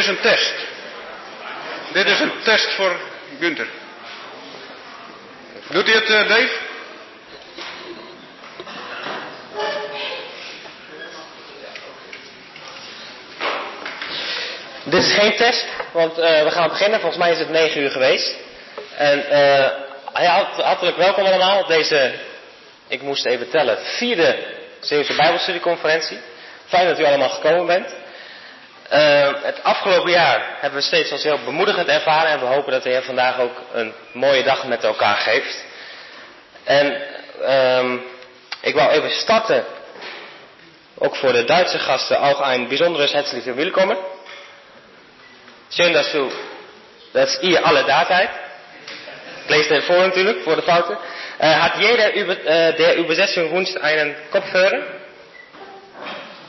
is een test. Dit is een test voor Gunther. Doet hij het, uh, Dave? Dit is geen test, want uh, we gaan beginnen. Volgens mij is het 9 uur geweest. En uh, ja, hartelijk welkom allemaal op deze, ik moest even tellen, vierde Zeeuwse Bijbelstudieconferentie. Fijn dat u allemaal gekomen bent. Uh, het afgelopen jaar hebben we steeds als heel bemoedigend ervaren en we hopen dat de Heer vandaag ook een mooie dag met elkaar geeft. En um, ik wou even starten, ook voor de Duitse gasten, auch ein bijzonderes herzliche Willkommen. Schön, dass du, dass ihr alle da seid. Den vor natürlich, vor der Fouten. Äh, hat jeder über, äh, der Übersetzung wünscht einen Kopfhörer?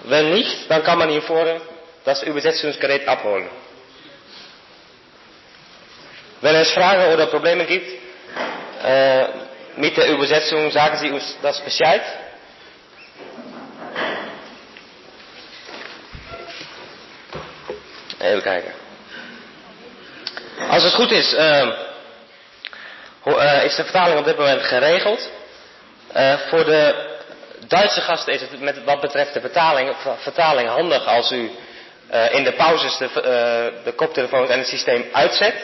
Wenn nicht, dann kann man hier vorne das Übersetzungsgerät abholen. Wenn es Fragen oder Probleme gibt äh, mit der Übersetzung, sagen Sie uns das Bescheid. Even kijken. Als het goed is, uh, uh, is de vertaling op dit moment geregeld. Uh, voor de Duitse gasten is het met wat betreft de vertaling, vertaling handig als u in de pauzes de, de koptelefoons en het systeem uitzet.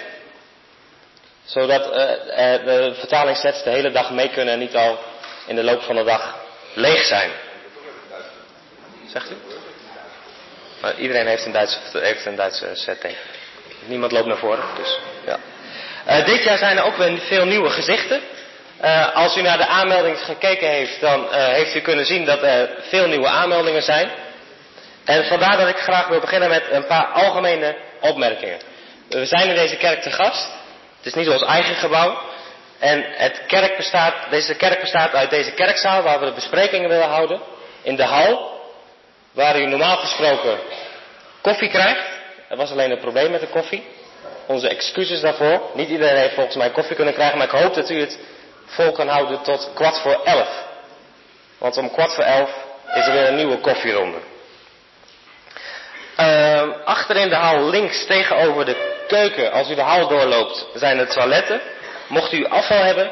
Zodat de vertalingssets de hele dag mee kunnen en niet al in de loop van de dag leeg zijn. Zegt u? Iedereen heeft een Duitse, heeft een Duitse setting. Niemand loopt naar voren, dus ja. Dit jaar zijn er ook weer veel nieuwe gezichten. Als u naar de aanmelding gekeken heeft, dan heeft u kunnen zien dat er veel nieuwe aanmeldingen zijn. En vandaar dat ik graag wil beginnen met een paar algemene opmerkingen. We zijn in deze kerk te gast. Het is niet ons eigen gebouw. En het kerk bestaat, deze kerk bestaat uit deze kerkzaal waar we de besprekingen willen houden. In de hal, waar u normaal gesproken koffie krijgt. Er was alleen een probleem met de koffie. Onze excuses daarvoor. Niet iedereen heeft volgens mij koffie kunnen krijgen, maar ik hoop dat u het vol kan houden tot kwart voor elf. Want om kwart voor elf is er weer een nieuwe koffieronde. Uh, achter in de hal links tegenover de keuken, als u de hal doorloopt, zijn de toiletten. Mocht u afval hebben,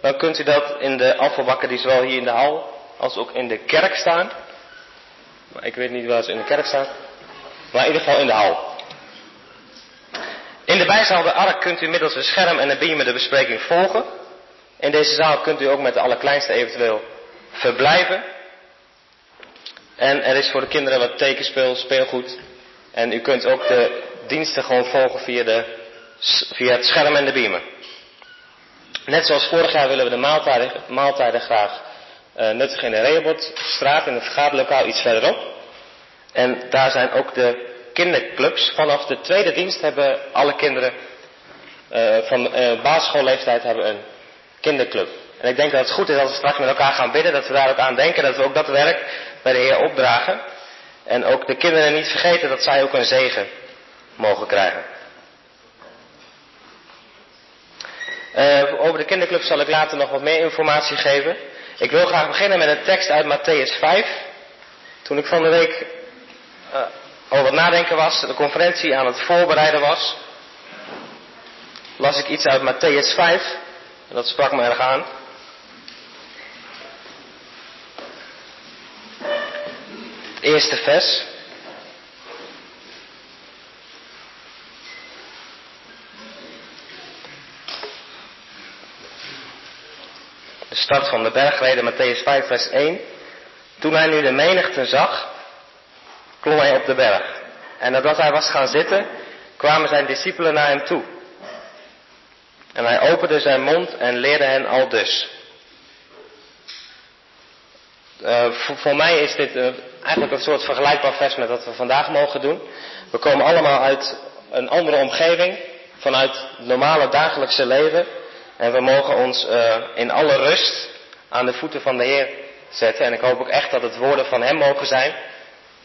dan kunt u dat in de afvalbakken die zowel hier in de hal als ook in de kerk staan. Maar ik weet niet waar ze in de kerk staan. Maar in ieder geval in de hal. In de bijzaal de Ark kunt u middels een scherm en een beamer de bespreking volgen. In deze zaal kunt u ook met de allerkleinste eventueel verblijven. En er is voor de kinderen wat tekenspeel, speelgoed. En u kunt ook de diensten gewoon volgen via, de, via het scherm en de beamer. Net zoals vorig jaar willen we de maaltijden, maaltijden graag uh, nuttigen in de Rehobothstraat, in het vergaderlokaal iets verderop. En daar zijn ook de kinderclubs. Vanaf de tweede dienst hebben alle kinderen uh, van uh, basisschoolleeftijd hebben een kinderclub. En ik denk dat het goed is als we straks met elkaar gaan bidden, dat we daar ook aan denken, dat we ook dat werk bij de Heer opdragen. En ook de kinderen niet vergeten dat zij ook een zegen mogen krijgen. Uh, over de kinderclub zal ik later nog wat meer informatie geven. Ik wil graag beginnen met een tekst uit Matthäus 5. Toen ik van de week uh, over het nadenken was, de conferentie aan het voorbereiden was, las ik iets uit Matthäus 5. En dat sprak me erg aan. Eerste vers. De start van de bergreden, Matthäus 5, vers 1. Toen hij nu de menigte zag, klom hij op de berg. En nadat hij was gaan zitten, kwamen zijn discipelen naar hem toe. En hij opende zijn mond en leerde hen al dus. Uh, voor, voor, mij is dit uh, eigenlijk een soort vergelijkbaar vers met wat we vandaag mogen doen. We komen allemaal uit een andere omgeving, vanuit het normale dagelijkse leven. En we mogen ons uh, in alle rust aan de voeten van de Heer zetten. En ik hoop ook echt dat het woorden van Hem mogen zijn.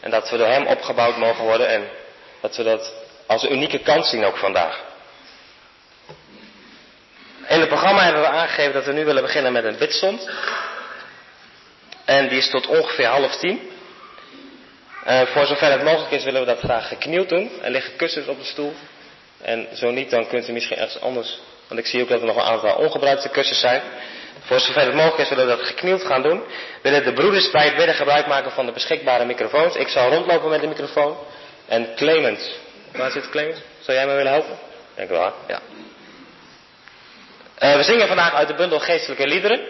En dat we door Hem opgebouwd mogen worden. En dat we dat als een unieke kans zien ook vandaag. In het programma hebben we aangegeven dat we nu willen beginnen met een bidstond. En die is tot ongeveer half tien. Eh, voor zover het mogelijk is willen we dat graag geknield doen. Er liggen kussens op de stoel. En zo niet, dan kunt u misschien ergens anders. Want ik zie ook dat er nog een aantal ongebruikte kussens zijn. Voor zover het mogelijk is willen we dat geknield gaan doen. Willen de broeders bij het bidden gebruik maken van de beschikbare microfoons. Ik zal rondlopen met de microfoon. En Clemens. Waar zit Clemens? Zou jij mij willen helpen? Denk wel, ja. Uh, we zingen vandaag uit de bundel Geestelijke Liederen.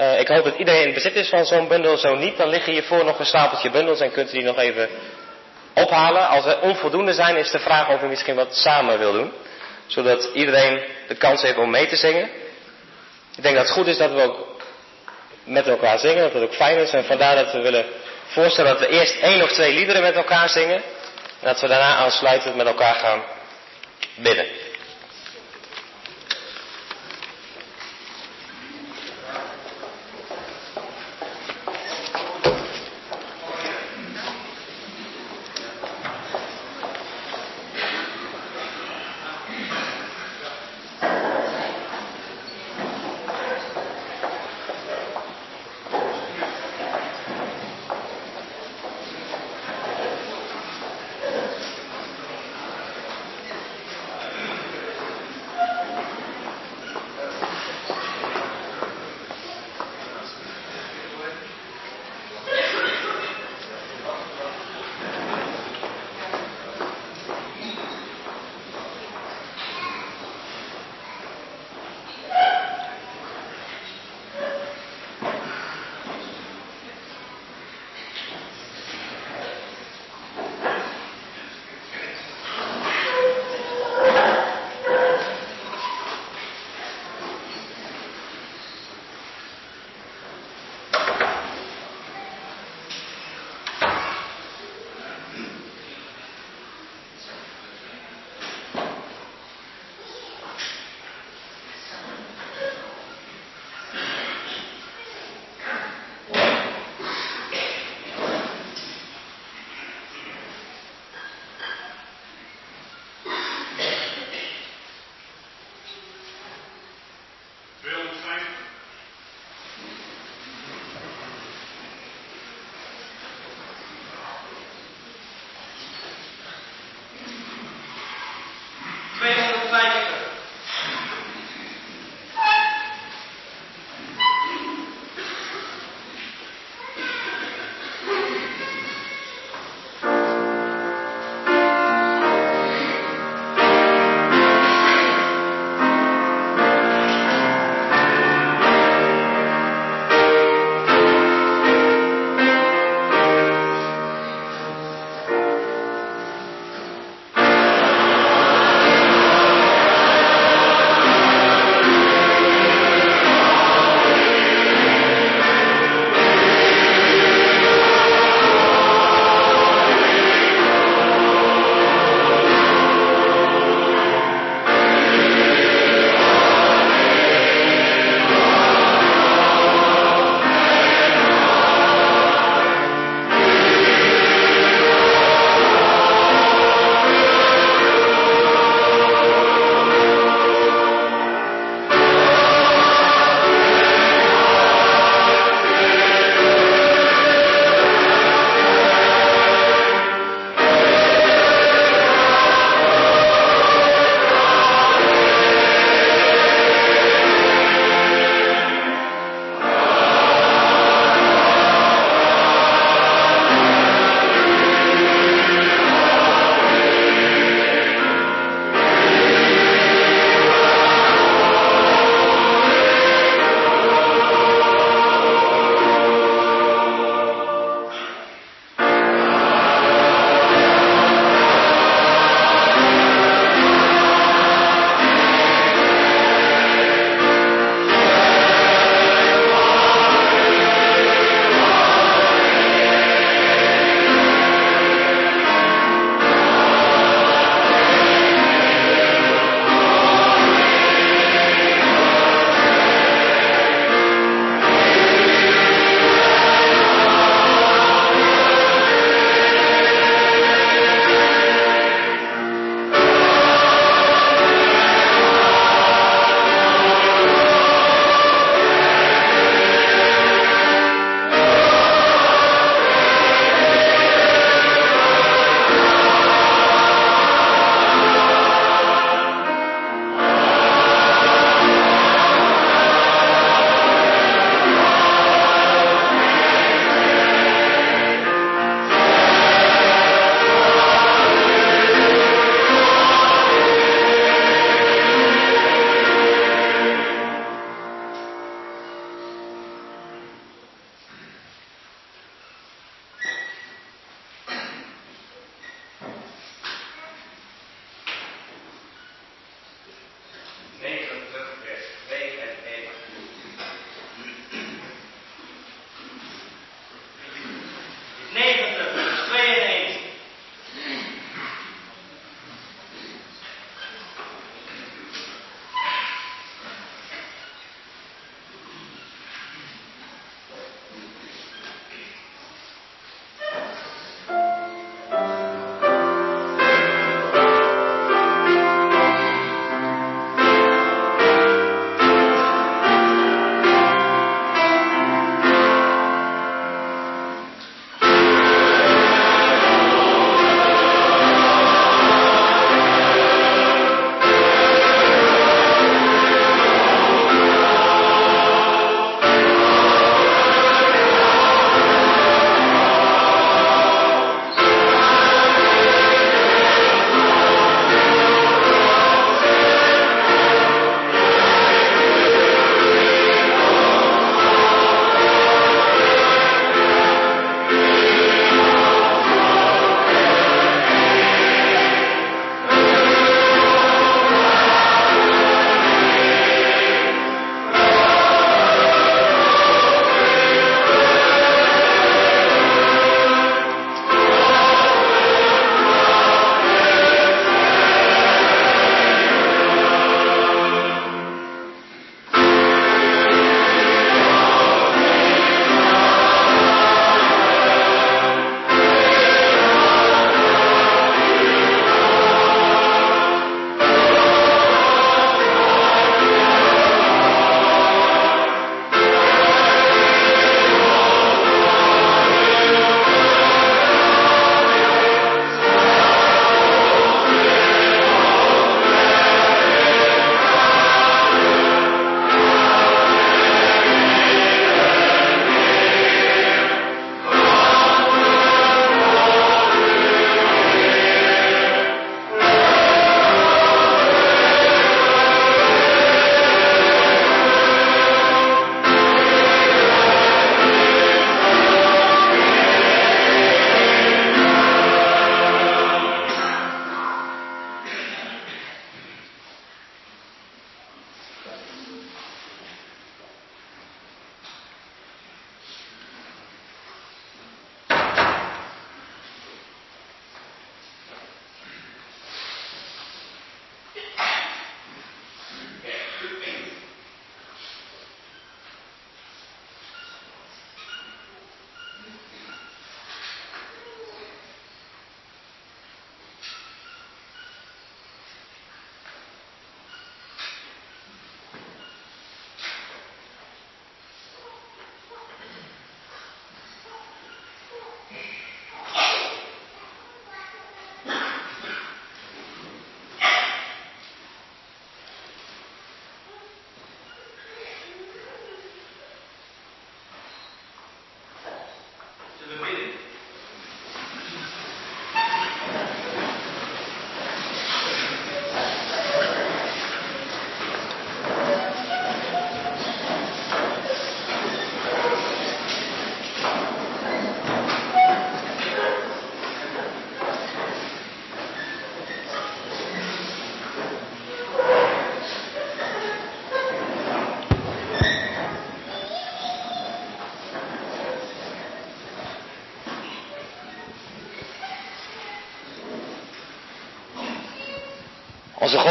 Uh, ik hoop dat iedereen in bezit is van zo'n bundel. Zo niet, dan liggen hiervoor nog een stapeltje bundels en kunt u die nog even ophalen. Als er onvoldoende zijn, is de vraag of u misschien wat samen wil doen. Zodat iedereen de kans heeft om mee te zingen. Ik denk dat het goed is dat we ook met elkaar zingen, dat het ook fijn is. En vandaar dat we willen voorstellen dat we eerst één of twee liederen met elkaar zingen. En dat we daarna aansluitend met elkaar gaan bidden.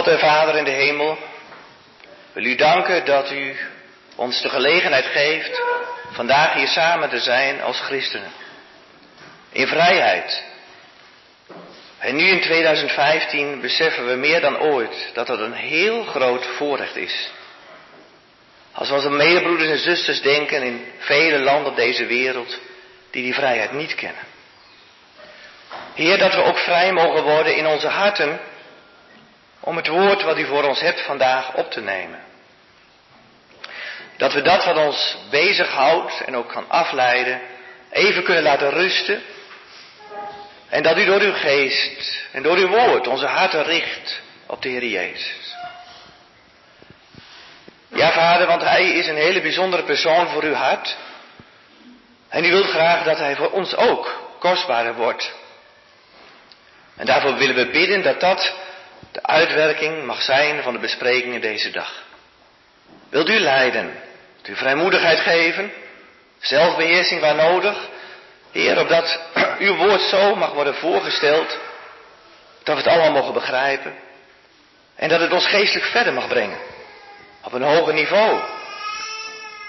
God en Vader in de hemel, wil u danken dat u ons de gelegenheid geeft vandaag hier samen te zijn als christenen. In vrijheid. En nu in 2015 beseffen we meer dan ooit dat dat een heel groot voorrecht is. Als we onze medebroeders en zusters denken in vele landen deze wereld die die vrijheid niet kennen. Heer, dat we ook vrij mogen worden in onze harten om het woord wat u voor ons hebt vandaag op te nemen. Dat we dat wat ons bezighoudt en ook kan afleiden, even kunnen laten rusten. En dat u door uw geest en door uw woord onze harten richt op de Heer Jezus. Ja, vader, want hij is een hele bijzondere persoon voor uw hart. En u wilt graag dat hij voor ons ook kostbaarder wordt. En daarvoor willen we bidden dat dat de uitwerking mag zijn van de besprekingen deze dag. Wilt u leiden, u vrijmoedigheid geven, zelfbeheersing waar nodig, Heer, opdat uw woord zo mag worden voorgesteld, dat we het allemaal mogen begrijpen en dat het ons geestelijk verder mag brengen, op een hoger niveau.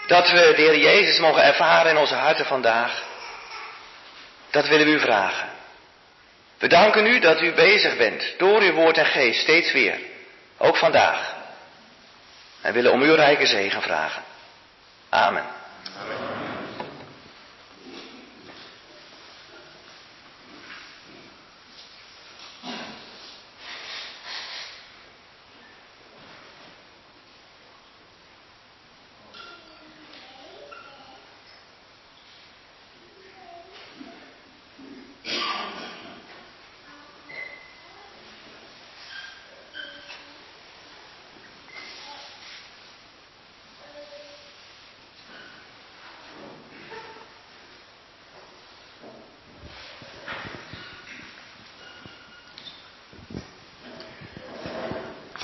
Dat we de Heer Jezus mogen ervaren in onze harten vandaag, dat willen we u vragen. We danken u dat u bezig bent door uw woord en geest steeds weer, ook vandaag. En willen om uw rijke zegen vragen. Amen.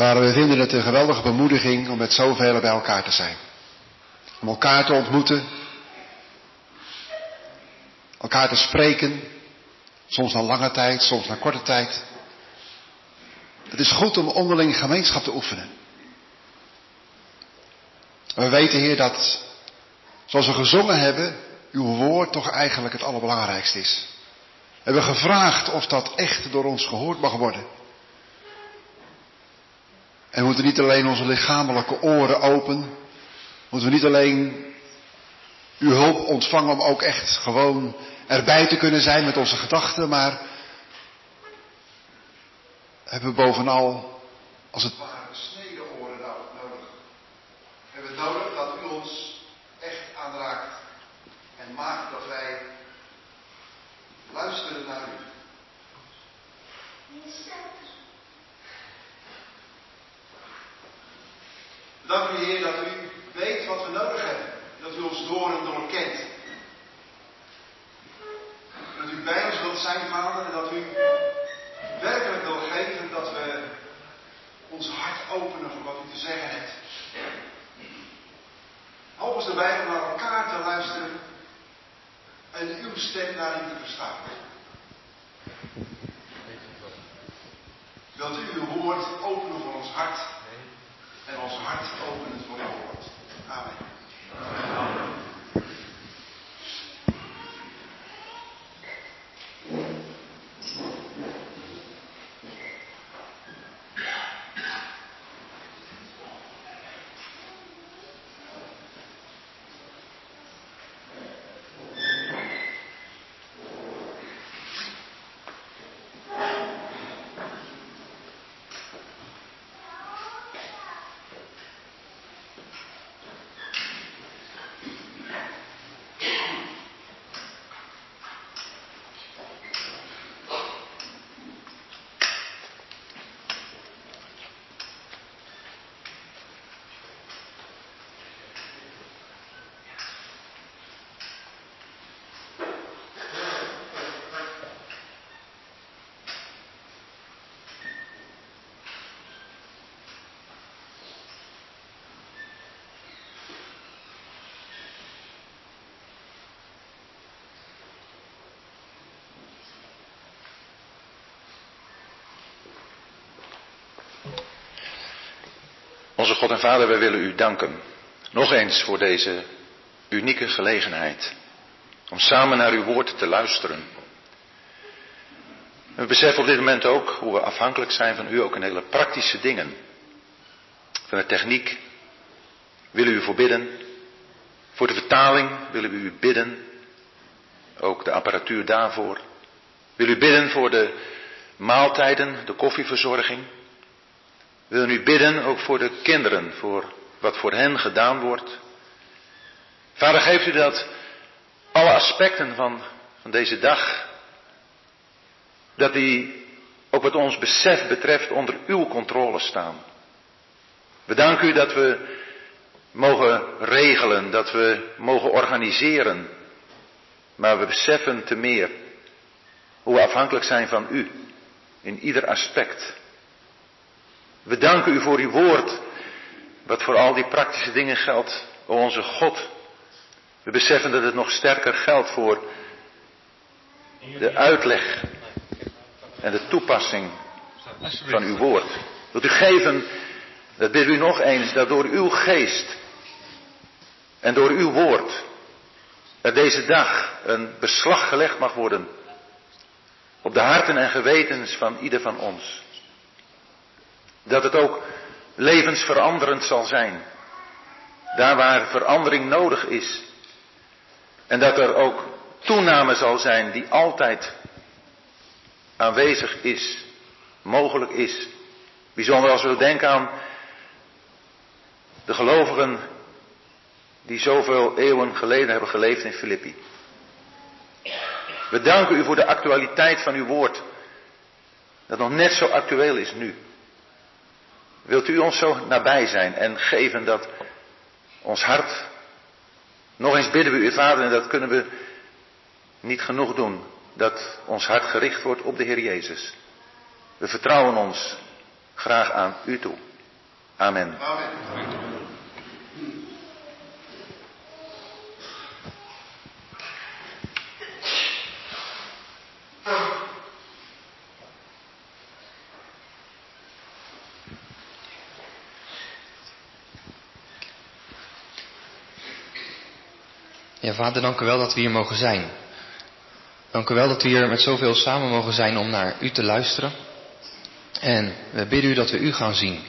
Vader, we vinden het een geweldige bemoediging om met zoveel bij elkaar te zijn. Om elkaar te ontmoeten. Elkaar te spreken. Soms na lange tijd, soms na korte tijd. Het is goed om onderling gemeenschap te oefenen. we weten, Heer, dat zoals we gezongen hebben, uw woord toch eigenlijk het allerbelangrijkste is. We hebben gevraagd of dat echt door ons gehoord mag worden. En moeten niet alleen onze lichamelijke oren open. Moeten we niet alleen uw hulp ontvangen om ook echt gewoon erbij te kunnen zijn met onze gedachten. Maar hebben we bovenal als het ware snede oren nodig. Hebben we nodig dat u ons echt aanraakt. En maakt dat wij luisteren naar u. Dank u Heer dat u weet wat we nodig hebben. Dat u ons door en door kent. Dat u bij ons wilt zijn, Vader, en dat u werkelijk wil geven dat we ons hart openen voor wat u te zeggen hebt. Help ons erbij om naar elkaar te luisteren en uw stem daarin te verstaan. Wilt u uw woord openen voor ons hart en ons hart openen voor uw woord. Amen. Onze God en Vader, wij willen u danken. Nog eens voor deze unieke gelegenheid. Om samen naar uw woord te luisteren. We beseffen op dit moment ook hoe we afhankelijk zijn van u ook in hele praktische dingen. Van de techniek willen we u voorbidden. Voor de vertaling willen we u bidden. Ook de apparatuur daarvoor. Willen u bidden voor de maaltijden, de koffieverzorging. We willen u bidden ook voor de kinderen, voor wat voor hen gedaan wordt. Vader, geeft u dat alle aspecten van, van deze dag, dat die ook wat ons besef betreft onder uw controle staan. We danken u dat we mogen regelen, dat we mogen organiseren, maar we beseffen te meer hoe we afhankelijk zijn van u in ieder aspect. We danken u voor uw woord, wat voor al die praktische dingen geldt, o onze God. We beseffen dat het nog sterker geldt voor de uitleg en de toepassing van uw woord. Wilt u geven, dat bid u nog eens, dat door uw geest en door uw woord er deze dag een beslag gelegd mag worden op de harten en gewetens van ieder van ons. Dat het ook levensveranderend zal zijn. Daar waar verandering nodig is. En dat er ook toename zal zijn die altijd aanwezig is, mogelijk is. Bijzonder als we denken aan de gelovigen die zoveel eeuwen geleden hebben geleefd in Filippi. We danken u voor de actualiteit van uw woord. Dat nog net zo actueel is nu. Wilt u ons zo nabij zijn en geven dat ons hart. Nog eens bidden we u, Vader, en dat kunnen we niet genoeg doen. Dat ons hart gericht wordt op de Heer Jezus. We vertrouwen ons graag aan u toe. Amen. Amen. Ja, vader, dank u wel dat we hier mogen zijn. Dank u wel dat we hier met zoveel samen mogen zijn om naar u te luisteren. En we bidden u dat we u gaan zien.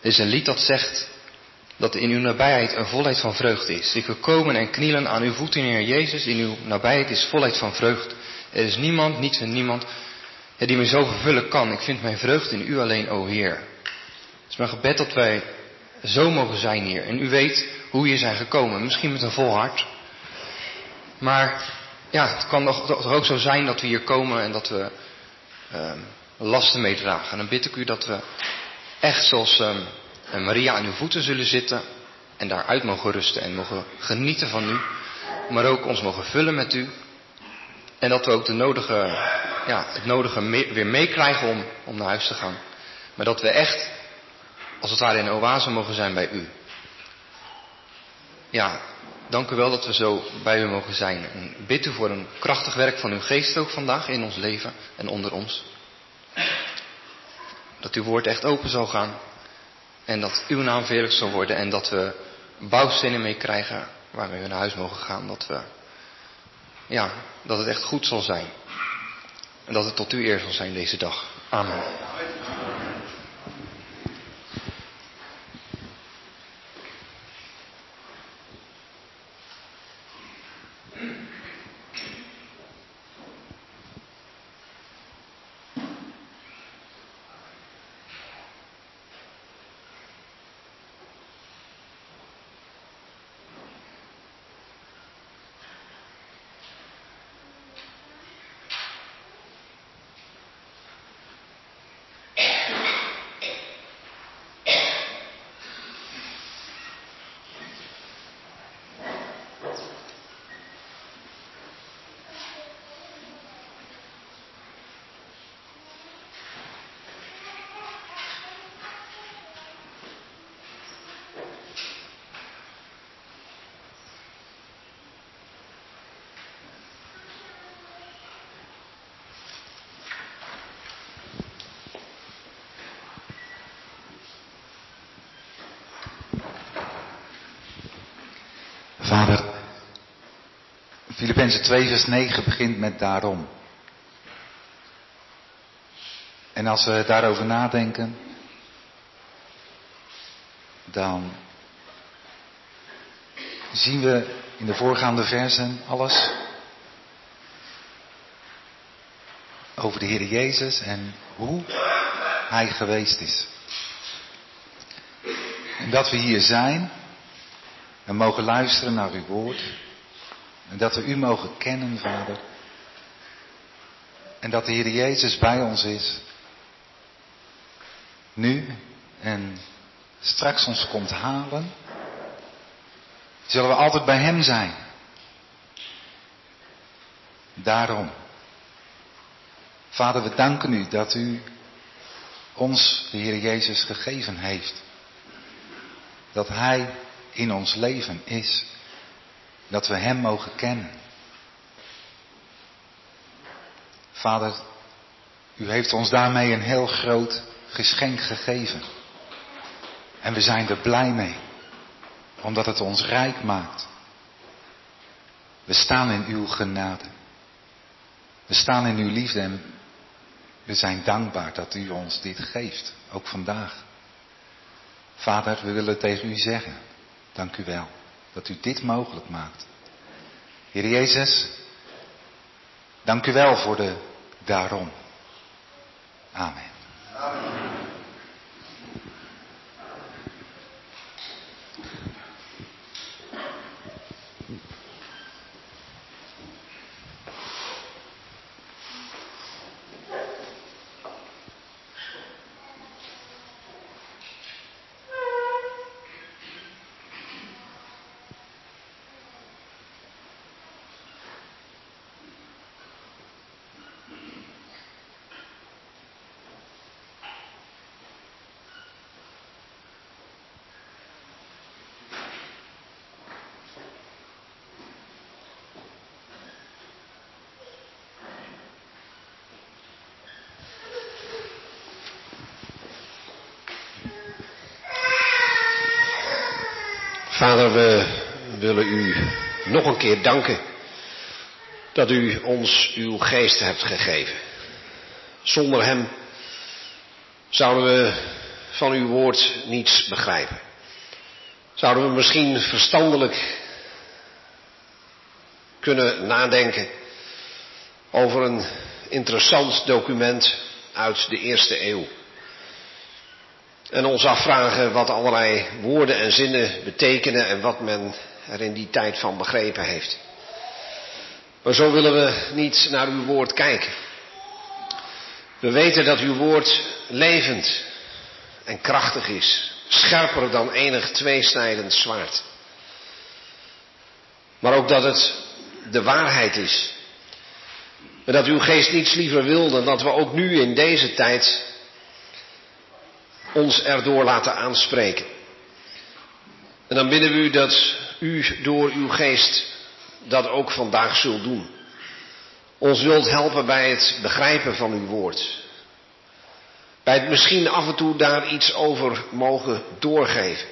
Er is een lied dat zegt dat in uw nabijheid een volheid van vreugde is. Ik wil komen en knielen aan uw voeten, Heer Jezus. In uw nabijheid is volheid van vreugde. Er is niemand, niets en niemand die me zo vervullen kan. Ik vind mijn vreugde in u alleen, o Heer. Het is mijn gebed dat wij zo mogen zijn hier. En u weet hoe je zijn gekomen. Misschien met een vol hart. Maar ja, het kan toch, ook zo zijn dat we hier komen en dat we ehm, lasten meedragen. En dan bid ik u dat we echt zoals ehm, Maria aan uw voeten zullen zitten en daaruit mogen rusten en mogen genieten van u. Maar ook ons mogen vullen met u. En dat we ook de nodige, ja, het nodige weer meekrijgen om, om naar huis te gaan. Maar dat we echt, als het ware in een oase mogen zijn bij u ja, dank u wel dat we zo bij u mogen zijn. En bid u voor een krachtig werk van uw geest ook vandaag in ons leven en onder ons. Dat uw woord echt open zal gaan. En dat uw naam verheerlijk zal worden. En dat we bouwstenen mee krijgen waarmee we naar huis mogen gaan. Dat we, ja, dat het echt goed zal zijn. En dat het tot uw eer zal zijn deze dag. Amen. Filippenzen 2 vers 9 begint met daarom. En als we daarover nadenken, dan zien we in de voorgaande versen alles over de Heer Jezus en hoe Hij geweest is. En dat we hier zijn en mogen luisteren naar uw woord. En dat we u mogen kennen, Vader. En dat de Heer Jezus bij ons is. Nu en straks ons komt halen. Zullen we altijd bij Hem zijn. Daarom. Vader, we danken u dat u ons, de Heer Jezus, gegeven heeft. Dat Hij in ons leven is. Dat we Hem mogen kennen. Vader, u heeft ons daarmee een heel groot geschenk gegeven. En we zijn er blij mee, omdat het ons rijk maakt. We staan in uw genade. We staan in uw liefde en we zijn dankbaar dat u ons dit geeft, ook vandaag. Vader, we willen tegen u zeggen, dank u wel dat u dit mogelijk maakt. Heer Jezus, dank u wel voor de daarom. Amen. Amen. Vader, we willen u nog een keer danken dat u ons uw geest hebt gegeven. Zonder hem zouden we van uw woord niets begrijpen. Zouden we misschien verstandelijk kunnen nadenken over een interessant document uit de eerste eeuw. En ons afvragen wat allerlei woorden en zinnen betekenen en wat men er in die tijd van begrepen heeft. Maar zo willen we niet naar uw woord kijken. We weten dat uw woord levend en krachtig is, scherper dan enig tweesnijdend zwaard. Maar ook dat het de waarheid is. En dat uw geest niets liever wil dan dat we ook nu in deze tijd ons erdoor laten aanspreken. En dan bidden we u dat u door uw geest dat ook vandaag zult doen. Ons wilt helpen bij het begrijpen van uw woord. Bij het misschien af en toe daar iets over mogen doorgeven.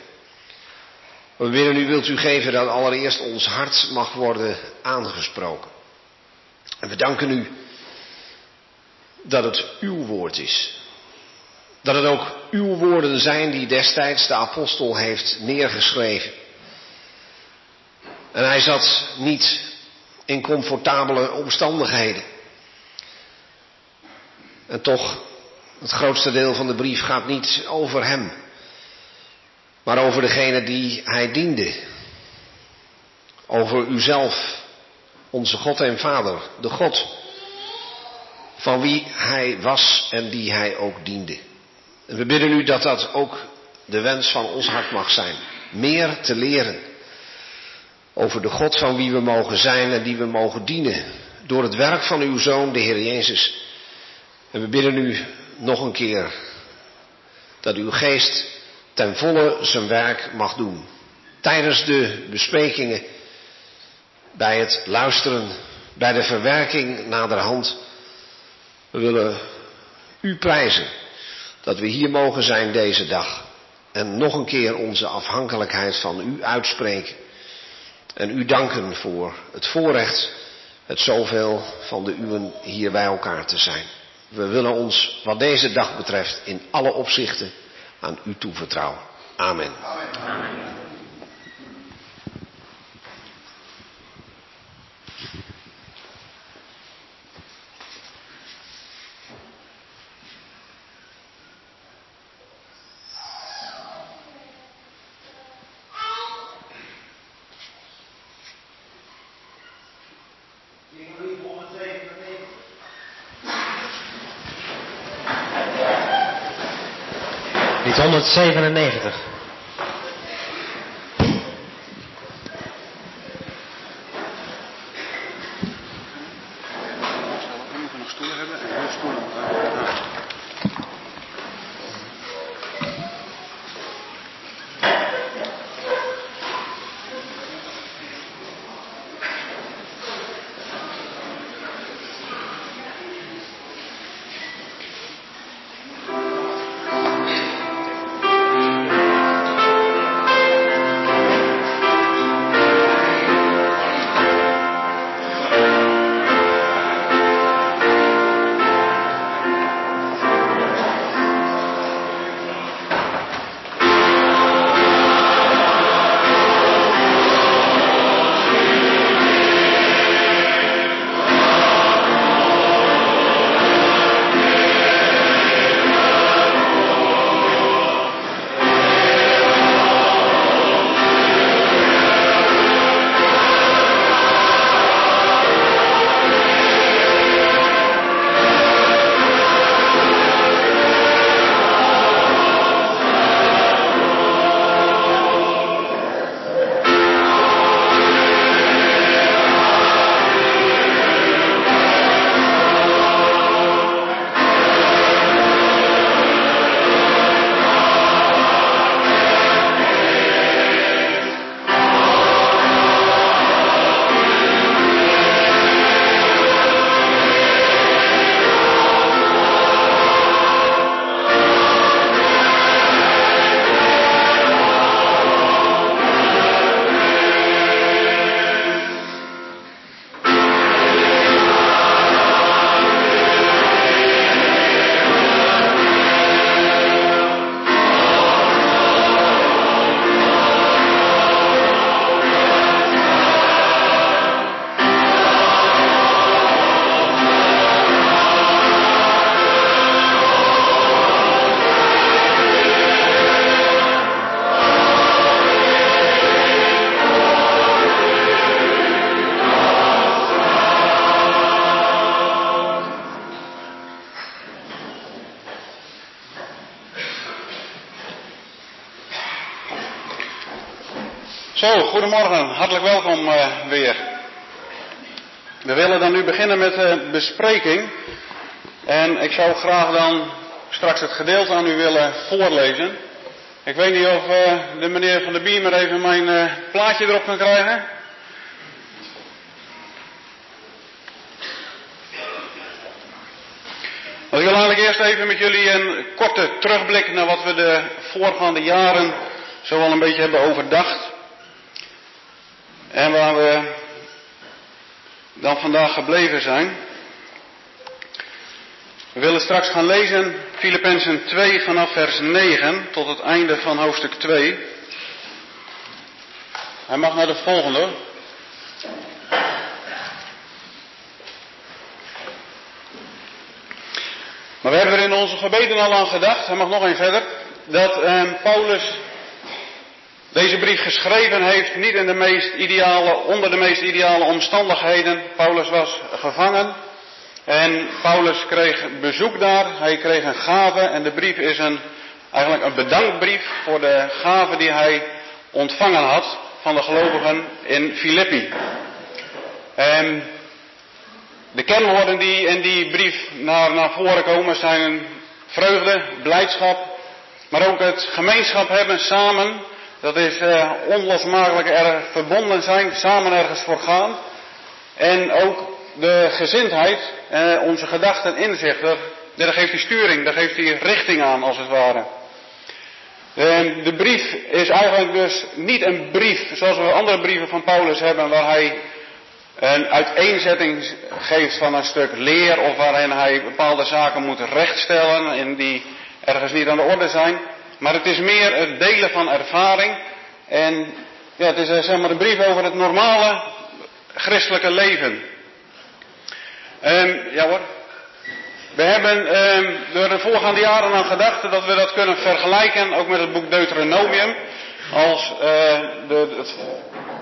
We willen u wilt u geven dat allereerst ons hart mag worden aangesproken. En we danken u dat het uw woord is. Dat het ook uw woorden zijn die destijds de apostel heeft neergeschreven. En hij zat niet in comfortabele omstandigheden. En toch, het grootste deel van de brief gaat niet over hem, maar over degene die hij diende. Over uzelf, onze God en Vader, de God van wie hij was en die hij ook diende. En we bidden u dat dat ook de wens van ons hart mag zijn. Meer te leren over de God van wie we mogen zijn en die we mogen dienen. Door het werk van uw Zoon, de Heer Jezus. En we bidden u nog een keer dat uw geest ten volle zijn werk mag doen. Tijdens de besprekingen, bij het luisteren, bij de verwerking naderhand. We willen u prijzen dat we hier mogen zijn deze dag. En nog een keer onze afhankelijkheid van u uitspreken. En u danken voor het voorrecht het zoveel van de uwen hier bij elkaar te zijn. We willen ons, wat deze dag betreft, in alle opzichten aan u toevertrouwen. Amen. Amen. Lied 197. Goedemorgen, hartelijk welkom uh, weer. We willen dan nu beginnen met de bespreking. En ik zou graag dan straks het gedeelte aan u willen voorlezen. Ik weet niet of uh, de meneer van de Biemer even mijn plaatje erop kan krijgen. ik wil eigenlijk eerst even met jullie een korte terugblik naar wat we de voorgaande jaren zo wel een beetje hebben overdacht. En waar we dan vandaag gebleven zijn. We willen straks gaan lezen Filippenzen 2 vanaf vers 9 tot het einde van hoofdstuk 2. Hij mag naar de volgende. Maar we hebben er in onze gebeden al aan gedacht, hij mag nog een verder, dat eh, Paulus deze brief geschreven heeft niet in de meest ideale, onder de meest ideale omstandigheden. Paulus was gevangen en Paulus kreeg bezoek daar. Hij kreeg een gave en de brief is een, eigenlijk een bedankbrief voor de gave die hij ontvangen had van de gelovigen in Filippi. En de kernwoorden die in die brief naar, naar voren komen zijn vreugde, blijdschap, maar ook het gemeenschap hebben samen dat is uh, onlosmakelijk er verbonden zijn, samen ergens voor gaan. En ook de gezindheid, uh, onze gedachten, inzicht, daar, daar geeft hij sturing, daar geeft hij richting aan als het ware. En de brief is eigenlijk dus niet een brief zoals we andere brieven van Paulus hebben waar hij een uiteenzetting geeft van een stuk leer of waarin hij bepaalde zaken moet rechtstellen en die ergens niet aan de orde zijn. Maar het is meer het delen van ervaring en ja, het is eh, zeg maar een brief over het normale christelijke leven. Um, ja hoor. We hebben um, door de voorgaande jaren aan gedacht dat we dat kunnen vergelijken ook met het boek Deuteronomium. Als uh, de,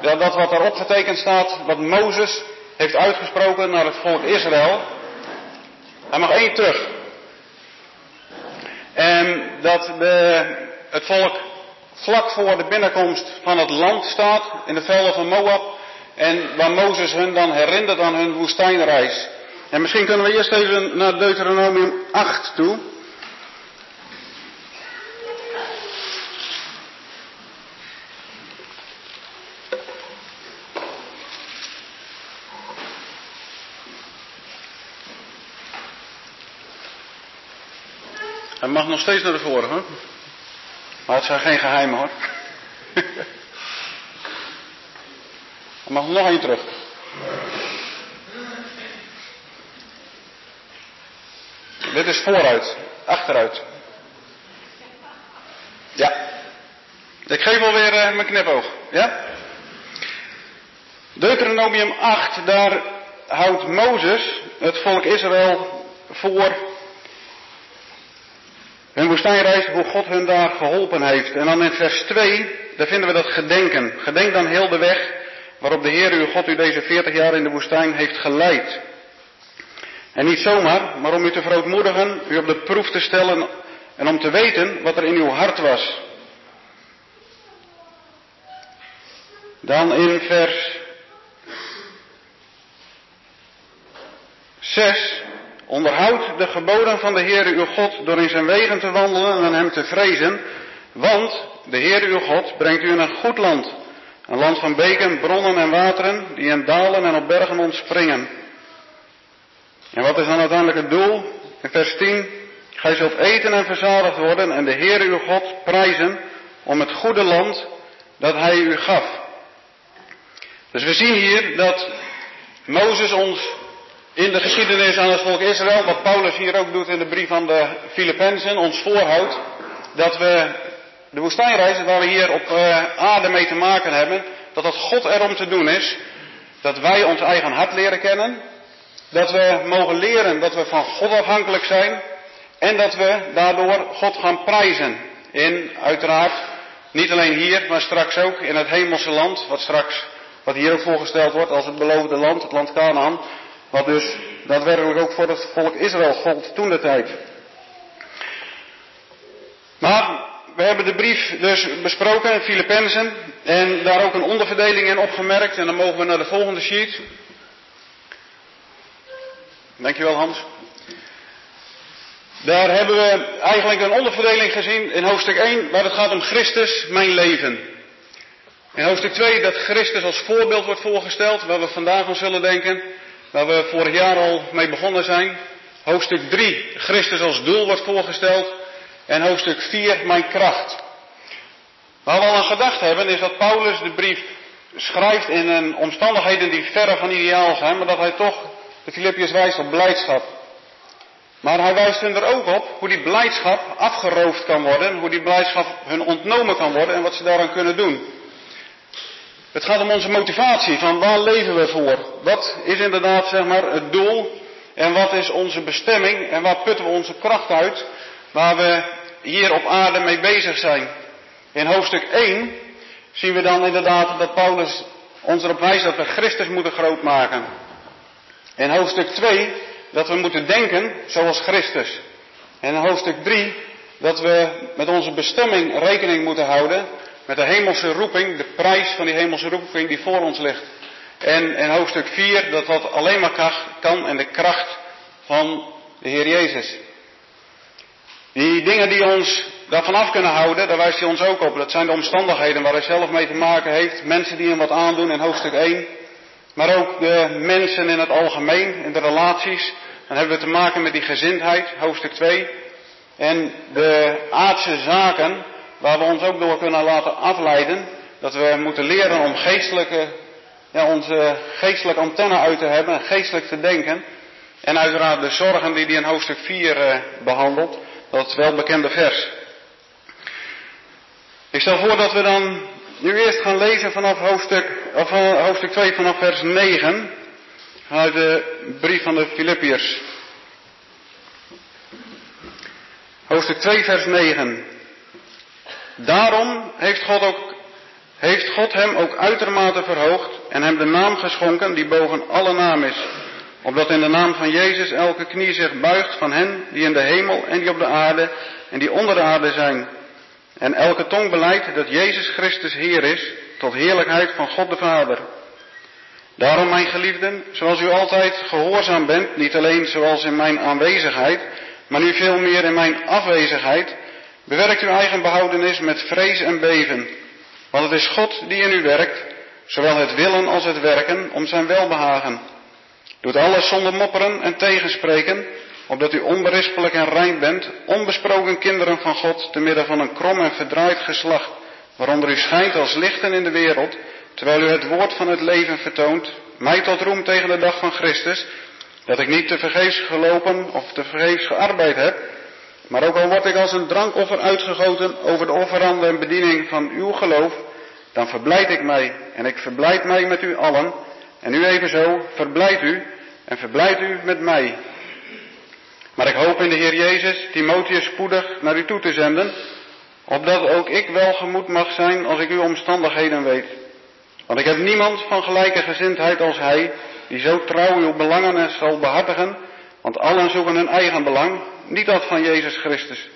ja, dat wat daarop getekend staat, wat Mozes heeft uitgesproken naar het volk Israël. Hij mag één terug. Dat de, het volk vlak voor de binnenkomst van het land staat, in de velden van Moab. En waar Mozes hun dan herinnert aan hun woestijnreis. En misschien kunnen we eerst even naar Deuteronomium 8 toe. Mag nog steeds naar de vorige. Maar het zijn geen geheimen hoor. Hij mag nog één terug. Dit is vooruit, achteruit. Ja. Ik geef alweer uh, mijn knipoog. Ja? Deuteronomium 8, daar houdt Mozes het volk Israël voor hun woestijnreis, hoe God hun daar geholpen heeft. En dan in vers 2, daar vinden we dat gedenken. Gedenk dan heel de weg waarop de Heer uw God u deze 40 jaar in de woestijn heeft geleid. En niet zomaar, maar om u te verootmoedigen, u op de proef te stellen en om te weten wat er in uw hart was. Dan in vers 6. Onderhoud de geboden van de Heer uw God door in zijn wegen te wandelen en hem te vrezen, want de Heer uw God brengt u in een goed land, een land van beken, bronnen en wateren, die in dalen en op bergen ontspringen. En wat is dan uiteindelijk het doel? In vers 10. Gij zult eten en verzadigd worden en de Heer uw God prijzen om het goede land dat hij u gaf. Dus we zien hier dat Mozes ons in de geschiedenis aan het volk Israël, wat Paulus hier ook doet in de brief aan de Filippenzen, ons voorhoudt dat we de woestijnreizen waar we hier op uh, aarde mee te maken hebben, dat dat God erom te doen is, dat wij ons eigen hart leren kennen, dat we mogen leren dat we van God afhankelijk zijn en dat we daardoor God gaan prijzen. In uiteraard niet alleen hier, maar straks ook in het hemelse land, wat straks, wat hier ook voorgesteld wordt als het beloofde land, het land Canaan, wat dus daadwerkelijk ook voor het volk Israël gold toen de tijd. Maar we hebben de brief dus besproken, Filippenzen, en daar ook een onderverdeling in opgemerkt. En dan mogen we naar de volgende sheet. Dankjewel Hans. Daar hebben we eigenlijk een onderverdeling gezien in hoofdstuk 1, waar het gaat om Christus, mijn leven. In hoofdstuk 2 dat Christus als voorbeeld wordt voorgesteld, waar we vandaag aan zullen denken, waar we vorig jaar al mee begonnen zijn. Hoofdstuk 3, Christus als doel wordt voorgesteld. En hoofdstuk 4, mijn kracht. Waar we al aan gedacht hebben, is dat Paulus de brief schrijft in een omstandigheden die verre van ideaal zijn, maar dat hij toch de Filippiërs wijst op blijdschap. Maar hij wijst hun er ook op hoe die blijdschap afgeroofd kan worden, hoe die blijdschap hun ontnomen kan worden en wat ze daaraan kunnen doen. Het gaat om onze motivatie, van waar leven we voor? Wat is inderdaad zeg maar het doel en wat is onze bestemming en waar putten we onze kracht uit waar we hier op aarde mee bezig zijn. In hoofdstuk 1 zien we dan inderdaad dat Paulus ons erop wijst dat we Christus moeten grootmaken. In hoofdstuk 2 dat we moeten denken zoals Christus. En in hoofdstuk 3 dat we met onze bestemming rekening moeten houden met de hemelse roeping, de prijs van die hemelse roeping die voor ons ligt. En hoofdstuk 4 dat dat alleen maar kan en de kracht van de Heer Jezus. Die dingen die ons daarvan af kunnen houden, daar wijst hij ons ook op. Dat zijn de omstandigheden waar hij zelf mee te maken heeft. Mensen die hem wat aandoen in hoofdstuk 1. Maar ook de mensen in het algemeen, in de relaties. Dan hebben we te maken met die gezindheid, hoofdstuk 2. En de aardse zaken, waar we ons ook door kunnen laten afleiden. Dat we moeten leren om geestelijke, ja, onze geestelijke antenne uit te hebben en geestelijk te denken. En uiteraard de zorgen die hij in hoofdstuk 4 uh, behandelt. Dat is wel bekende vers. Ik stel voor dat we dan nu eerst gaan lezen vanaf hoofdstuk, of hoofdstuk 2 vanaf vers 9. Uit de brief van de Filippiërs. Hoofdstuk 2 vers 9. Daarom heeft God, ook, heeft God hem ook uitermate verhoogd en hem de naam geschonken die boven alle naam is. Opdat in de naam van Jezus elke knie zich buigt van hen die in de hemel en die op de aarde en die onder de aarde zijn. En elke tong beleidt dat Jezus Christus Heer is, tot heerlijkheid van God de Vader. Daarom, mijn geliefden, zoals u altijd gehoorzaam bent, niet alleen zoals in mijn aanwezigheid, maar nu veel meer in mijn afwezigheid, bewerkt uw eigen behoudenis met vrees en beven. Want het is God die in u werkt, zowel het willen als het werken, om zijn welbehagen. Doet alles zonder mopperen en tegenspreken, opdat u onberispelijk en rein bent, onbesproken kinderen van God, te midden van een krom en verdraaid geslacht, waaronder u schijnt als lichten in de wereld, terwijl u het woord van het leven vertoont, mij tot roem tegen de dag van Christus, dat ik niet te vergeefs gelopen of te vergeefs gearbeid heb, maar ook al word ik als een drankoffer uitgegoten over de offerande en bediening van uw geloof, dan verblijd ik mij en ik verblijd mij met u allen, en u evenzo, verblijd u en verblijd u met mij. Maar ik hoop in de Heer Jezus Timotheus spoedig naar u toe te zenden, opdat ook ik welgemoed mag zijn als ik uw omstandigheden weet. Want ik heb niemand van gelijke gezindheid als hij, die zo trouw uw belangen zal behartigen, want allen zoeken hun eigen belang, niet dat van Jezus Christus.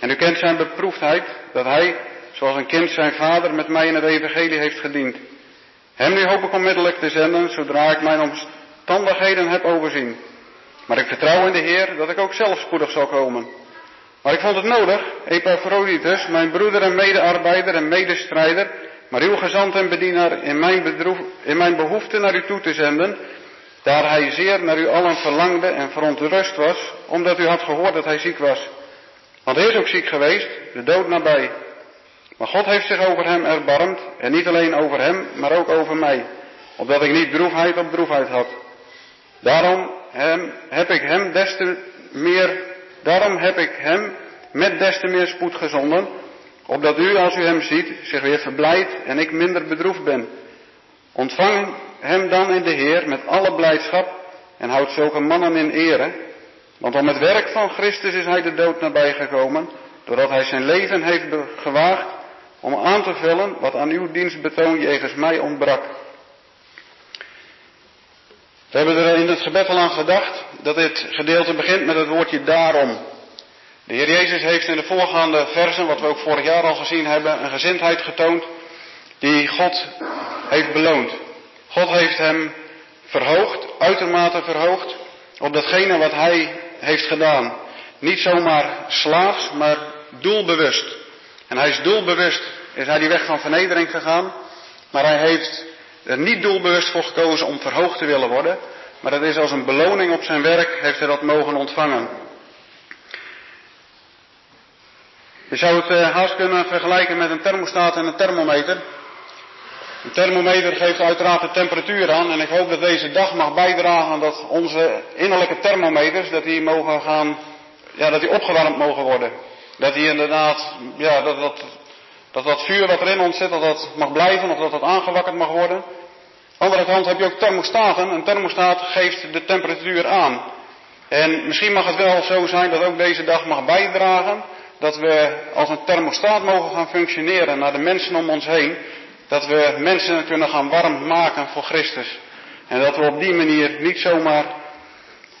En u kent zijn beproefdheid, dat hij, zoals een kind zijn vader, met mij in het evangelie heeft gediend. Hem nu hoop ik onmiddellijk te zenden, zodra ik mijn omstandigheden heb overzien. Maar ik vertrouw in de Heer dat ik ook zelf spoedig zal komen. Maar ik vond het nodig, Epaphroditus, mijn broeder en medearbeider en medestrijder, maar uw gezant en bedienaar in mijn, bedroef, in mijn behoefte naar u toe te zenden, daar hij zeer naar u allen verlangde en verontrust was, omdat u had gehoord dat hij ziek was. Want hij is ook ziek geweest, de dood nabij. Maar God heeft zich over hem erbarmd, en niet alleen over hem, maar ook over mij, opdat ik niet droefheid op droefheid had. Daarom hem, heb ik hem des te meer, daarom heb ik hem met des te meer spoed gezonden, opdat u, als u hem ziet, zich weer verblijdt en ik minder bedroefd ben. Ontvang hem dan in de Heer met alle blijdschap en houd zulke mannen in ere, want om het werk van Christus is hij de dood nabij gekomen, doordat hij zijn leven heeft gewaagd om aan te vullen wat aan uw dienstbetoon jegens mij ontbrak. We hebben er in het gebed al aan gedacht dat dit gedeelte begint met het woordje daarom. De Heer Jezus heeft in de voorgaande versen, wat we ook vorig jaar al gezien hebben, een gezindheid getoond die God heeft beloond. God heeft hem verhoogd, uitermate verhoogd, op datgene wat hij heeft gedaan. Niet zomaar slaafs, maar doelbewust. En hij is doelbewust, is hij die weg van vernedering gegaan, maar hij heeft er niet doelbewust voor gekozen om verhoogd te willen worden, maar dat is als een beloning op zijn werk, heeft hij dat mogen ontvangen. Je zou het uh, haast kunnen vergelijken met een thermostaat en een thermometer. Een thermometer geeft uiteraard de temperatuur aan en ik hoop dat deze dag mag bijdragen dat onze innerlijke thermometers, dat die mogen gaan, ja, dat die opgewarmd mogen worden. Dat die inderdaad, ja, dat, dat, dat dat vuur wat erin ons zit, dat dat mag blijven of dat dat aangewakkerd mag worden. Andere kant heb je ook thermostaten. Een thermostaat geeft de temperatuur aan. En misschien mag het wel zo zijn dat ook deze dag mag bijdragen dat we als een thermostaat mogen gaan functioneren naar de mensen om ons heen. Dat we mensen kunnen gaan warm maken voor Christus. En dat we op die manier niet zomaar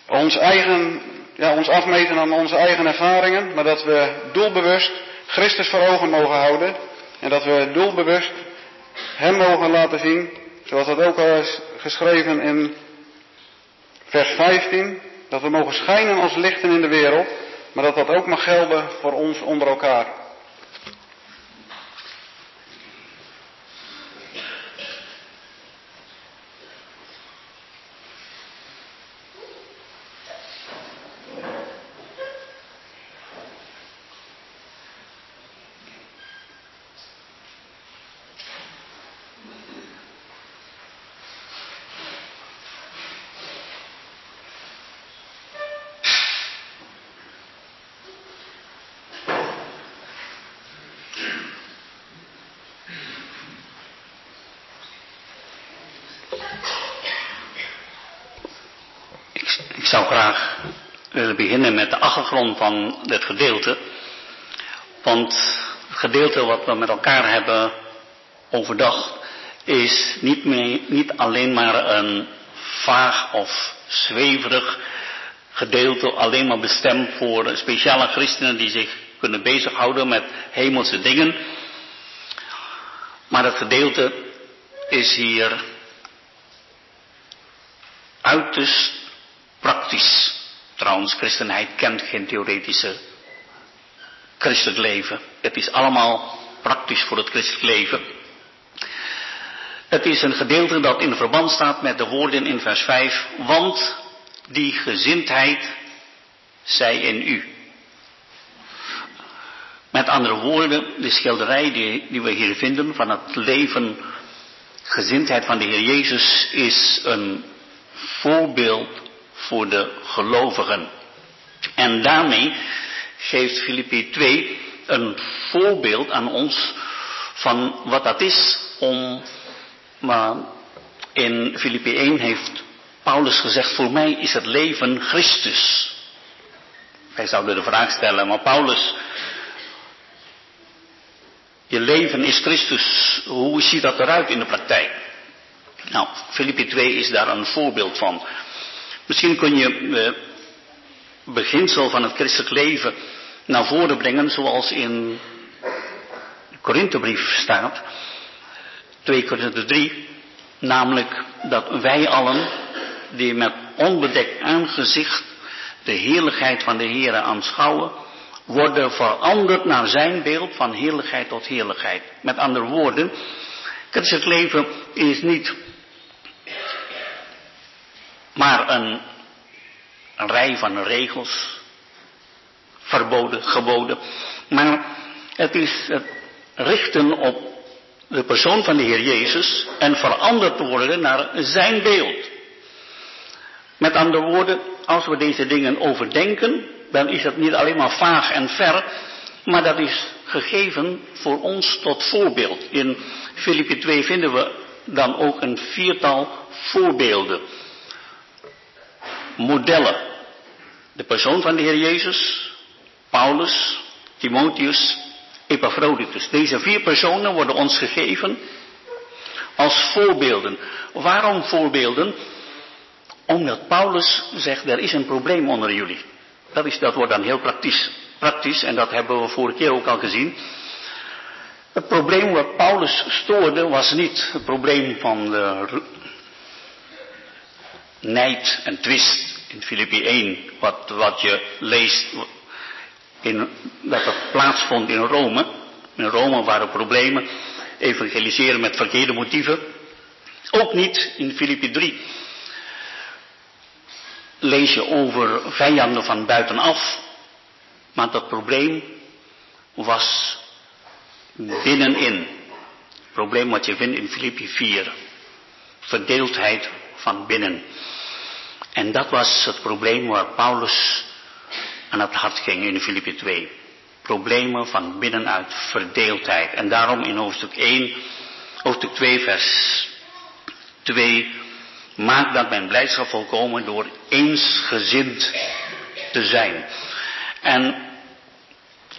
ons eigen, ja, ons afmeten aan onze eigen ervaringen, maar dat we doelbewust Christus voor ogen mogen houden. En dat we doelbewust Hem mogen laten zien, zoals dat ook al is geschreven in vers 15, dat we mogen schijnen als lichten in de wereld, maar dat dat ook mag gelden voor ons onder elkaar. zou graag willen beginnen met de achtergrond van dit gedeelte. Want het gedeelte wat we met elkaar hebben overdacht is niet, niet alleen maar een vaag of zweverig gedeelte, alleen maar bestemd voor speciale christenen die zich kunnen bezighouden met hemelse dingen. Maar het gedeelte is hier uiterst praktisch. Trouwens, christenheid kent geen theoretische christelijk leven. Het is allemaal praktisch voor het christelijk leven. Het is een gedeelte dat in verband staat met de woorden in vers 5. Want die gezindheid zij in u. Met andere woorden, de schilderij die, die we hier vinden van het leven, gezindheid van de Heer Jezus is een voorbeeld voor de gelovigen. En daarmee geeft Filippi 2 een voorbeeld aan ons van wat dat is om, maar in Filippi 1 heeft Paulus gezegd, voor mij is het leven Christus. Wij zouden de vraag stellen, maar Paulus, je leven is Christus, hoe ziet dat eruit in de praktijk? Nou, Filippi 2 is daar een voorbeeld van. Misschien kun je het beginsel van het christelijk leven naar voren brengen zoals in de Korinthebrief staat. 2 Korinthe 3. Namelijk dat wij allen die met onbedekt aangezicht de heerlijkheid van de Heer aanschouwen, worden veranderd naar zijn beeld van heerlijkheid tot heerlijkheid. Met andere woorden, christelijk leven is niet maar een, rij van regels, verboden, geboden. Maar het is het richten op de persoon van de Heer Jezus en veranderd worden naar zijn beeld. Met andere woorden, als we deze dingen overdenken, dan is het niet alleen maar vaag en ver, maar dat is gegeven voor ons tot voorbeeld. In Filippi 2 vinden we dan ook een viertal voorbeelden modellen. De persoon van de Heer Jezus, Paulus, Timotheus, Epaphroditus. Deze vier personen worden ons gegeven als voorbeelden. Waarom voorbeelden? Omdat Paulus zegt, er is een probleem onder jullie. Dat, dat wordt dan heel praktisch, praktisch en dat hebben we vorige keer ook al gezien. Het probleem wat Paulus stoorde was niet het probleem van de nijd en twist in Filippi 1, wat, wat je leest, in, dat het plaatsvond in Rome. In Rome waren problemen, evangeliseren met verkeerde motieven. Ook niet in Filippi 3 lees je over vijanden van buitenaf. Maar dat probleem was binnenin. Het probleem wat je vindt in Filippi 4. Verdeeldheid van binnen. En dat was het probleem waar Paulus aan het hart ging in Filippi 2. Problemen van binnenuit verdeeldheid. En daarom in hoofdstuk 1, hoofdstuk 2 vers 2. Maak dat mijn blijdschap volkomen door eensgezind te zijn. En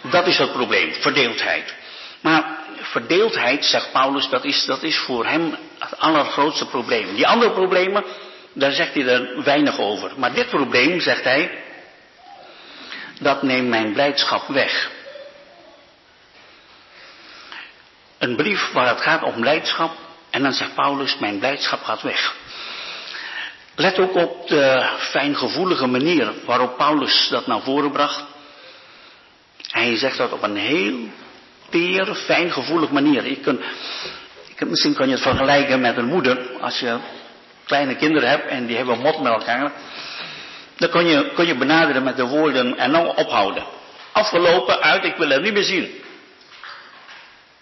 dat is het probleem, verdeeldheid. Maar verdeeldheid, zegt Paulus, dat is, dat is voor hem het allergrootste probleem. Die andere problemen, daar zegt hij er weinig over. Maar dit probleem, zegt hij, dat neemt mijn blijdschap weg. Een brief waar het gaat om blijdschap, en dan zegt Paulus, mijn blijdschap gaat weg. Let ook op de fijngevoelige manier waarop Paulus dat naar voren bracht. Hij zegt dat op een heel teer, fijngevoelig manier. Misschien kan je het vergelijken met een moeder. Als je kleine kinderen hebt en die hebben mot met elkaar. Dan kun je, kun je benaderen met de woorden en nou ophouden. Afgelopen uit, ik wil het niet meer zien.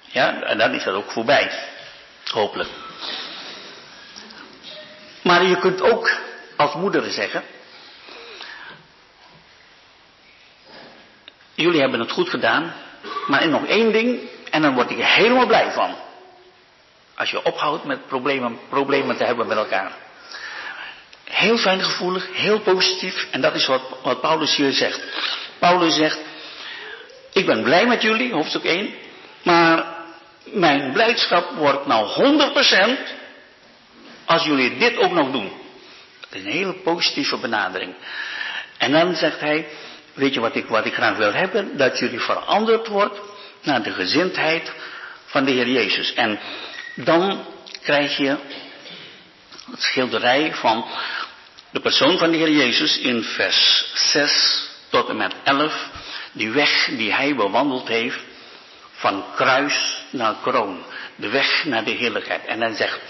Ja, en dan is dat ook voorbij. Hopelijk. Maar je kunt ook als moeder zeggen. Jullie hebben het goed gedaan, maar nog één ding en dan word ik er helemaal blij van. Als je ophoudt met problemen, problemen te hebben met elkaar. heel fijngevoelig, heel positief. En dat is wat, wat Paulus hier zegt. Paulus zegt, ik ben blij met jullie, hoofdstuk 1. Maar mijn blijdschap wordt nou 100% als jullie dit ook nog doen. Dat is een hele positieve benadering. En dan zegt hij, weet je wat ik, wat ik graag wil hebben? Dat jullie veranderd wordt naar de gezindheid van de Heer Jezus. En dan krijg je het schilderij van de persoon van de Heer Jezus in vers 6 tot en met 11. Die weg die hij bewandeld heeft van kruis naar kroon. De weg naar de heerlijkheid. En dan zegt,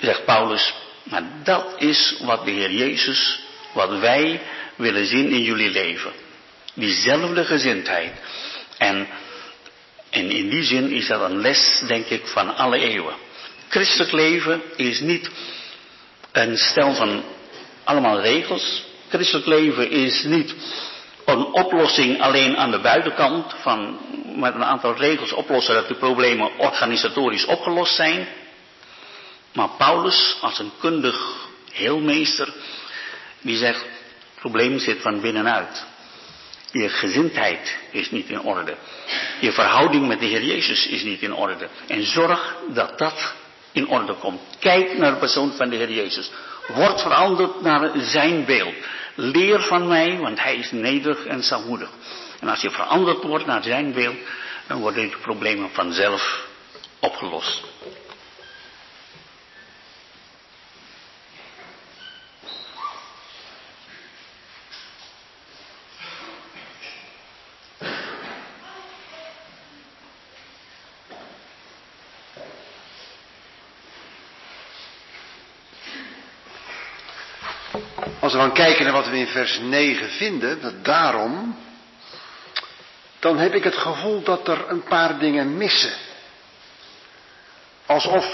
zegt Paulus, maar dat is wat de Heer Jezus, wat wij willen zien in jullie leven. Diezelfde gezindheid. En, en in die zin is dat een les, denk ik, van alle eeuwen. Christelijk leven is niet een stel van allemaal regels. Christelijk leven is niet een oplossing alleen aan de buitenkant, van met een aantal regels oplossen dat de problemen organisatorisch opgelost zijn. Maar Paulus, als een kundig heelmeester, die zegt, het probleem zit van binnenuit. Je gezindheid is niet in orde. Je verhouding met de Heer Jezus is niet in orde. En zorg dat dat in orde komt. Kijk naar de persoon van de Heer Jezus. Word veranderd naar zijn beeld. Leer van mij, want hij is nederig en zachtmoedig. En als je veranderd wordt naar zijn beeld, dan worden de problemen vanzelf opgelost. Als we dan kijken naar wat we in vers 9 vinden, dat daarom, dan heb ik het gevoel dat er een paar dingen missen. Alsof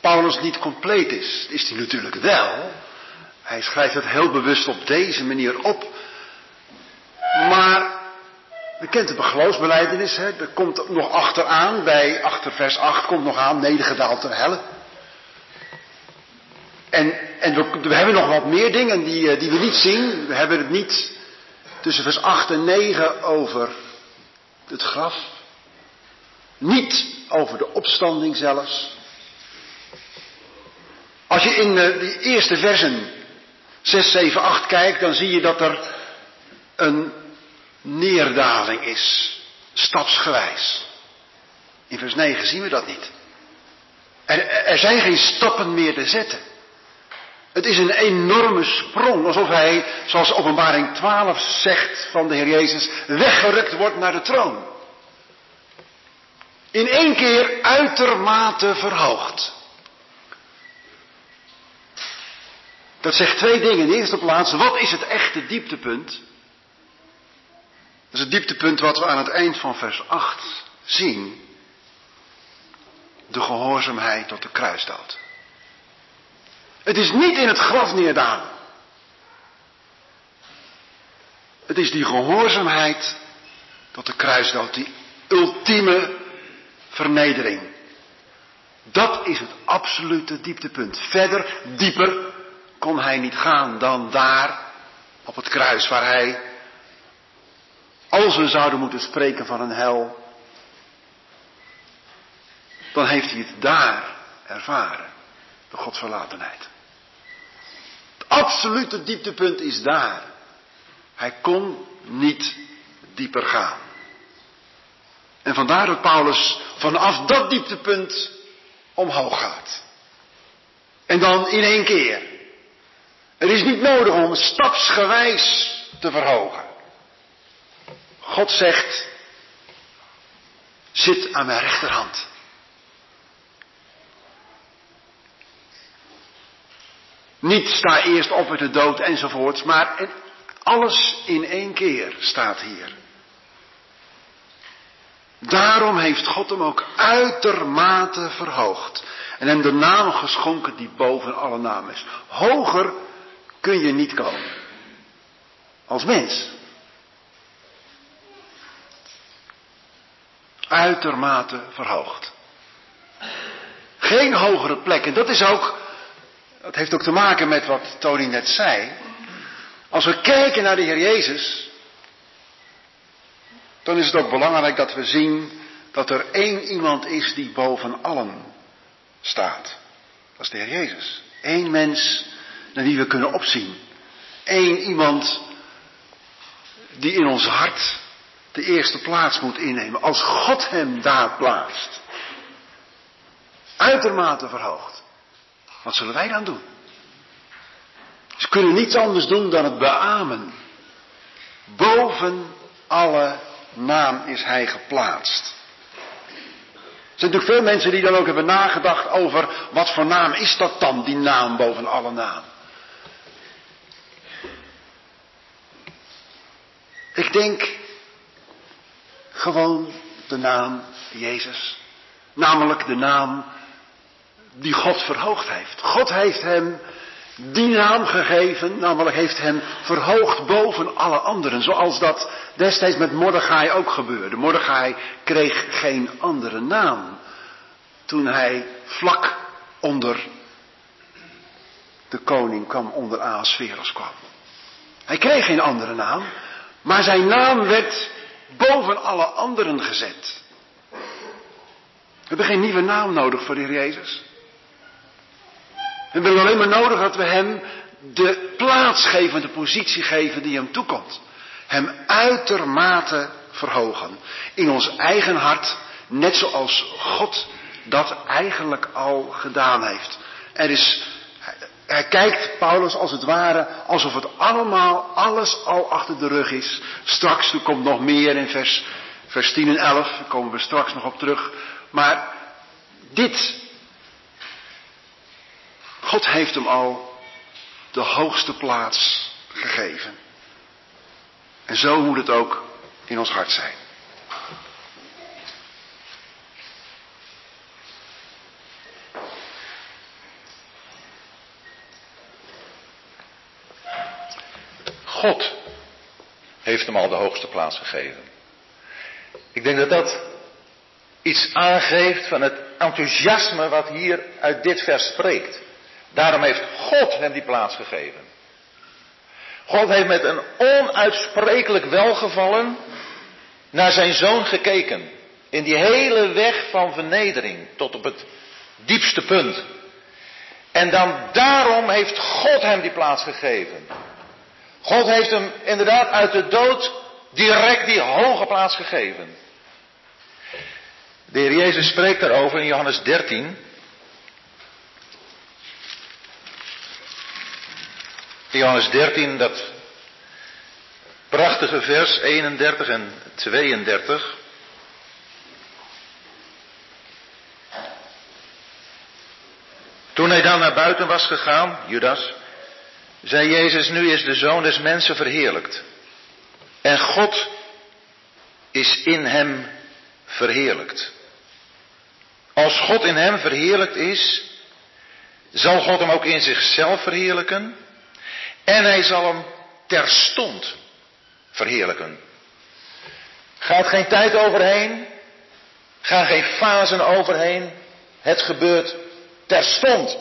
Paulus niet compleet is. Is hij natuurlijk wel. Hij schrijft het heel bewust op deze manier op. Maar, we kent de geloofsbeleidenis, hè? er komt nog achteraan, bij achter vers 8 komt nog aan, nedergedaald ter helle. En, en we, hebben nog wat meer dingen die, eh, die we niet zien. We hebben het niet tussen vers 8 en 9 over het graf. Niet over de opstanding zelfs. Als je in de, die eerste versen 6, 7, 8 kijkt, dan zie je dat er een neerdaling is. Stapsgewijs. In vers 9 zien we dat niet. Er, er zijn geen stappen meer te zetten. Het is een enorme sprong, alsof hij, zoals openbaring 12 zegt van de Heer Jezus, weggerukt wordt naar de troon. In één keer uitermate verhoogd. Dat zegt twee dingen. In de eerste plaats, wat is het echte dieptepunt? Dat is het dieptepunt wat we aan het eind van vers 8 zien. De gehoorzaamheid tot de kruisdood. Het is niet in het graf neerdalen. Het is die gehoorzaamheid tot de kruisdood, die ultieme vernedering. Dat is het absolute dieptepunt. Verder, dieper kon hij niet gaan dan daar op het kruis waar hij, als we zouden moeten spreken van een hel, dan heeft hij het daar ervaren, de godsverlatenheid absolute dieptepunt is daar. Hij kon niet dieper gaan. En vandaar dat Paulus vanaf dat dieptepunt omhoog gaat. En dan in één keer. Het is niet nodig om stapsgewijs te verhogen. God zegt, zit aan mijn rechterhand. Niet sta eerst op met de dood enzovoorts, maar alles in één keer staat hier. Daarom heeft God hem ook uitermate verhoogd. En hem de naam geschonken die boven alle namen is. Hoger kun je niet komen. Als mens. Uitermate verhoogd. Geen hogere plek. En dat is ook dat heeft ook te maken met wat Tony net zei. Als we kijken naar de Heer Jezus, dan is het ook belangrijk dat we zien dat er één iemand is die boven allen staat. Dat is de Heer Jezus. Eén mens naar wie we kunnen opzien. Eén iemand die in ons hart de eerste plaats moet innemen. Als God hem daar plaatst. Uitermate verhoogd. Wat zullen wij dan doen? Ze kunnen niets anders doen dan het beamen. Boven alle naam is hij geplaatst. Er zijn natuurlijk veel mensen die dan ook hebben nagedacht over wat voor naam is dat dan, die naam boven alle naam. Ik denk gewoon de naam Jezus. Namelijk de naam die God verhoogd heeft. God heeft hem die naam gegeven, namelijk heeft hem verhoogd boven alle anderen. Zoals dat destijds met Mordechai ook gebeurde. Mordechai kreeg geen andere naam toen hij vlak onder de koning kwam, onder Ahasveros kwam. Hij kreeg geen andere naam, maar zijn naam werd boven alle anderen gezet. We hebben geen nieuwe naam nodig voor de Heer Jezus. We hebben alleen maar nodig dat we hem de plaats geven, de positie geven die hem toekomt. Hem uitermate verhogen. In ons eigen hart, net zoals God dat eigenlijk al gedaan heeft. Er is, hij kijkt Paulus als het ware alsof het allemaal, alles al achter de rug is. Straks, er komt nog meer in vers, vers 10 en 11, daar komen we straks nog op terug. Maar dit God heeft hem al de hoogste plaats gegeven. En zo moet het ook in ons hart zijn. God heeft hem al de hoogste plaats gegeven. Ik denk dat dat iets aangeeft van het enthousiasme wat hier uit dit vers spreekt. Daarom heeft God hem die plaats gegeven. God heeft met een onuitsprekelijk welgevallen naar zijn zoon gekeken. In die hele weg van vernedering tot op het diepste punt. En dan daarom heeft God hem die plaats gegeven. God heeft hem inderdaad uit de dood direct die hoge plaats gegeven. De Heer Jezus spreekt daarover in Johannes 13. Johannes 13, dat prachtige vers 31 en 32. Toen hij dan naar buiten was gegaan, Judas, zei Jezus, nu is de zoon des mensen verheerlijkt. En God is in hem verheerlijkt. Als God in hem verheerlijkt is, zal God hem ook in zichzelf verheerlijken en hij zal hem terstond verheerlijken. Gaat geen tijd overheen, gaan geen fasen overheen, het gebeurt terstond.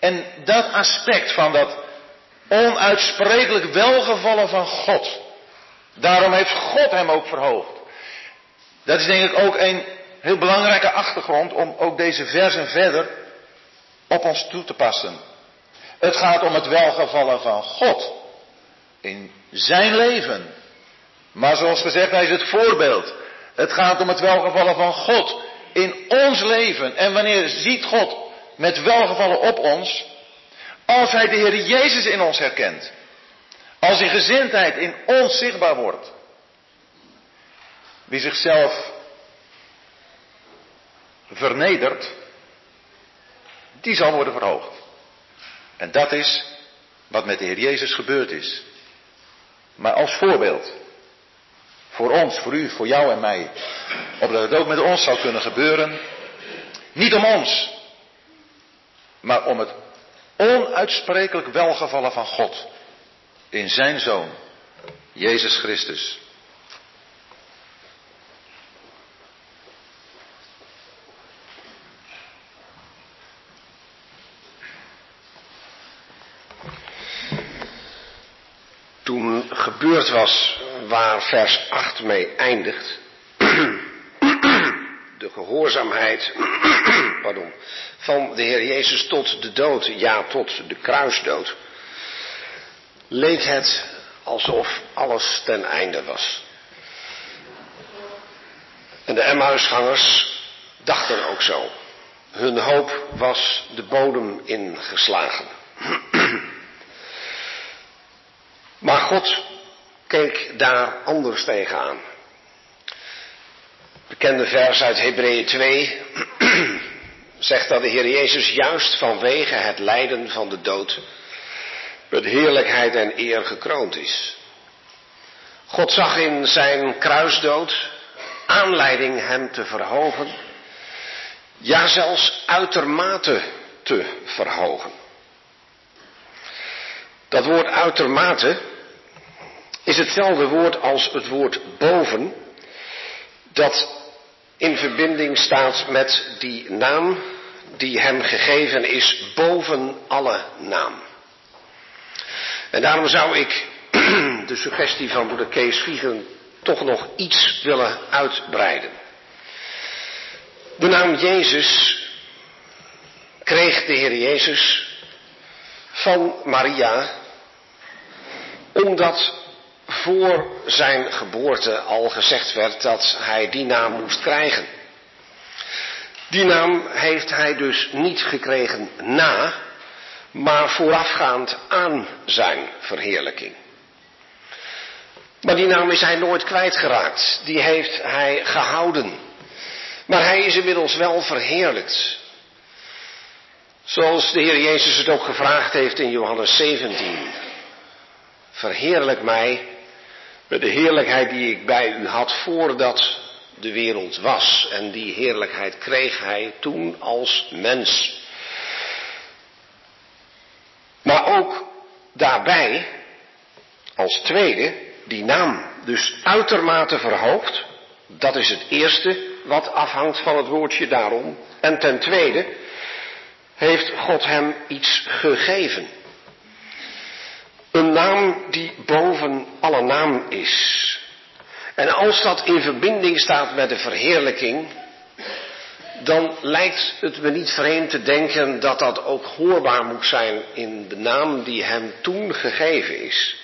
En dat aspect van dat onuitsprekelijk welgevallen van God, daarom heeft God hem ook verhoogd. Dat is denk ik ook een heel belangrijke achtergrond om ook deze versen verder op ons toe te passen. Het gaat om het welgevallen van God in zijn leven. Maar zoals gezegd, hij is het voorbeeld. Het gaat om het welgevallen van God in ons leven. En wanneer ziet God met welgevallen op ons? Als hij de Heer Jezus in ons herkent. Als die gezindheid in ons zichtbaar wordt. Wie zichzelf vernedert, die zal worden verhoogd. En dat is wat met de Heer Jezus gebeurd is. Maar als voorbeeld. Voor ons, voor u, voor jou en mij. Opdat het ook met ons zou kunnen gebeuren. Niet om ons. Maar om het onuitsprekelijk welgevallen van God. In zijn Zoon. Jezus Christus. Was waar vers 8 mee eindigt. De gehoorzaamheid pardon, van de Heer Jezus tot de dood, ja tot de kruisdood, leek het alsof alles ten einde was. En de Emmausgangers dachten ook zo. Hun hoop was de bodem ingeslagen. Maar God keek daar anders tegenaan. Bekende vers uit Hebreeën 2 zegt dat de Heer Jezus juist vanwege het lijden van de dood met heerlijkheid en eer gekroond is. God zag in zijn kruisdood aanleiding hem te verhogen, ja zelfs uitermate te verhogen. Dat woord uitermate is hetzelfde woord als het woord boven, dat in verbinding staat met die naam die hem gegeven is boven alle naam. En daarom zou ik de suggestie van broeder Kees Viegen toch nog iets willen uitbreiden. De naam Jezus kreeg de Heer Jezus van Maria, omdat voor zijn geboorte al gezegd werd dat hij die naam moest krijgen. Die naam heeft hij dus niet gekregen na, maar voorafgaand aan zijn verheerlijking. Maar die naam is hij nooit kwijtgeraakt. Die heeft hij gehouden. Maar hij is inmiddels wel verheerlijkt. Zoals de Heer Jezus het ook gevraagd heeft in Johannes 17. Verheerlijk mij met de heerlijkheid die ik bij u had voordat de wereld was. En die heerlijkheid kreeg hij toen als mens. Maar ook daarbij, als tweede, die naam dus uitermate verhoogd. Dat is het eerste wat afhangt van het woordje daarom. En ten tweede heeft God hem iets gegeven. Een naam die boven alle naam is. En als dat in verbinding staat met de verheerlijking, dan lijkt het me niet vreemd te denken dat dat ook hoorbaar moet zijn in de naam die hem toen gegeven is.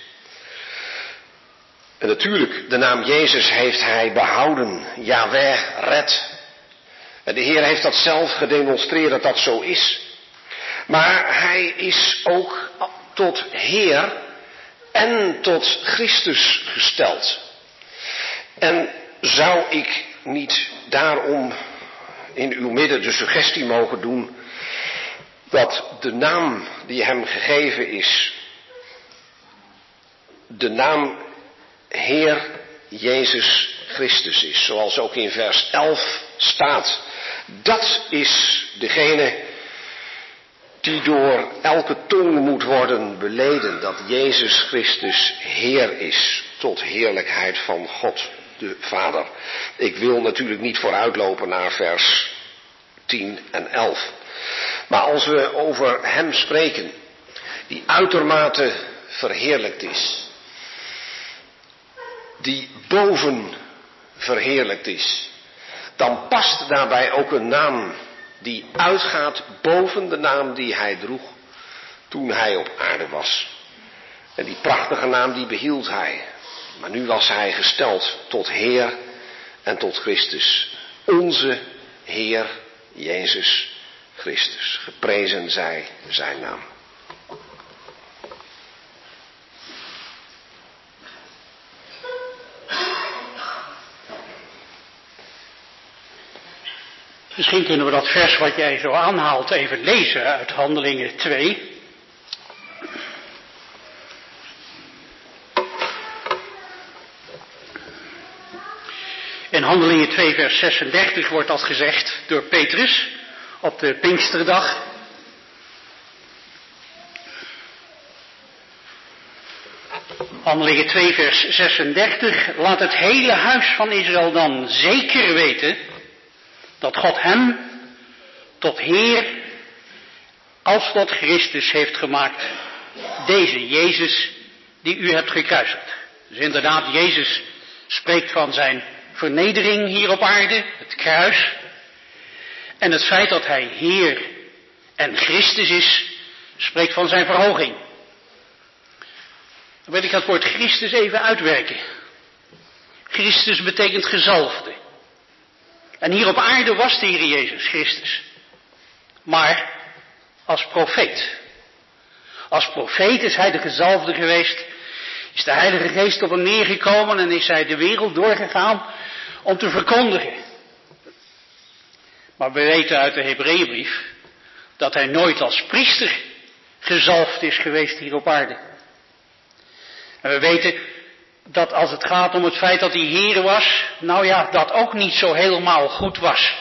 En natuurlijk, de naam Jezus heeft hij behouden. Yahweh red. En de Heer heeft dat zelf gedemonstreerd dat dat zo is. Maar hij is ook tot Heer en tot Christus gesteld. En zou ik niet daarom in uw midden de suggestie mogen doen dat de naam die hem gegeven is, de naam Heer Jezus Christus is, zoals ook in vers 11 staat. Dat is degene die door elke tong moet worden beleden dat Jezus Christus Heer is, tot heerlijkheid van God de Vader. Ik wil natuurlijk niet vooruitlopen naar vers 10 en 11. Maar als we over Hem spreken, die uitermate verheerlijkt is, die boven verheerlijkt is, dan past daarbij ook een naam die uitgaat boven de naam die hij droeg toen hij op aarde was. En die prachtige naam die behield hij. Maar nu was hij gesteld tot Heer en tot Christus. Onze Heer Jezus Christus. Geprezen zij zijn naam. Misschien kunnen we dat vers wat jij zo aanhaalt even lezen uit Handelingen 2. In Handelingen 2 vers 36 wordt dat gezegd door Petrus op de Pinksterdag. Handelingen 2 vers 36 laat het hele huis van Israël dan zeker weten dat God hem tot Heer als tot Christus heeft gemaakt. Deze Jezus die u hebt gekruisigd. Dus inderdaad, Jezus spreekt van zijn vernedering hier op aarde, het kruis. En het feit dat hij Heer en Christus is, spreekt van zijn verhoging. Dan wil ik het woord Christus even uitwerken. Christus betekent gezalfde. En hier op aarde was de Heer Jezus Christus. Maar als profeet. Als profeet is hij de gezalfde geweest. Is de Heilige Geest op hem neergekomen en is hij de wereld doorgegaan om te verkondigen. Maar we weten uit de Hebreeënbrief dat hij nooit als priester gezalfd is geweest hier op aarde. En we weten dat als het gaat om het feit dat hij Heer was, nou ja, dat ook niet zo helemaal goed was.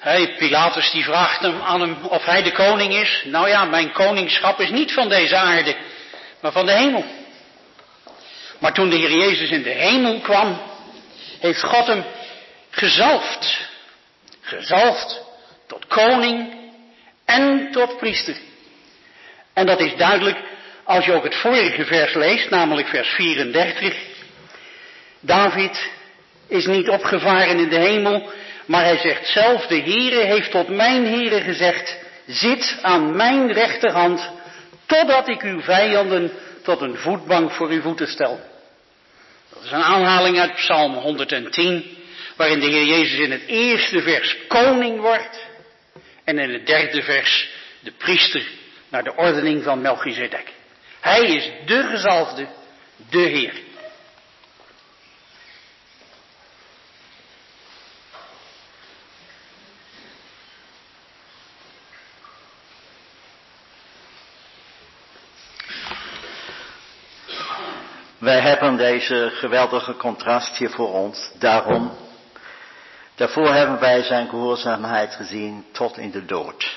Hey, Pilatus die vraagt hem aan hem of hij de koning is. Nou ja, mijn koningschap is niet van deze aarde, maar van de hemel. Maar toen de Heer Jezus in de hemel kwam, heeft God hem gezalfd. Gezalfd tot koning en tot priester. En dat is duidelijk als je ook het vorige vers leest, namelijk vers 34. David is niet opgevaren in de hemel, maar hij zegt zelf, de Heere heeft tot mijn Heere gezegd, zit aan mijn rechterhand, totdat ik uw vijanden tot een voetbank voor uw voeten stel. Dat is een aanhaling uit Psalm 110, waarin de Heer Jezus in het eerste vers koning wordt en in het derde vers de priester naar de ordening van Melchizedek. Hij is de gezalfde, de Heer. Wij hebben deze geweldige contrast hier voor ons. Daarom, daarvoor hebben wij zijn gehoorzaamheid gezien tot in de dood.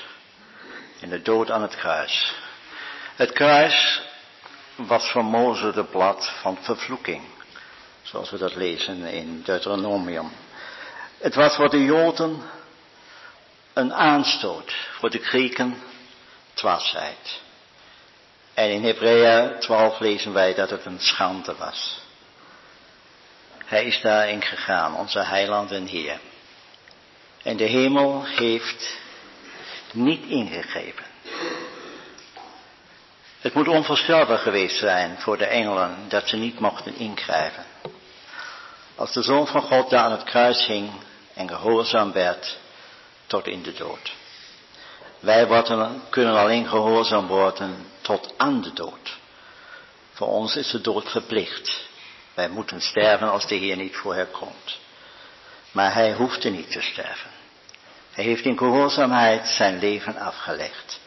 In de dood aan het kruis. Het kruis was voor Mozes de blad van vervloeking. Zoals we dat lezen in Deuteronomium. Het was voor de Joden een aanstoot, voor de Grieken dwaasheid. En in Hebreeën 12 lezen wij dat het een schande was. Hij is daarin gegaan, onze heiland en Heer. En de hemel heeft niet ingegrepen. Het moet onvoorstelbaar geweest zijn voor de engelen dat ze niet mochten ingrijpen. Als de Zoon van God daar aan het kruis hing en gehoorzaam werd tot in de dood. Wij worden, kunnen alleen gehoorzaam worden tot aan de dood. Voor ons is de dood verplicht. Wij moeten sterven als de Heer niet voorherkomt. Maar hij hoefde niet te sterven. Hij heeft in gehoorzaamheid zijn leven afgelegd.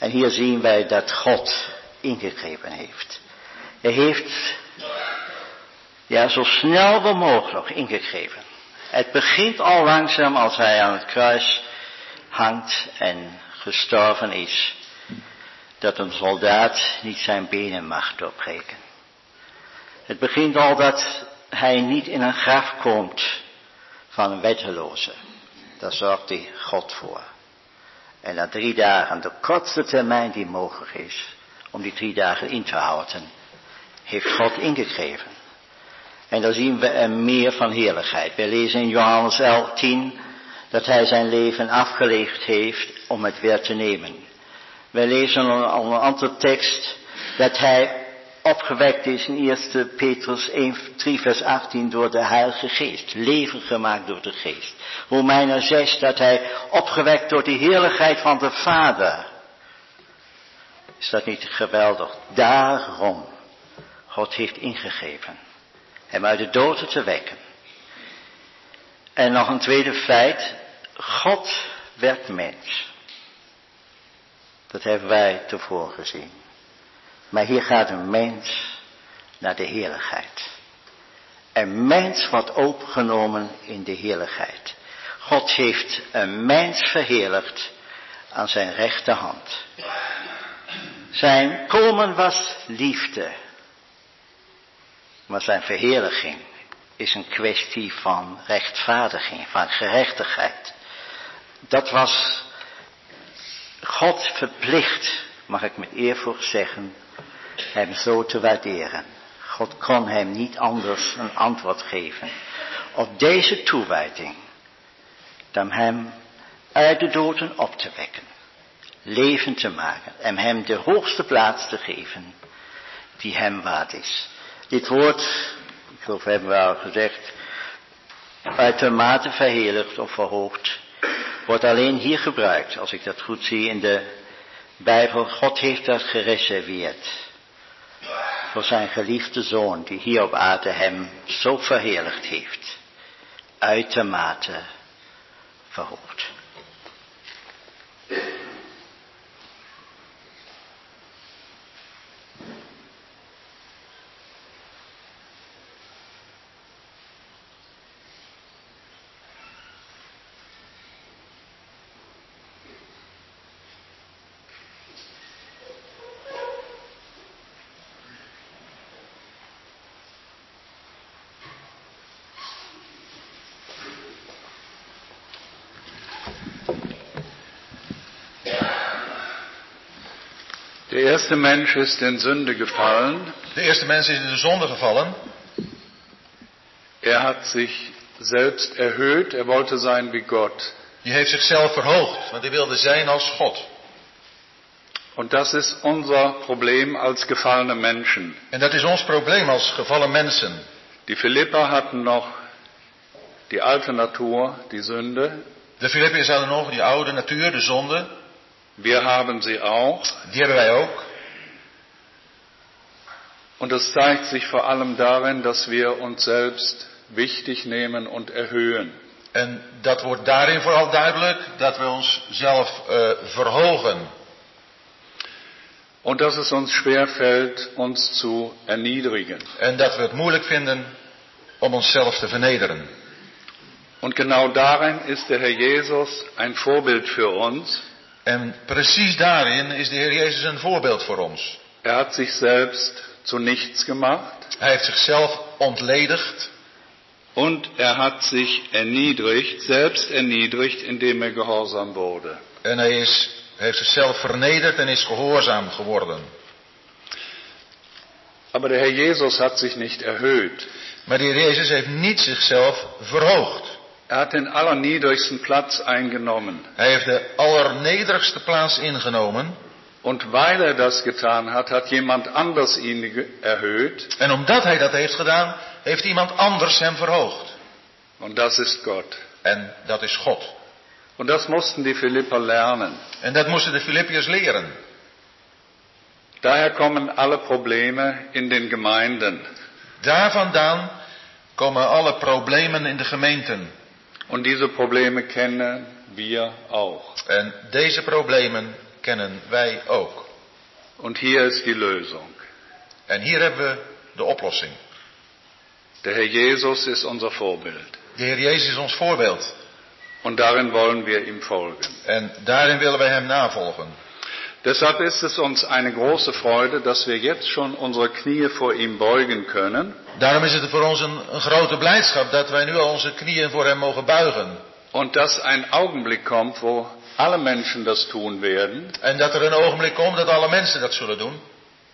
En hier zien wij dat God ingegrepen heeft. Hij heeft, ja, zo snel mogelijk ingegrepen. Het begint al langzaam als hij aan het kruis hangt en gestorven is, dat een soldaat niet zijn benen mag doorbreken. Het begint al dat hij niet in een graf komt van een wetteloze. Daar zorgt hij God voor. En na drie dagen, de kortste termijn die mogelijk is, om die drie dagen in te houden, heeft God ingegeven. En dan zien we er meer van heerlijkheid. We lezen in Johannes 11, 10 dat hij zijn leven afgelegd heeft om het weer te nemen. We lezen al een andere tekst dat hij opgewekt is in 1 Petrus 1, 3 vers 18 door de Heilige Geest. Leven gemaakt door de Geest. Romeinen 6 dat hij opgewekt door de heerlijkheid van de Vader. Is dat niet geweldig? Daarom. God heeft ingegeven. Hem uit de doden te wekken. En nog een tweede feit. God werd mens. Dat hebben wij tevoren gezien. Maar hier gaat een mens naar de heerlijkheid. Een mens wordt opgenomen in de heerlijkheid. God heeft een mens verheerlijkt aan zijn rechterhand. Zijn komen was liefde. Maar zijn verheerlijking is een kwestie van rechtvaardiging, van gerechtigheid. Dat was God verplicht, mag ik met eervoor zeggen, hem zo te waarderen. God kon hem niet anders een antwoord geven op deze toewijding dan hem uit de doden op te wekken, levend te maken en hem de hoogste plaats te geven die hem waard is. Dit woord, ik geloof hebben we al gezegd, uitermate verheerlijkt of verhoogd, wordt alleen hier gebruikt, als ik dat goed zie in de Bijbel. God heeft dat gereserveerd voor zijn geliefde zoon, die hier op aarde hem zo verheerlijkt heeft. Uitermate verhoogd. Der erste Mensch ist in Sünde gefallen. De eerste mens is in de zonde gevallen. Er hat sich selbst erhöht. Er wollte sein wie Gott. Die heeft zichzelf verhoogd, want hij wilde zijn als God. Und das ist unser Problem als gefallene Menschen. En dat is ons probleem als gevallen mensen. Die Philipper hatten noch die alte Natur, die Sünde. De Filippiërs hadden nog die oude natuur, de zonde. Wir haben sie auch. Die hebben wij ook. Und es zeigt sich vor allem darin, dass wir uns selbst wichtig nehmen und erhöhen. En dat wordt daarin vooral duidelijk dat we ons zelf uh, verhogen. Und dass es uns schwerfällt, uns zu erniedrigen. En dat we het moeilijk vinden om onszelf te vernederen. Und genau darin ist der Herr Jesus ein Vorbild für uns. En precies daarin is de Heer Jezus een voorbeeld voor ons. Er hat sich selbst zu nichts gemacht. Hij heeft zichzelf ontledigd. Und er hat sich erniedrigt, selbst erniedrigt, indem er gehorsam wurde. En hij is, heeft zichzelf vernederd en is gehoorzaam geworden. Aber der Herr Jesus hat sich nicht erhöht. Maar de Heer Jezus heeft niet zichzelf verhoogd. Er hat den allerniedrigsten Platz eingenommen. Hij heeft de allernederigste plaats ingenomen. Und weil er das getan hat, hat jemand anders ihn erhöht. En omdat hij dat heeft gedaan, heeft iemand anders hem verhoogd. Und das ist Gott. En dat is God. Und das mussten die Philipper lernen. En dat moesten de Filippiërs leren. Daher kommen alle Probleme in den Gemeinden. Daar vandaan komen alle problemen in de gemeenten. Und diese Probleme kennen wir auch. En deze problemen kennen wij ook. Und hier ist die Lösung. En hier hebben we de oplossing. Der Herr Jesus ist unser Vorbild. De Heer Jezus is ons voorbeeld. Und darin wollen wir ihm folgen. En daarin willen wij hem navolgen. Deshalb ist es uns eine große Freude, dass wir jetzt schon unsere Knie vor ihm beugen können. Daarom is het voor ons een, een grote blijdschap dat wij nu al onze knieën voor hem mogen buigen. Und dass ein Augenblick kommt, wo alle Menschen das tun werden. En dat er een ogenblik komt dat alle mensen dat zullen doen.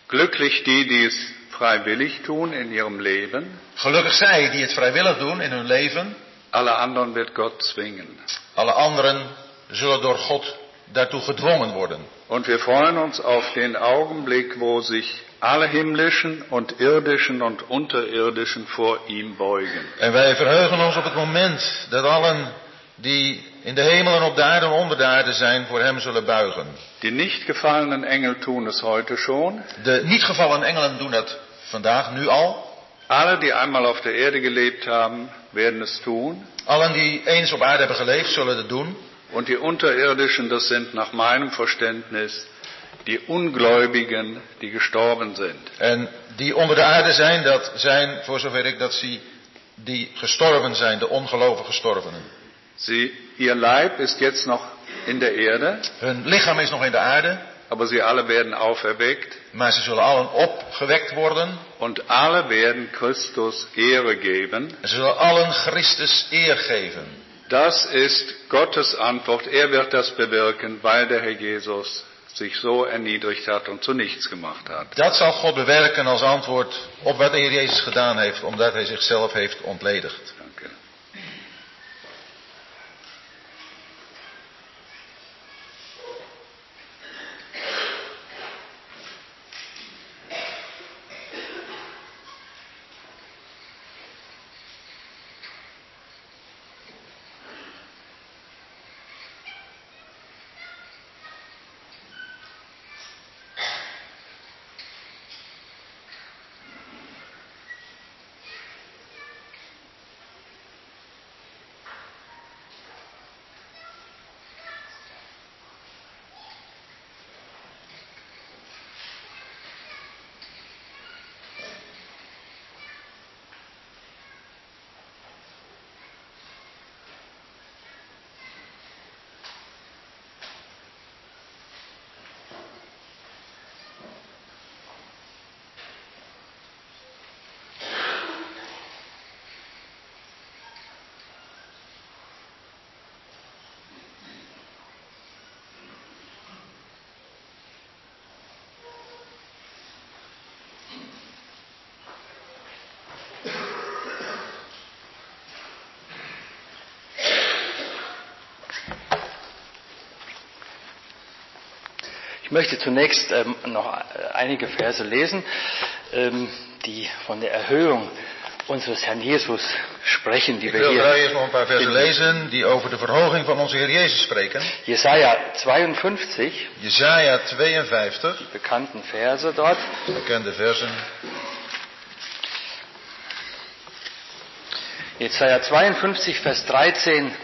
Glücklich die, die es freiwillig tun in ihrem Leben. Gelukkig zij die het vrijwillig doen in hun leven. Alle anderen wird Gott zwingen. Alle anderen zullen door God daartoe gedwongen worden. Und wir freuen uns auf den Augenblick, wo sich alle himmlischen und irdischen und unterirdischen vor ihm beugen. En wij verheugen ons op het moment dat allen die in de hemel en op de aarde en onder de aarde zijn voor hem zullen buigen. Die nicht gefallenen Engel tun es heute schon. De niet gevallen engelen doen dat vandaag, nu al. Alle, die einmal auf der Erde gelebt haben, werden es tun. Allen die eens op aarde hebben geleefd, zullen het doen. Und die Unterirdischen, das sind nach meinem Verständnis die Ungläubigen, die gestorben sind. En die onder de aarde zijn, dat zijn, voor zover ik dat zie, die gestorven zijn, de ongelovige gestorvenen. Sie, ihr Leib ist jetzt noch in der Erde, Hun lichaam is nog in de aarde, aber sie alle werden auferweckt maar ze zullen allen opgewekt worden. und alle werden Christus Ehre geben. En ze zullen allen Christus eer geven. Das ist Gottes Antwort. Er wird das bewirken, weil der Herr Jesus sich so erniedrigt hat und zu nichts gemacht hat. Dat zal God bewerken als antwoord op wat de Heer Jezus gedaan heeft, omdat hij zichzelf heeft ontledigd. Ich möchte zunächst ähm, noch einige Verse lesen, ähm, die von der Erhöhung unseres Herrn Jesus sprechen, die wir wil hier graag eerst nog een paar versen lezen die over de verhoging van onze Heer Jezus spreken. Jesaja 52, Jesaja 52, die bekannten Verse dort. bekende versen. Jesaja 52, Vers 13.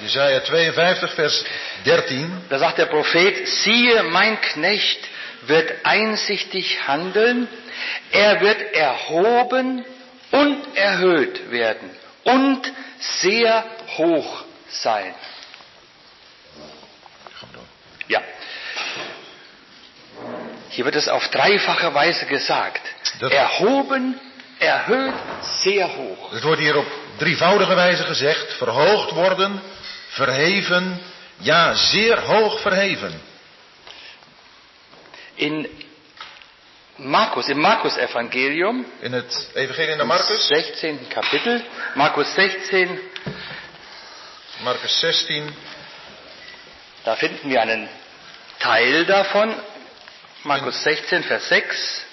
Jesaja 52, vers 13. Da sagt der Prophet, siehe, mein Knecht wird einsichtig handeln, er wird erhoben und erhöht werden und sehr hoch sein. Ja. Hier wird es auf dreifache Weise gesagt. Erhoben, erhöht, sehr hoch. Het wordt hier op drievoudige wijze gezegd. Verhoogd worden, verheven, ja zeer hoog verheven. In Markus, im Markus-Evangelium, In het evangelie naar Marcus, 16. Kapitel, Markus 16, Marcus 16, Da finden wir einen Teil davon. Markus 16, Vers 6.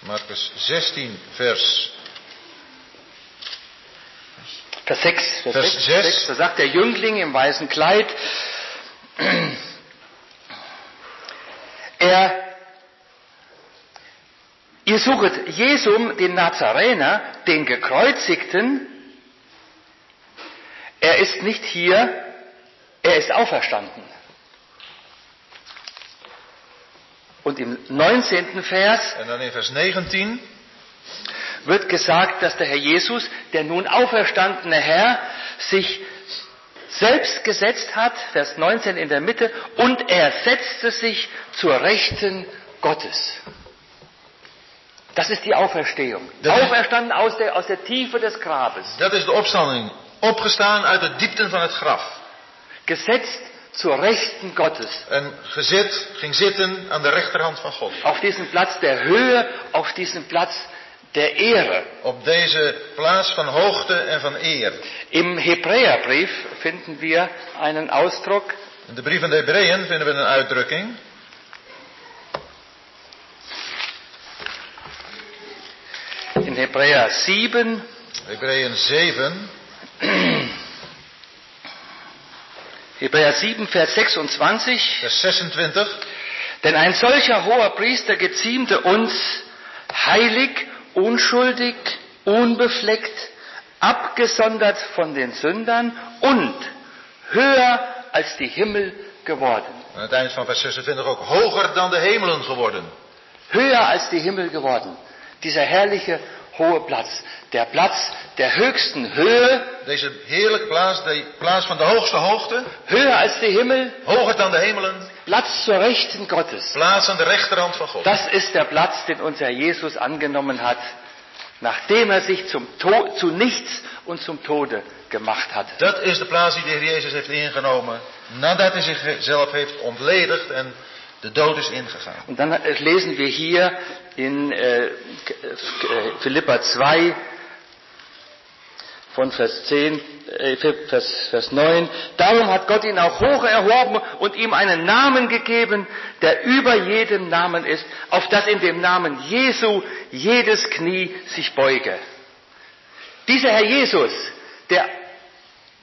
Marcus 16, vers Vers 6. Vers Vers 6, sechs. 6. Da sagt der Jüngling im weißen Kleid, er, ihr suchet Jesum, den Nazarener, den Gekreuzigten. Er ist nicht hier, er ist auferstanden. Und im 19. Vers en dan in vers 19. wird gesagt, dass der Herr Jesus, der nun auferstandene Herr, sich selbst gesetzt hat, Vers 19 in der Mitte, und er setzte sich zur Rechten Gottes. Das ist die Auferstehung. Das ist- Auferstanden aus der, aus der Tiefe des Grabes. Dat is de opstanding. Opgestaan uit de diepten van het graf. Gesetzt zur Rechten Gottes. En gezet, ging zitten aan de rechterhand van God. Auf diesem Platz der Höhe, auf diesem Platz der Ehre. Op deze plaats van hoogte en van eer. Im Hebräerbrief finden wir einen Ausdruck, In de brief aan de Hebreeën vinden we een uitdrukking. in Hebräer 7, Hebreeën 7, Hebräer 7, Vers 26. vers 26. Denn ein solcher hoher Priester geziemte uns heilig, unschuldig, unbefleckt, abgesondert von den Sündern und höher als die Himmel geworden. Aan het eind van vers 26 ook hoger dan de hemelen geworden. Höher als die Himmel geworden. Dieser herrliche hohe Platz. Der Platz der höchsten Höhe, Deze heerlijke plaats, de plaats van de hoogste hoogte, höher als die Himmel, hoger dan de hemelen, Platz zur Rechten Gottes. plaats aan de rechterhand van God. Das ist der Platz, den unser Jesus angenommen hat, nachdem er sich zum to zu nichts und zum Tode gemacht hatte. Dat is de plaats die de Heer Jezus heeft ingenomen nadat hij zichzelf heeft ontledigd en de dood is ingegaan. Und dann äh, lesen wir hier in äh, äh, Philippa 2 von Vers 10, äh, Vers, Vers 9. Darum hat Gott ihn auch hoch erhoben und ihm einen Namen gegeben, der über jedem Namen ist, auf dass in dem Namen Jesu jedes Knie sich beuge. Dieser Herr Jesus, der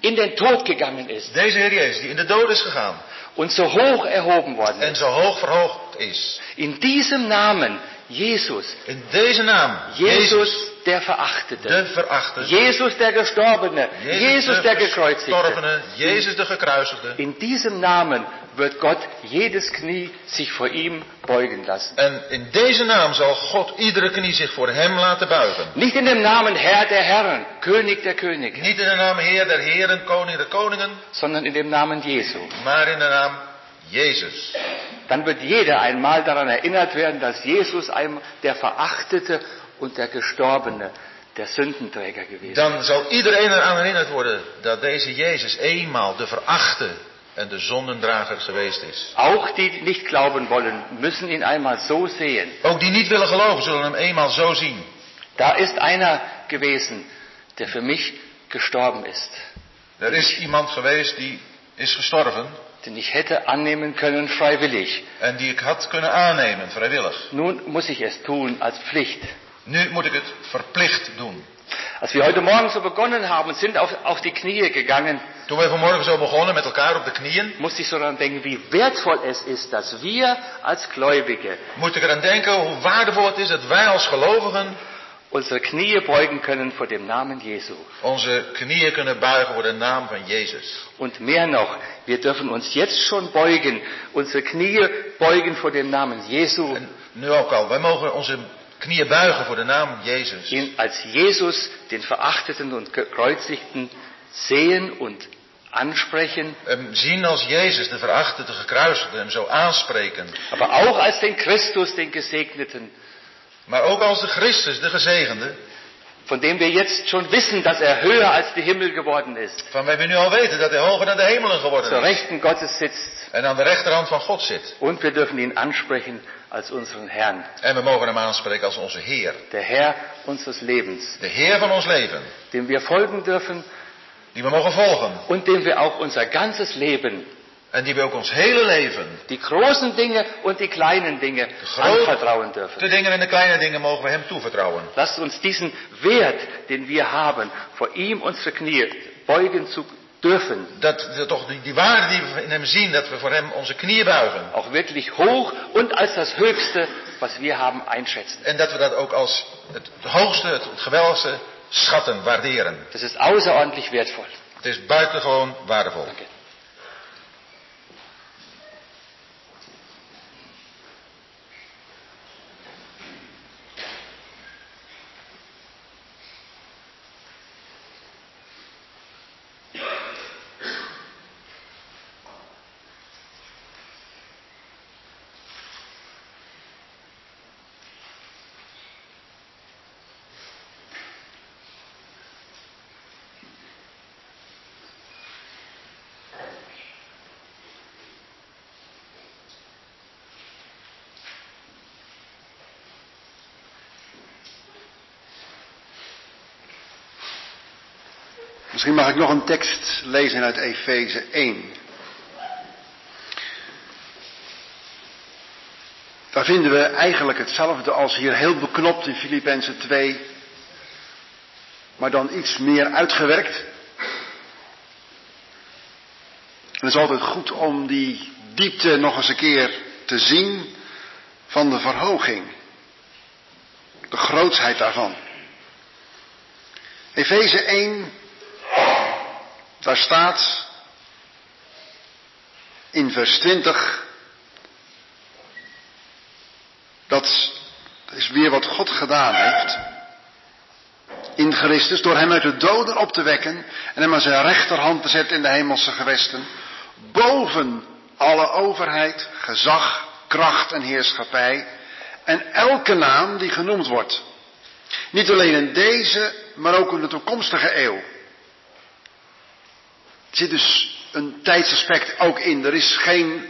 in den Tod gegangen ist. Deze Heer Jezus, die in de dood is gegaan. Und so hoch erhoben worden En zo hoog verhoogd is. In diesem Namen, Jesus. In deze naam, Jesus, der Verachtete. De verachte. Jesus, der Gestorbene. Jezus, Jesus, de der Gekreuzigte. Jezus de gekruisigde. In diesem Namen wird Gott jedes Knie sich vor ihm beugen lassen. En in deze naam zal God iedere knie zich voor hem laten buigen. Nicht in dem Namen Herr der Herren, König der Könige. Niet in de naam Heer der Heren, Koning der Koningen. Sondern in dem Namen Jesu. Maar in de naam Jezus. Dann wird jeder einmal daran erinnert werden, dass Jesus einmal der Verachtete und der Gestorbene, der Sündenträger gewesen ist. Dan zal iedereen eraan herinnerd worden dat deze Jezus eenmaal de verachte en de zondendrager geweest is. Auch die nicht glauben wollen, müssen ihn einmal so sehen. Ook die niet willen geloven zullen hem eenmaal zo zien. Da ist einer gewesen, der für mich gestorben ist. Er is iemand geweest die is gestorven. Den ich hätte annehmen können freiwillig. En die ik had kunnen aannemen, vrijwillig. Nun muss ich es tun als Pflicht. Nu moet ik het verplicht doen. Als wir heute Morgen so begonnen haben und sind auf, auf die Knie gegangen, Toen we vanmorgen zo begonnen met elkaar op de knieën, musste ich so daran denken, wie wertvoll es ist, dass wir als Gläubige moet ik eraan denken hoe waardevol het is dat wij als gelovigen unsere Knie beugen können vor dem Namen Jesu. onze knieën kunnen buigen voor de naam van Jezus. Und mehr noch, wir dürfen uns jetzt schon beugen, unsere Knie beugen vor dem Namen Jesu. En nu ook al, wij mogen onze knieën buigen voor de naam Jezus. ihn als Jesus, den Verachteten und Gekreuzigten, sehen und ansprechen, Hem zien als Jezus, de verachte, de gekruisigde, hem zo aanspreken. aber auch als den Christus, den Gesegneten, Maar ook als de Christus, de gezegende, von dem wir jetzt schon wissen, dass er höher als die Himmel geworden ist, van wij we nu al weten dat hij hoger dan de hemelen geworden zur is. Rechten Gottes sitzt. En aan de rechterhand van God zit. Und wir dürfen ihn ansprechen als unseren Herrn, En we mogen hem aanspreken als onze Heer. der Herr unseres Lebens, De Heer van ons leven. dem wir folgen dürfen Die we mogen volgen. und dem wir auch unser ganzes Leben, En die we ook ons hele leven, die großen Dinge und die kleinen Dinge grote anvertrauen dürfen. de dingen en de kleine dingen mogen we hem toevertrouwen. Lasst uns diesen Wert, den wir haben, vor ihm unsere Knie beugen zu dürfen, Dat, dat toch die, die waarde die we in hem zien, dat we voor hem onze knieën buigen. auch wirklich hoch und als das Höchste, was wir haben, einschätzen. En dat we dat ook als het hoogste, het, het geweldigste schatten, waarderen. Das ist außerordentlich wertvoll. Het is buitengewoon waardevol. Misschien mag ik nog een tekst lezen uit Efeze 1. Daar vinden we eigenlijk hetzelfde als hier heel beknopt in Filippenzen 2, maar dan iets meer uitgewerkt. Het is altijd goed om die diepte nog eens een keer te zien van de verhoging. De grootsheid daarvan. Efeze 1, daar staat in vers 20 dat is weer wat God gedaan heeft in Christus door hem uit de doden op te wekken en hem aan zijn rechterhand te zetten in de hemelse gewesten boven alle overheid, gezag, kracht en heerschappij en elke naam die genoemd wordt. Niet alleen in deze, maar ook in de toekomstige eeuw. Zit dus een tijdsaspect ook in. Er is geen,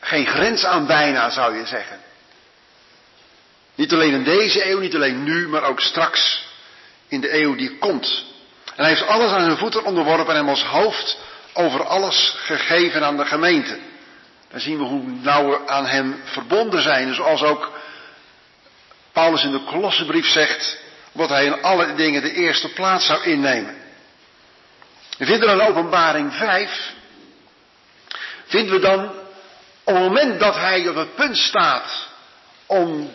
geen grens aan bijna, zou je zeggen. Niet alleen in deze eeuw, niet alleen nu, maar ook straks in de eeuw die komt. En hij heeft alles aan zijn voeten onderworpen en hem als hoofd over alles gegeven aan de gemeente. Dan zien we hoe nauw we aan hem verbonden zijn. Zoals ook Paulus in de Kolossenbrief zegt, wat hij in alle dingen de eerste plaats zou innemen. Dan in openbaring 5, vinden we dan op het moment dat hij op het punt staat om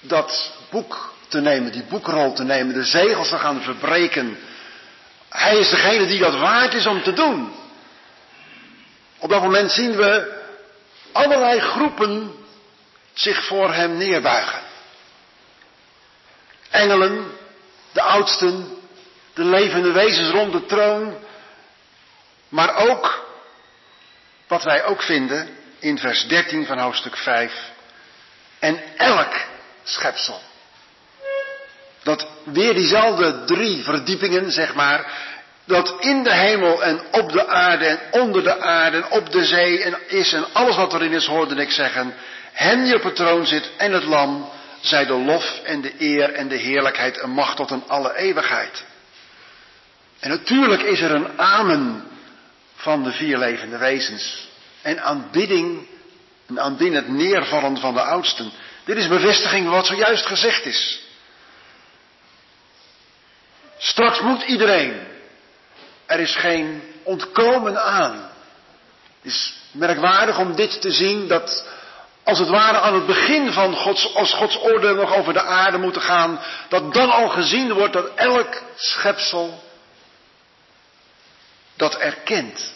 dat boek te nemen, die boekrol te nemen, de zegels te gaan verbreken. Hij is degene die dat waard is om te doen. Op dat moment zien we allerlei groepen zich voor hem neerbuigen. Engelen, de oudsten, de levende wezens rond de troon, maar ook wat wij ook vinden in vers 13 van hoofdstuk 5. En elk schepsel. Dat weer diezelfde drie verdiepingen, zeg maar, dat in de hemel en op de aarde en onder de aarde en op de zee en is en alles wat erin is, hoorde ik zeggen, hen die op het troon zit en het lam, zij de lof en de eer en de heerlijkheid en macht tot een alle eeuwigheid. En natuurlijk is er een amen van de vier levende wezens. En aanbidding, een aanbiddend neervallen van de oudsten. Dit is bevestiging wat zojuist gezegd is. Straks moet iedereen. Er is geen ontkomen aan. Het is merkwaardig om dit te zien dat als het ware aan het begin van Gods, als Gods oordeel nog over de aarde moeten gaan, dat dan al gezien wordt dat elk schepsel dat erkent.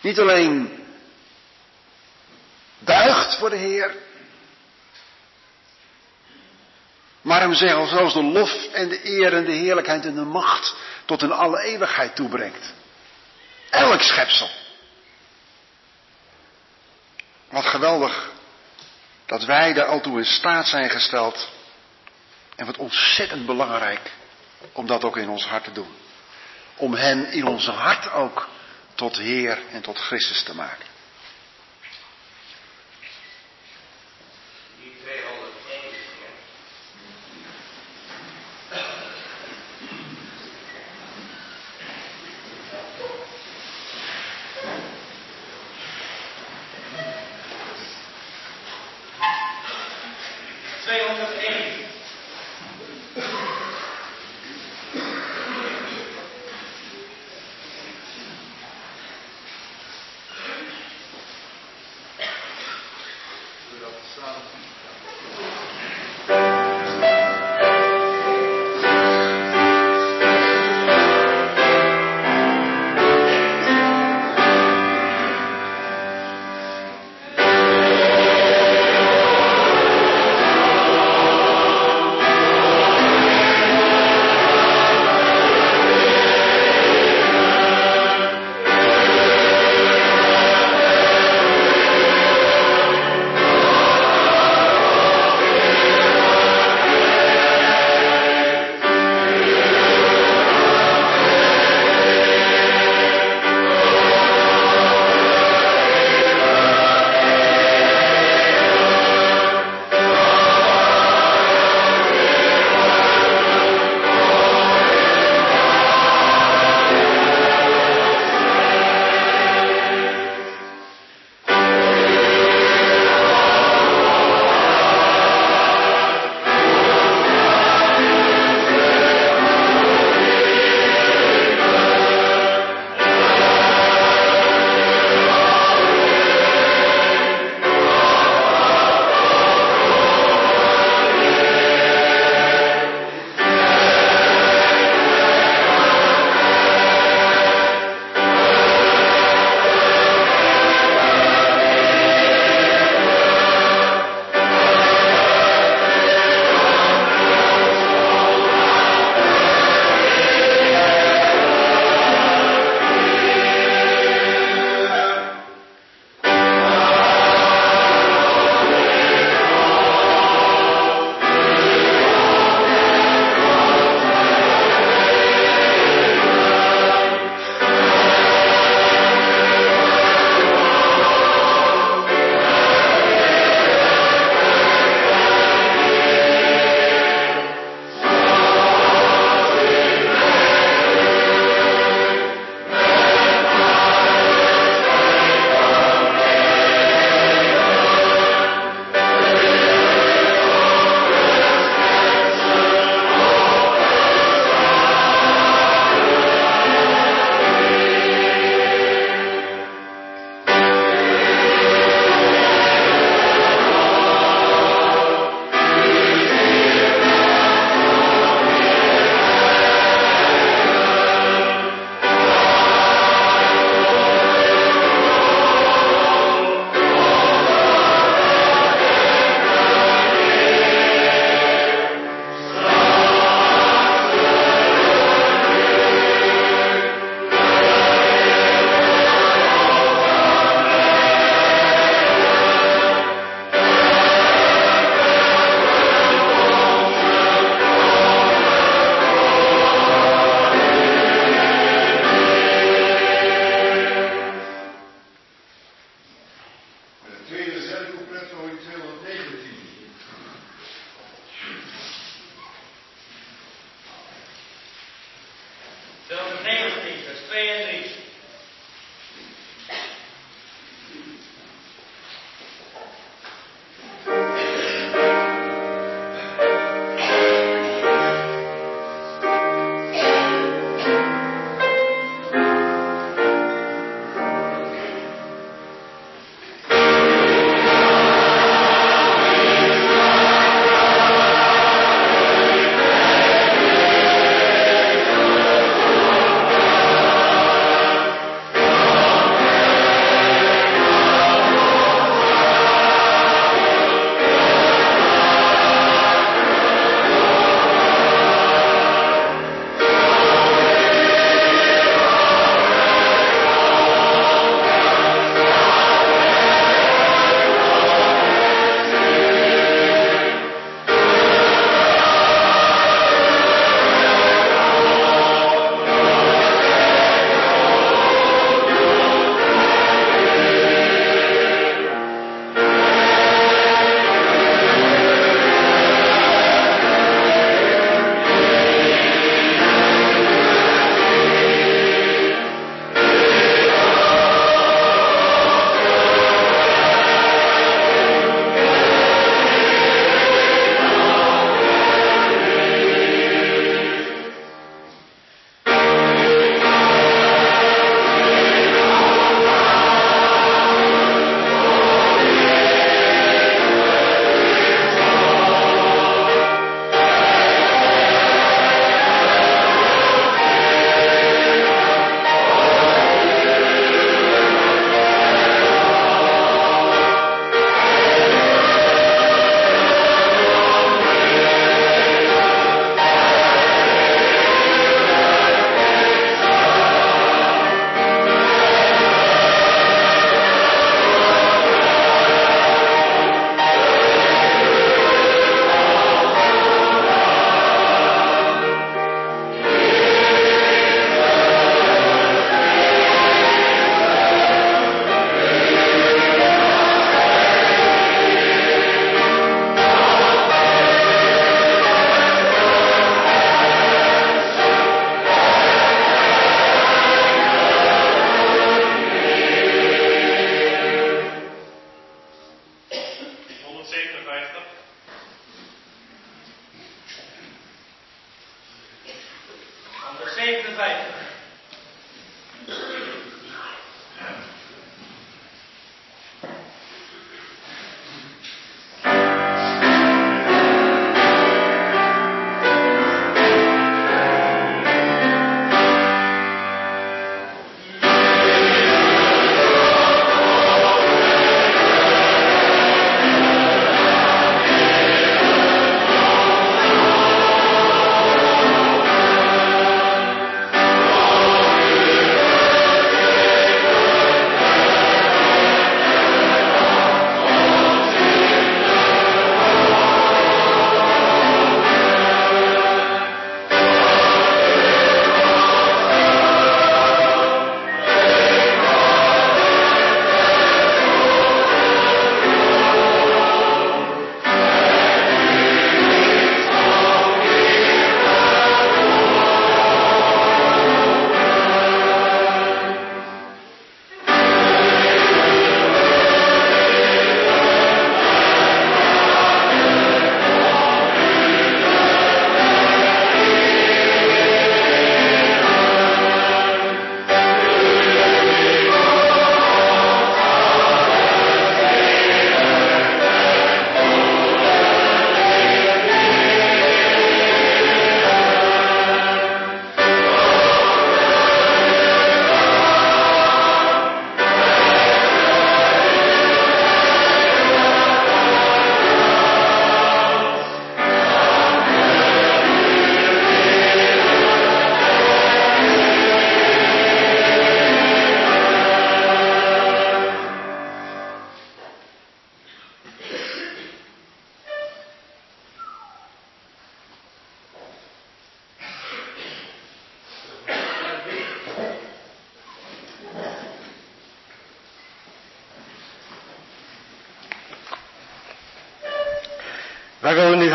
Niet alleen buigt voor de Heer, maar hem zelfs de lof en de eer en de heerlijkheid en de macht tot in alle eeuwigheid toebrengt. Elk schepsel. Wat geweldig dat wij daar al toe in staat zijn gesteld. En wat ontzettend belangrijk om dat ook in ons hart te doen. Om hen in ons hart ook tot Heer en tot Christus te maken.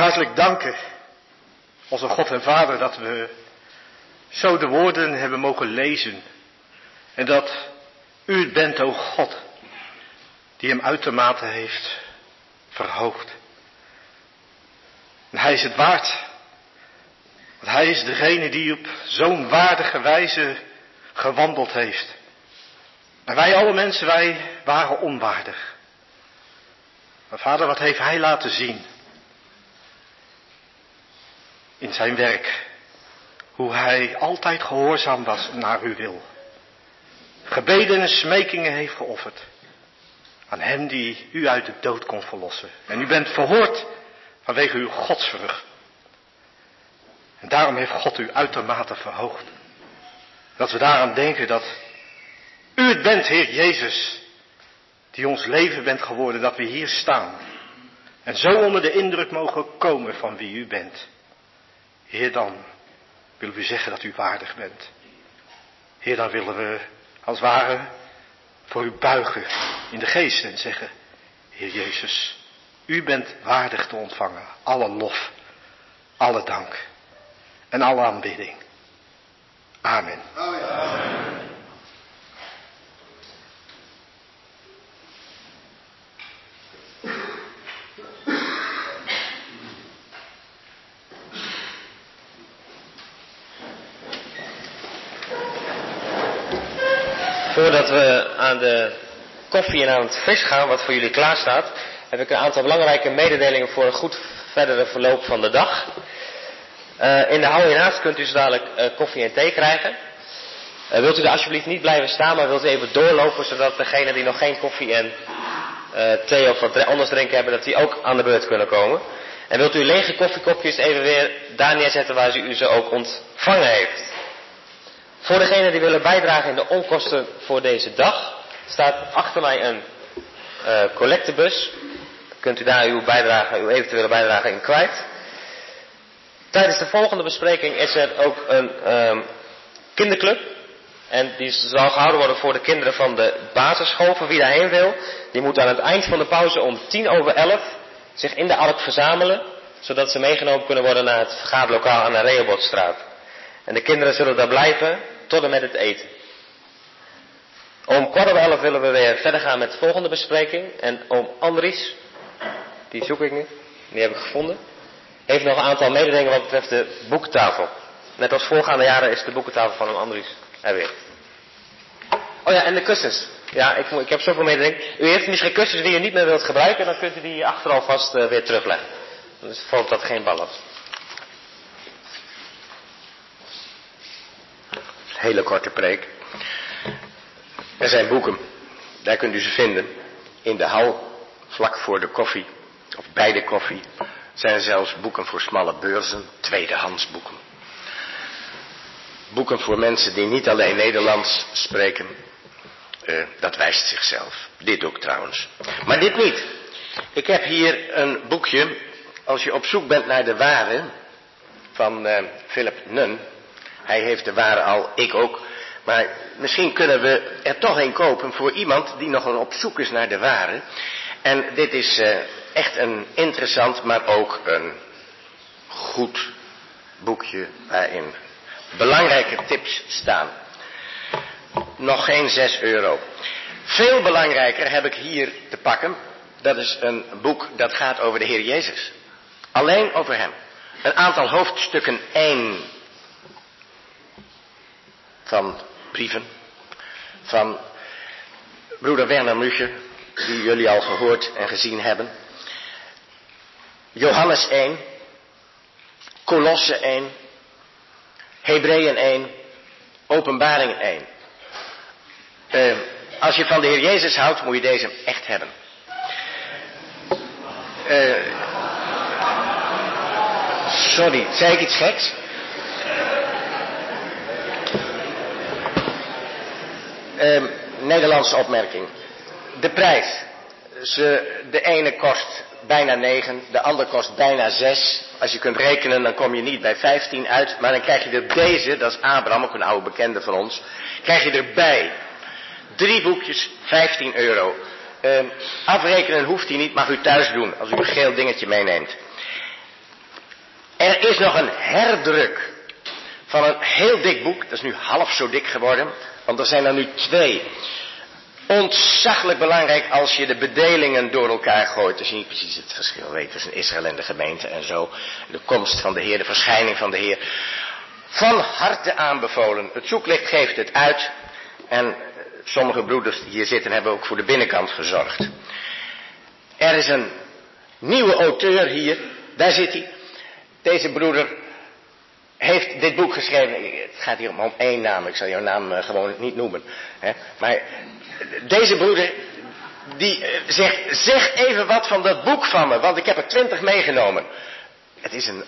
Hartelijk danken, onze God en Vader, dat we zo de woorden hebben mogen lezen. En dat u het bent, o God, die hem uitermate heeft verhoogd. Hij is het waard. Want hij is degene die op zo'n waardige wijze gewandeld heeft. En wij alle mensen, wij waren onwaardig. Maar vader, wat heeft hij laten zien? In zijn werk. Hoe hij altijd gehoorzaam was naar uw wil. Gebeden en smekingen heeft geofferd. Aan hem die u uit de dood kon verlossen. En u bent verhoord vanwege uw godsvrucht. En daarom heeft God u uitermate verhoogd. Dat we daaraan denken dat u het bent, Heer Jezus, die ons leven bent geworden, dat we hier staan. En zo onder de indruk mogen komen van wie u bent. Heer, dan willen we zeggen dat u waardig bent. Heer, dan willen we als ware voor u buigen in de geest en zeggen, Heer Jezus, u bent waardig te ontvangen. Alle lof, alle dank en alle aanbidding. Amen. Amen. Voordat we aan de koffie en aan het vis gaan, wat voor jullie klaar staat, heb ik een aantal belangrijke mededelingen voor een goed verdere verloop van de dag. Uh, in de hou hiernaast kunt u zo dadelijk uh, koffie en thee krijgen. Uh, wilt u er alsjeblieft niet blijven staan, maar wilt u even doorlopen, zodat degenen die nog geen koffie en thee of wat anders drinken hebben, dat die ook aan de beurt kunnen komen. En wilt u lege koffiekopjes even weer daar neerzetten waar u ze ook ontvangen heeft. Voor degenen die willen bijdragen in de onkosten voor deze dag, staat achter mij een uh, collectebus. Kunt u daar uw bijdrage, uw eventuele bijdrage in kwijt. Tijdens de volgende bespreking is er ook een um, kinderclub. En die zal gehouden worden voor de kinderen van de basisschool. Voor wie daarheen wil, die moet aan het eind van de pauze om tien over elf zich in de ark verzamelen. Zodat ze meegenomen kunnen worden naar het vergaderlokaal aan de Rehobothstraat. En de kinderen zullen daar blijven tot en met het eten. Om kwart over elf willen we weer verder gaan met de volgende bespreking. En om Andries, die zoek ik nu, die heb ik gevonden, heeft nog een aantal mededelingen wat betreft de boektafel. Net als voorgaande jaren is de boekentafel van een Andries er weer. Oh ja, en de kussens. Ja, ik, ik heb zoveel mededelingen. U heeft misschien kussens die u niet meer wilt gebruiken, dan kunt u die achter alvast eh, weer terugleggen. Dus vormt dat geen ballast. Hele korte preek. Er zijn boeken, daar kunt u ze vinden. In de hal, vlak voor de koffie, of bij de koffie, zijn zelfs boeken voor smalle beurzen, tweedehands boeken. Boeken voor mensen die niet alleen Nederlands spreken, eh, dat wijst zichzelf. Dit ook trouwens. Maar dit niet. Ik heb hier een boekje, als je op zoek bent naar de ware, van eh, Philip Nunn. Hij heeft de ware al, ik ook. Maar misschien kunnen we er toch een kopen voor iemand die nogal op zoek is naar de ware. En dit is eh, echt een interessant, maar ook een goed boekje waarin belangrijke tips staan. Nog geen 6 euro. Veel belangrijker heb ik hier te pakken. Dat is een boek dat gaat over de Heer Jezus. Alleen over hem. Een aantal hoofdstukken 1 van brieven van broeder Werner Muche, die jullie al gehoord en gezien hebben. Johannes 1, Kolosse 1, Hebreeën 1, Openbaringen 1. Eh, als je van de Heer Jezus houdt, moet je deze echt hebben. Eh, sorry, zei ik iets geks? Ehm, Nederlandse opmerking. De prijs. Ze, de ene kost bijna 9, de ander kost bijna 6. Als je kunt rekenen, dan kom je niet bij 15 uit. Maar dan krijg je er deze, dat is Abraham, ook een oude bekende van ons. Krijg je erbij. Drie boekjes, 15 euro. Ehm, afrekenen hoeft hij niet, mag u thuis doen, als u een geel dingetje meeneemt. Er is nog een herdruk van een heel dik boek. Dat is nu half zo dik geworden. Want er zijn er nu twee. Ontzaglijk belangrijk als je de bedelingen door elkaar gooit. Als je niet precies het verschil weet tussen Israël en de gemeente en zo. De komst van de Heer, de verschijning van de Heer. Van harte aanbevolen. Het zoeklicht geeft het uit. En sommige broeders die hier zitten hebben ook voor de binnenkant gezorgd. Er is een nieuwe auteur hier. Daar zit hij. Deze broeder heeft dit boek geschreven. Het gaat hier om, één naam. Ik zal jouw naam uh, gewoon niet noemen. Hè. Maar deze broeder, die uh, zegt, zeg even wat van dat boek van me, want ik heb er twintig meegenomen. Het is een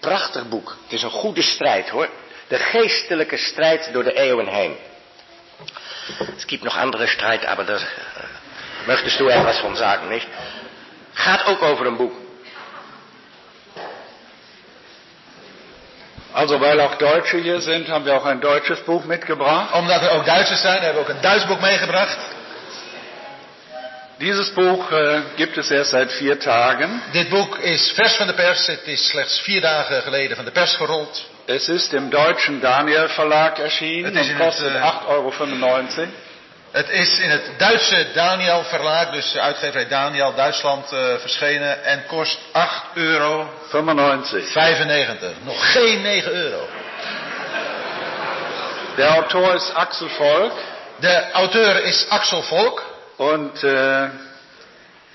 prachtig boek. Het is een goede strijd hoor. De geestelijke strijd door de eeuwen heen. Es gibt nog andere strijd, aber daar uh, möchtest du etwas van sagen, niet? Gaat ook over een boek. Also weil auch Deutsche hier sind, haben wir auch ein deutsches Buch mitgebracht. Omdat er ook Duitsers zijn, hebben we ook een Duits boek meegebracht. Dieses Buch äh, gibt es erst seit vier Tagen. Dit boek is vers van de pers. Het is slechts vier dagen geleden van de pers gerold. Es ist im deutschen Daniel Verlag erschienen und het, kostet äh, 8,95 Euro. Het is in het Duitse Daniel verlaag, dus uitgeverij Daniel Duitsland uh, verschenen en kost 8 euro 95. 95. Nog geen 9 euro. Der Autor ist Axel Volk. De auteur is Axel Volk. Und äh,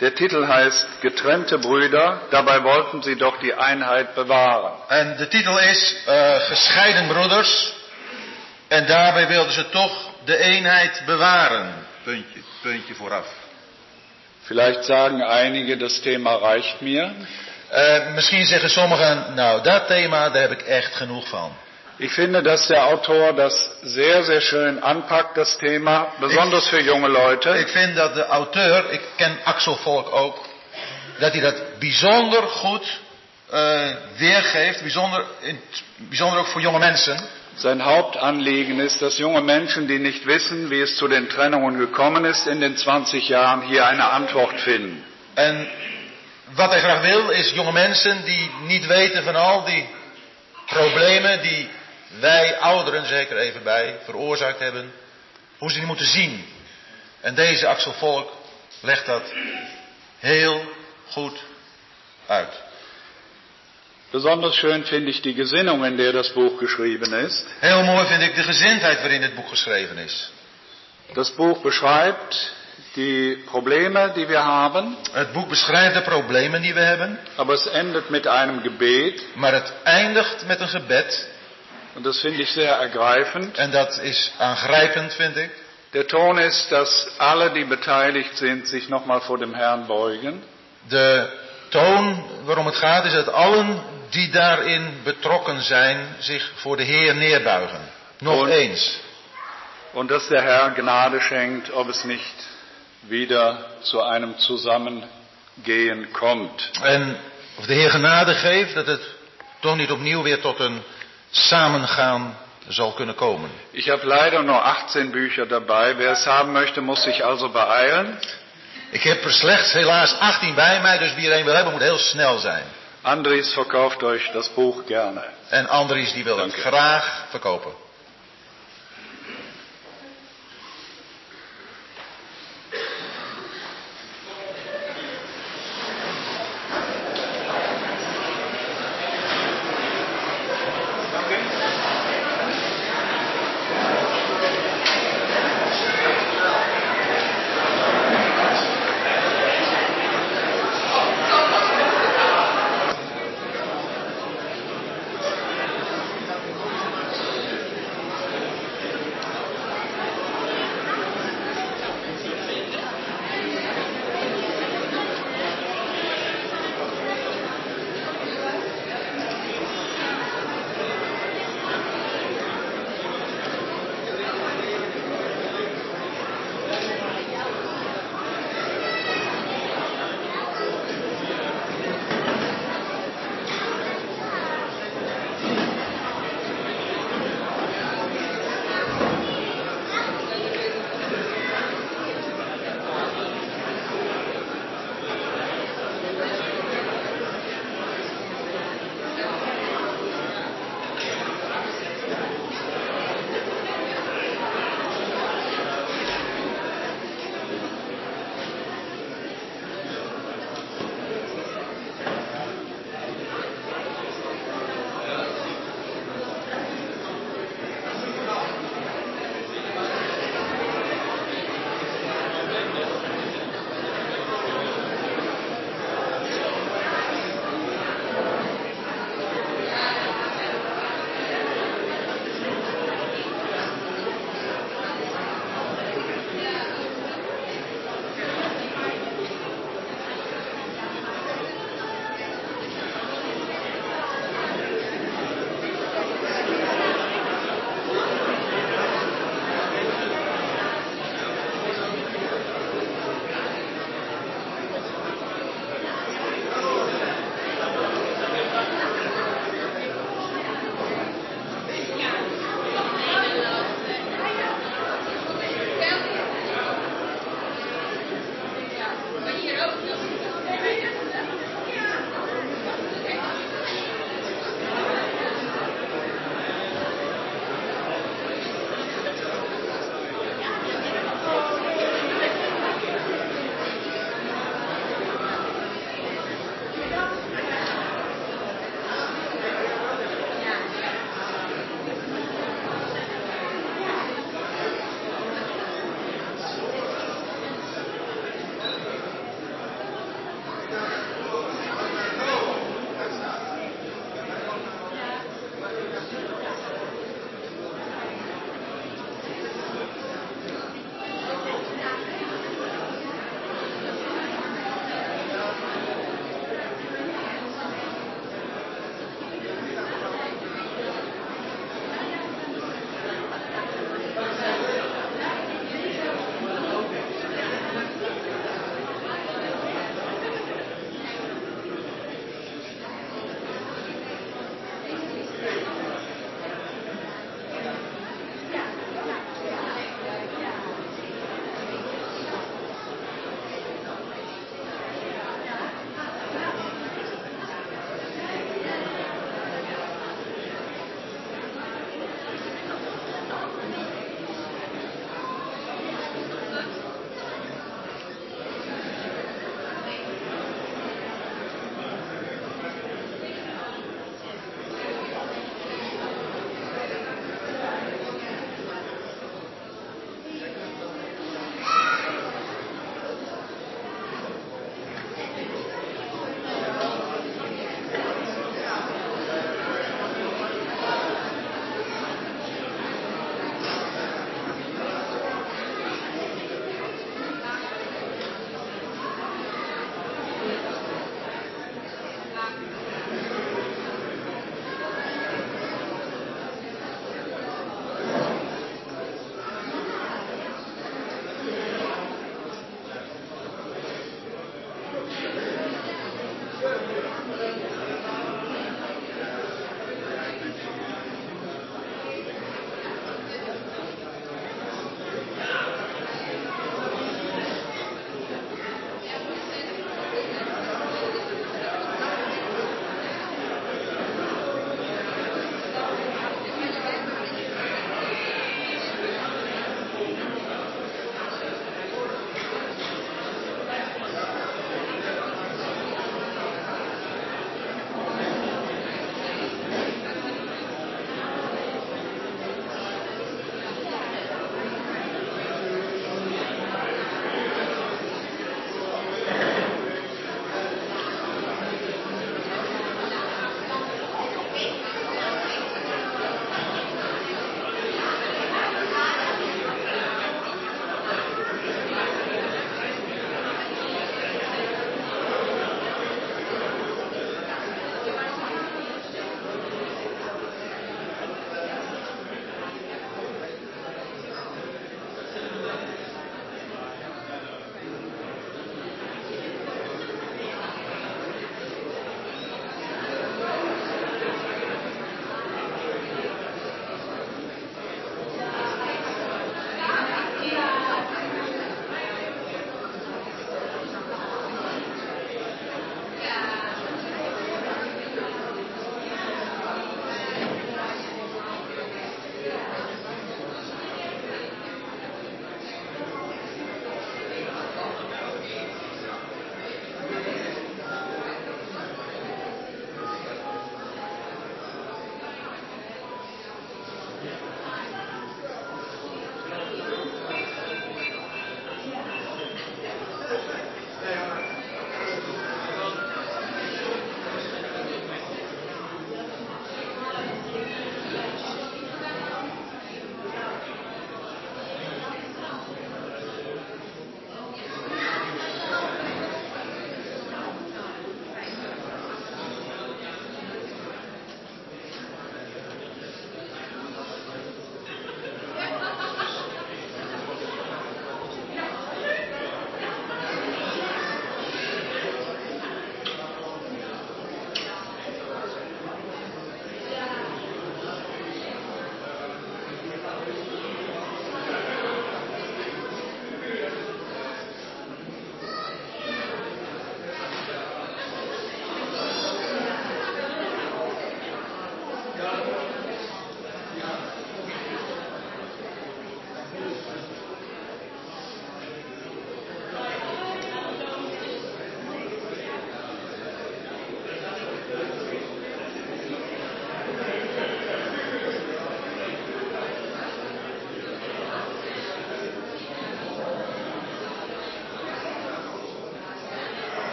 der Titel heißt Getrennte Brüder, dabei wollten sie doch die Einheit bewahren. En de titel is uh, Gescheiden broeders. En daarbij wilden ze toch de eenheid bewaren. Puntje, puntje vooraf. Vielleicht sagen einige, das Thema reicht mir. Uh, misschien zeggen sommigen, nou dat thema, daar heb ik echt genoeg van. Ich finde, dass der Autor das sehr, sehr schön anpackt, das Thema, besonders ik, für junge Leute. Ik vind dat de auteur, ik ken Axel Volk ook, dat hij dat bijzonder goed uh, weergeeft, bijzonder, in, bijzonder ook voor jonge mensen. Sein Hauptanliegen ist, dass junge Menschen, die nicht wissen, wie es zu den Trennungen gekommen ist in den 20 Jahren, hier eine Antwort finden. En wat hij graag wil, is jonge mensen die niet weten van al die problemen die wij ouderen, zeker even bij, veroorzaakt hebben, hoe ze die moeten zien. En deze Axel Volk legt dat heel goed uit. Besonders schön finde ich die Gesinnung, in der das Buch geschrieben ist. Heel mooi vind ik de gezindheid waarin dit boek geschreven is. Das Buch beschreibt die Probleme, die wir haben, Het boek beschrijft de problemen die we hebben, aber es endet mit einem Gebet. maar het eindigt met een gebed. Und das finde ich sehr ergreifend. En dat is aangrijpend, vind ik. Der Ton ist, dass alle, die beteiligt sind, sich nochmal vor dem Herrn beugen. De toon waarom het gaat is dat allen die daarin betrokken zijn zich voor de Heer neerbuigen. Nog Und- eens. Und dass der Herr Gnade schenkt, ob es nicht wieder zu einem Zusammengehen kommt. En of de Heer genade geeft dat het toch niet opnieuw weer tot een samengaan zal kunnen komen. Ich habe leider nur 18 Bücher dabei. Wer es haben möchte, muss sich also beeilen. Ik heb er slechts helaas 18 bij mij, dus wie er een wil hebben moet heel snel zijn. Andries verkauft euch das Buch gerne. En Andries die wil het graag verkopen.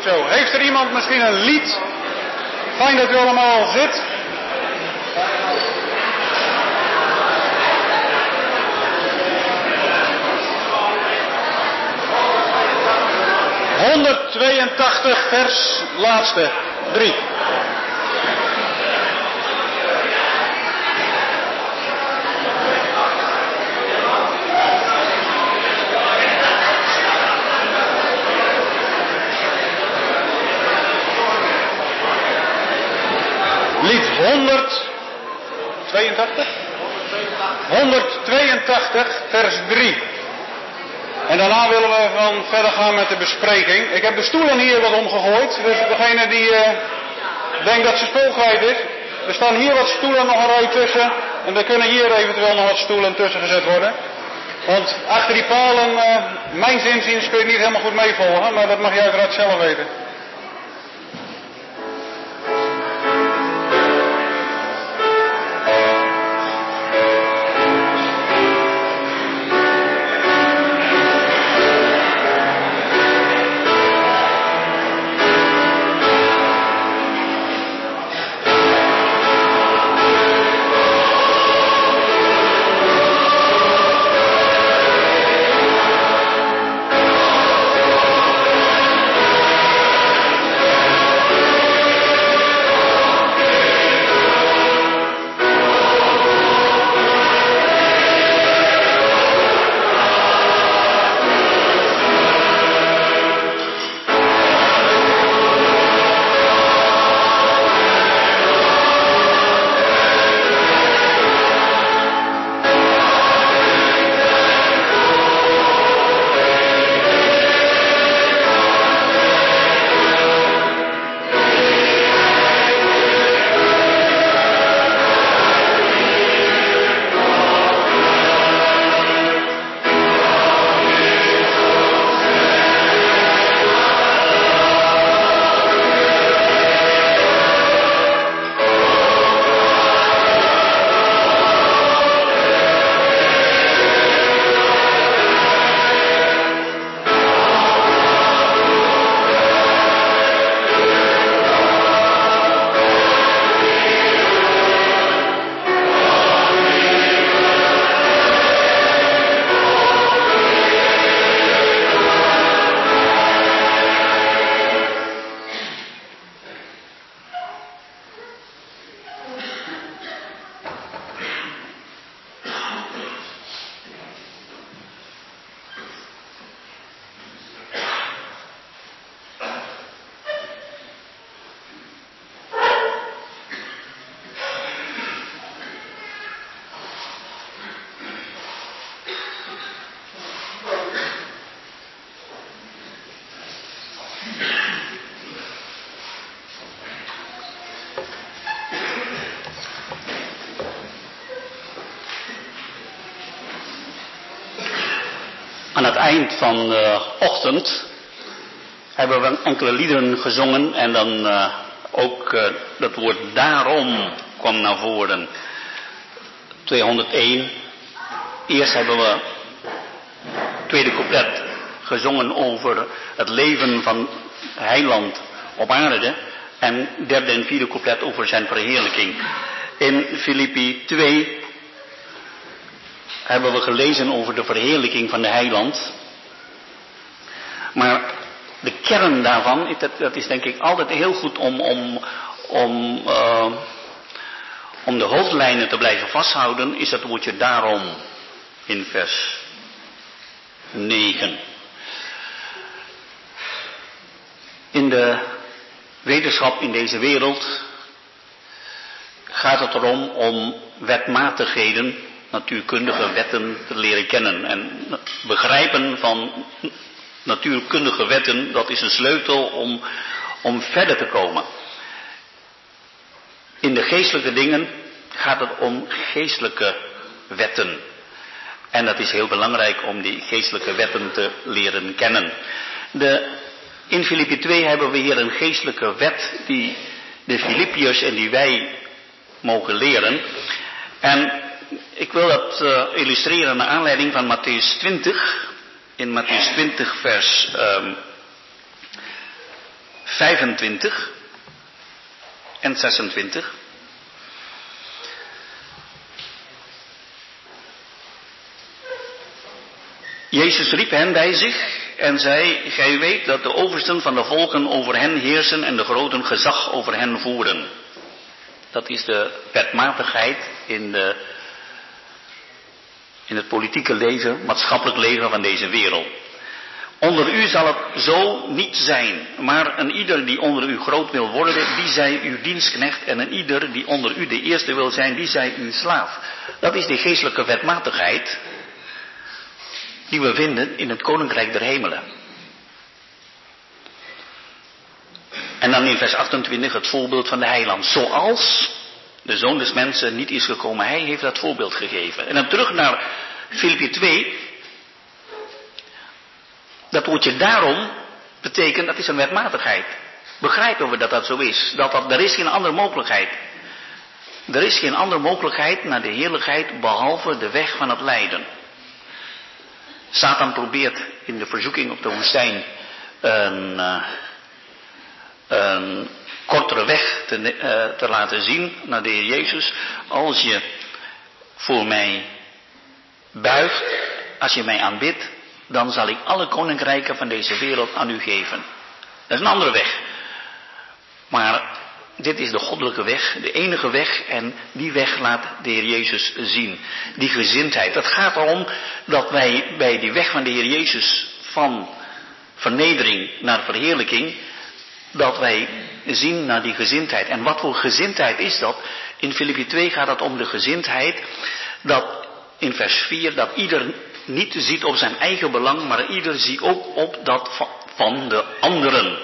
Heeft er iemand misschien een lied? Fijn dat u allemaal zit. ...182 vers laatste, 3. 182? 182, vers 3. En daarna willen we dan verder gaan met de bespreking. Ik heb de stoelen hier wat omgegooid. Dus degene die uh, denkt dat ze spul kwijt is. Er staan hier wat stoelen nog een rij tussen. En er kunnen hier eventueel nog wat stoelen tussen gezet worden. Want achter die palen, uh, mijn zinziens kun je niet helemaal goed meevolgen. Maar dat mag je uiteraard zelf weten. Het eind van de ochtend hebben we enkele liederen gezongen en dan uh, ook uh, dat woord daarom kwam naar voren. 201. Eerst hebben we tweede couplet gezongen over het leven van heiland op aarde. En derde en vierde couplet over zijn verheerlijking. In Filippi 2 hebben we gelezen over de verheerlijking van de heiland. Maar de kern daarvan, dat, dat is denk ik altijd heel goed om, om, om, uh, om de hoofdlijnen te blijven vasthouden, is dat woordje daarom in vers 9. In de wetenschap in deze wereld gaat het erom om wetmatigheden natuurkundige wetten te leren kennen. En begrijpen van natuurkundige wetten, dat is een sleutel om, om verder te komen. In de geestelijke dingen gaat het om geestelijke wetten. En dat is heel belangrijk om die geestelijke wetten te leren kennen. De, in Filippi 2 hebben we hier een geestelijke wet die de Filippiërs en die wij mogen leren. En ik wil dat uh, illustreren naar aanleiding van Matthäus 20. In Matthäus 20 vers um, 25 en 26. Jezus riep hen bij zich en zei, gij weet dat de oversten van de volken over hen heersen en de groten gezag over hen voeren. Dat is de wetmatigheid in, de, in het politieke leven, maatschappelijk leven van deze wereld. Onder u zal het zo niet zijn, maar een ieder die onder u groot wil worden, die zij uw dienstknecht en een ieder die onder u de eerste wil zijn, die zij uw slaaf. Dat is de geestelijke wetmatigheid die we vinden in het koninkrijk der hemelen. En dan in vers 28 het voorbeeld van de heiland. Zoals de zoon des mensen niet is gekomen, hij heeft dat voorbeeld gegeven. En dan terug naar Filippi 2. Dat woordje daarom betekent, dat is een wetmatigheid. Begrijpen we dat dat zo is? Dat, dat er is geen andere mogelijkheid. Er is geen andere mogelijkheid naar de heerlijkheid behalve de weg van het lijden. Satan probeert in de verzoeking op de woestijn een, een kortere weg te, uh, te, laten zien naar de Heer Jezus. Als je voor mij buigt, als je mij aanbidt, dan zal ik alle koninkrijken van deze wereld aan u geven. Dat is een andere weg. Maar dit is de goddelijke weg, de enige weg en die weg laat de Heer Jezus zien. Die gezindheid. Het gaat erom dat wij bij die weg van de Heer Jezus van vernedering naar verheerlijking, dat wij zien naar die gezindheid. En wat voor gezindheid is dat? In Filippi 2 gaat het om de gezindheid dat in vers 4 dat ieder niet ziet op zijn eigen belang, maar ieder ziet ook op dat van de anderen.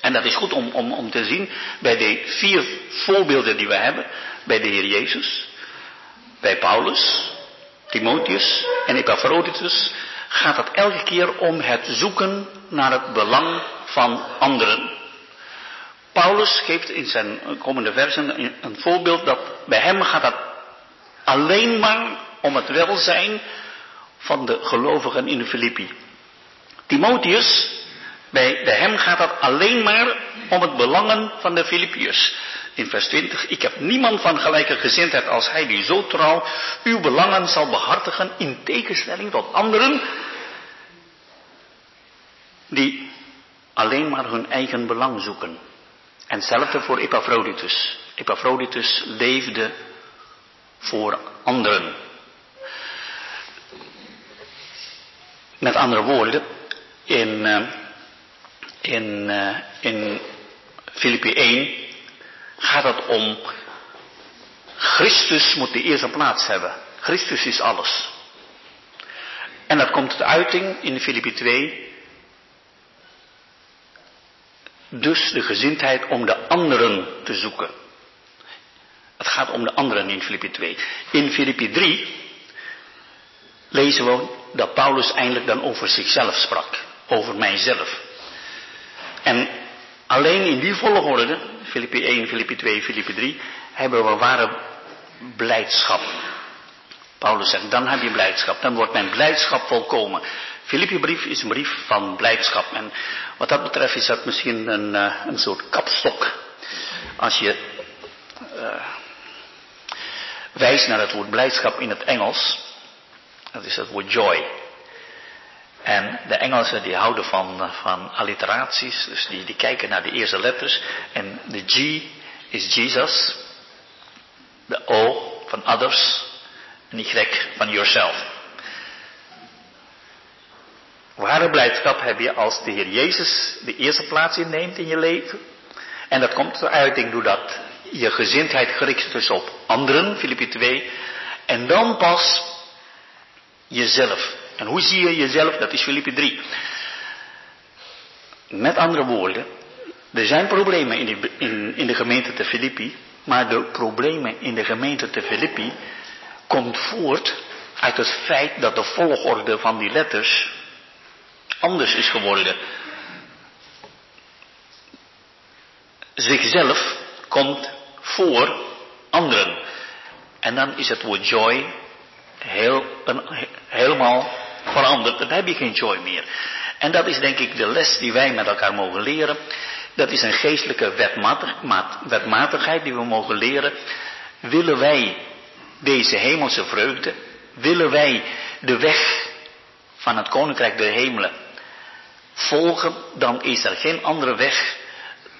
En dat is goed om, om, om te zien bij de vier voorbeelden die we hebben. Bij de Heer Jezus, bij Paulus, Timotheus en Epaphroditus gaat het elke keer om het zoeken naar het belang van anderen. Paulus geeft in zijn komende versen een voorbeeld dat bij hem gaat het alleen maar om het welzijn van de gelovigen in de Filippi. Timotheus bij de hem gaat het alleen maar om het belangen van de Filippiërs. In vers 20, ik heb niemand van gelijke gezindheid als hij die zo trouw uw belangen zal behartigen in tegenstelling tot anderen die alleen maar hun eigen belang zoeken. En hetzelfde voor Epaphroditus. Epaphroditus leefde voor anderen. Met andere woorden, in uh, in, uh, in Filippi 1 gaat het om Christus moet de eerste plaats hebben. Christus is alles. En dat komt tot uiting in Filippi 2. Dus de gezindheid om de anderen te zoeken. Het gaat om de anderen in Filippi 2. In Filippi 3 lezen we dat Paulus eindelijk dan over zichzelf sprak. Over mijzelf. En alleen in die volgorde, Filippi 1, Filippi 2, Filippi 3, hebben we ware blijdschap. Paulus zegt, dan heb je blijdschap, dan wordt mijn blijdschap volkomen. Filippi-brief is een brief van blijdschap. En wat dat betreft is dat misschien een, uh, een soort kapstok. Als je uh, wijst naar het woord blijdschap in het Engels, dat is het woord joy. En de Engelsen die houden van, van alliteraties, dus die, die kijken naar de eerste letters. En de G is Jesus, de O van others en Y van yourself. Ware blijdschap heb je als de Heer Jezus de eerste plaats inneemt in je leven. En dat komt tot uiting doordat je gezindheid gericht is op anderen, Filippi 2. En dan pas jezelf. En hoe zie je jezelf? Dat is Filippi 3. Met andere woorden, er zijn problemen in de, in de gemeente te Filippi, maar de problemen in de gemeente te Filippi komt voort uit het feit dat de volgorde van die letters anders is geworden. Zichzelf komt voor anderen. En dan is het woord joy heel, een, helemaal verandert, dan heb je geen joy meer. En dat is denk ik de les die wij met elkaar mogen leren. Dat is een geestelijke wetmatig, wetmatigheid die we mogen leren. Willen wij deze hemelse vreugde, willen wij de weg van het koninkrijk der hemelen volgen, dan is er geen andere weg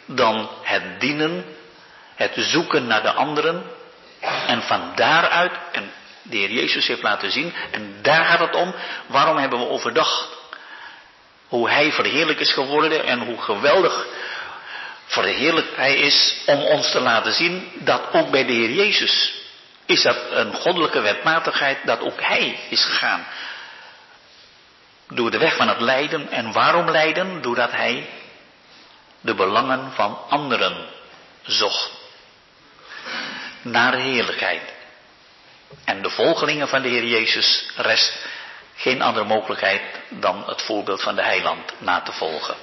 dan het dienen, het zoeken naar de anderen en van daaruit, en de Heer Jezus heeft laten zien, en daar gaat het om, waarom hebben we overdag hoe Hij verheerlijk is geworden en hoe geweldig verheerlijk Hij is om ons te laten zien dat ook bij de Heer Jezus is dat een goddelijke wetmatigheid dat ook Hij is gegaan. Door de weg van het lijden. En waarom lijden? Doordat Hij de belangen van anderen zocht. Naar heerlijkheid. En de volgelingen van de Heer Jezus rest geen andere mogelijkheid dan het voorbeeld van de heiland na te volgen.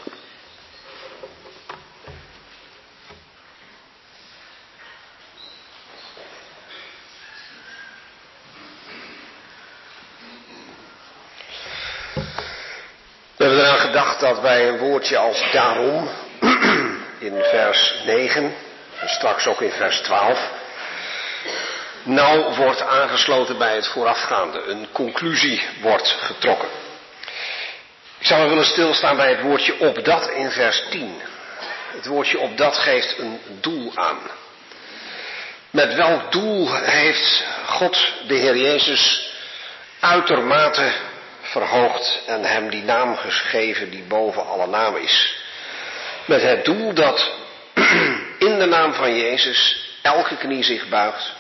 We hebben dat bij een woordje als daarom in vers 9 en straks ook in vers 12 nou wordt aangesloten bij het voorafgaande. Een conclusie wordt getrokken. Ik zou willen stilstaan bij het woordje opdat in vers 10. Het woordje opdat geeft een doel aan. Met welk doel heeft God de Heer Jezus uitermate verhoogd en hem die naam gegeven die boven alle namen is? Met het doel dat in de naam van Jezus elke knie zich buigt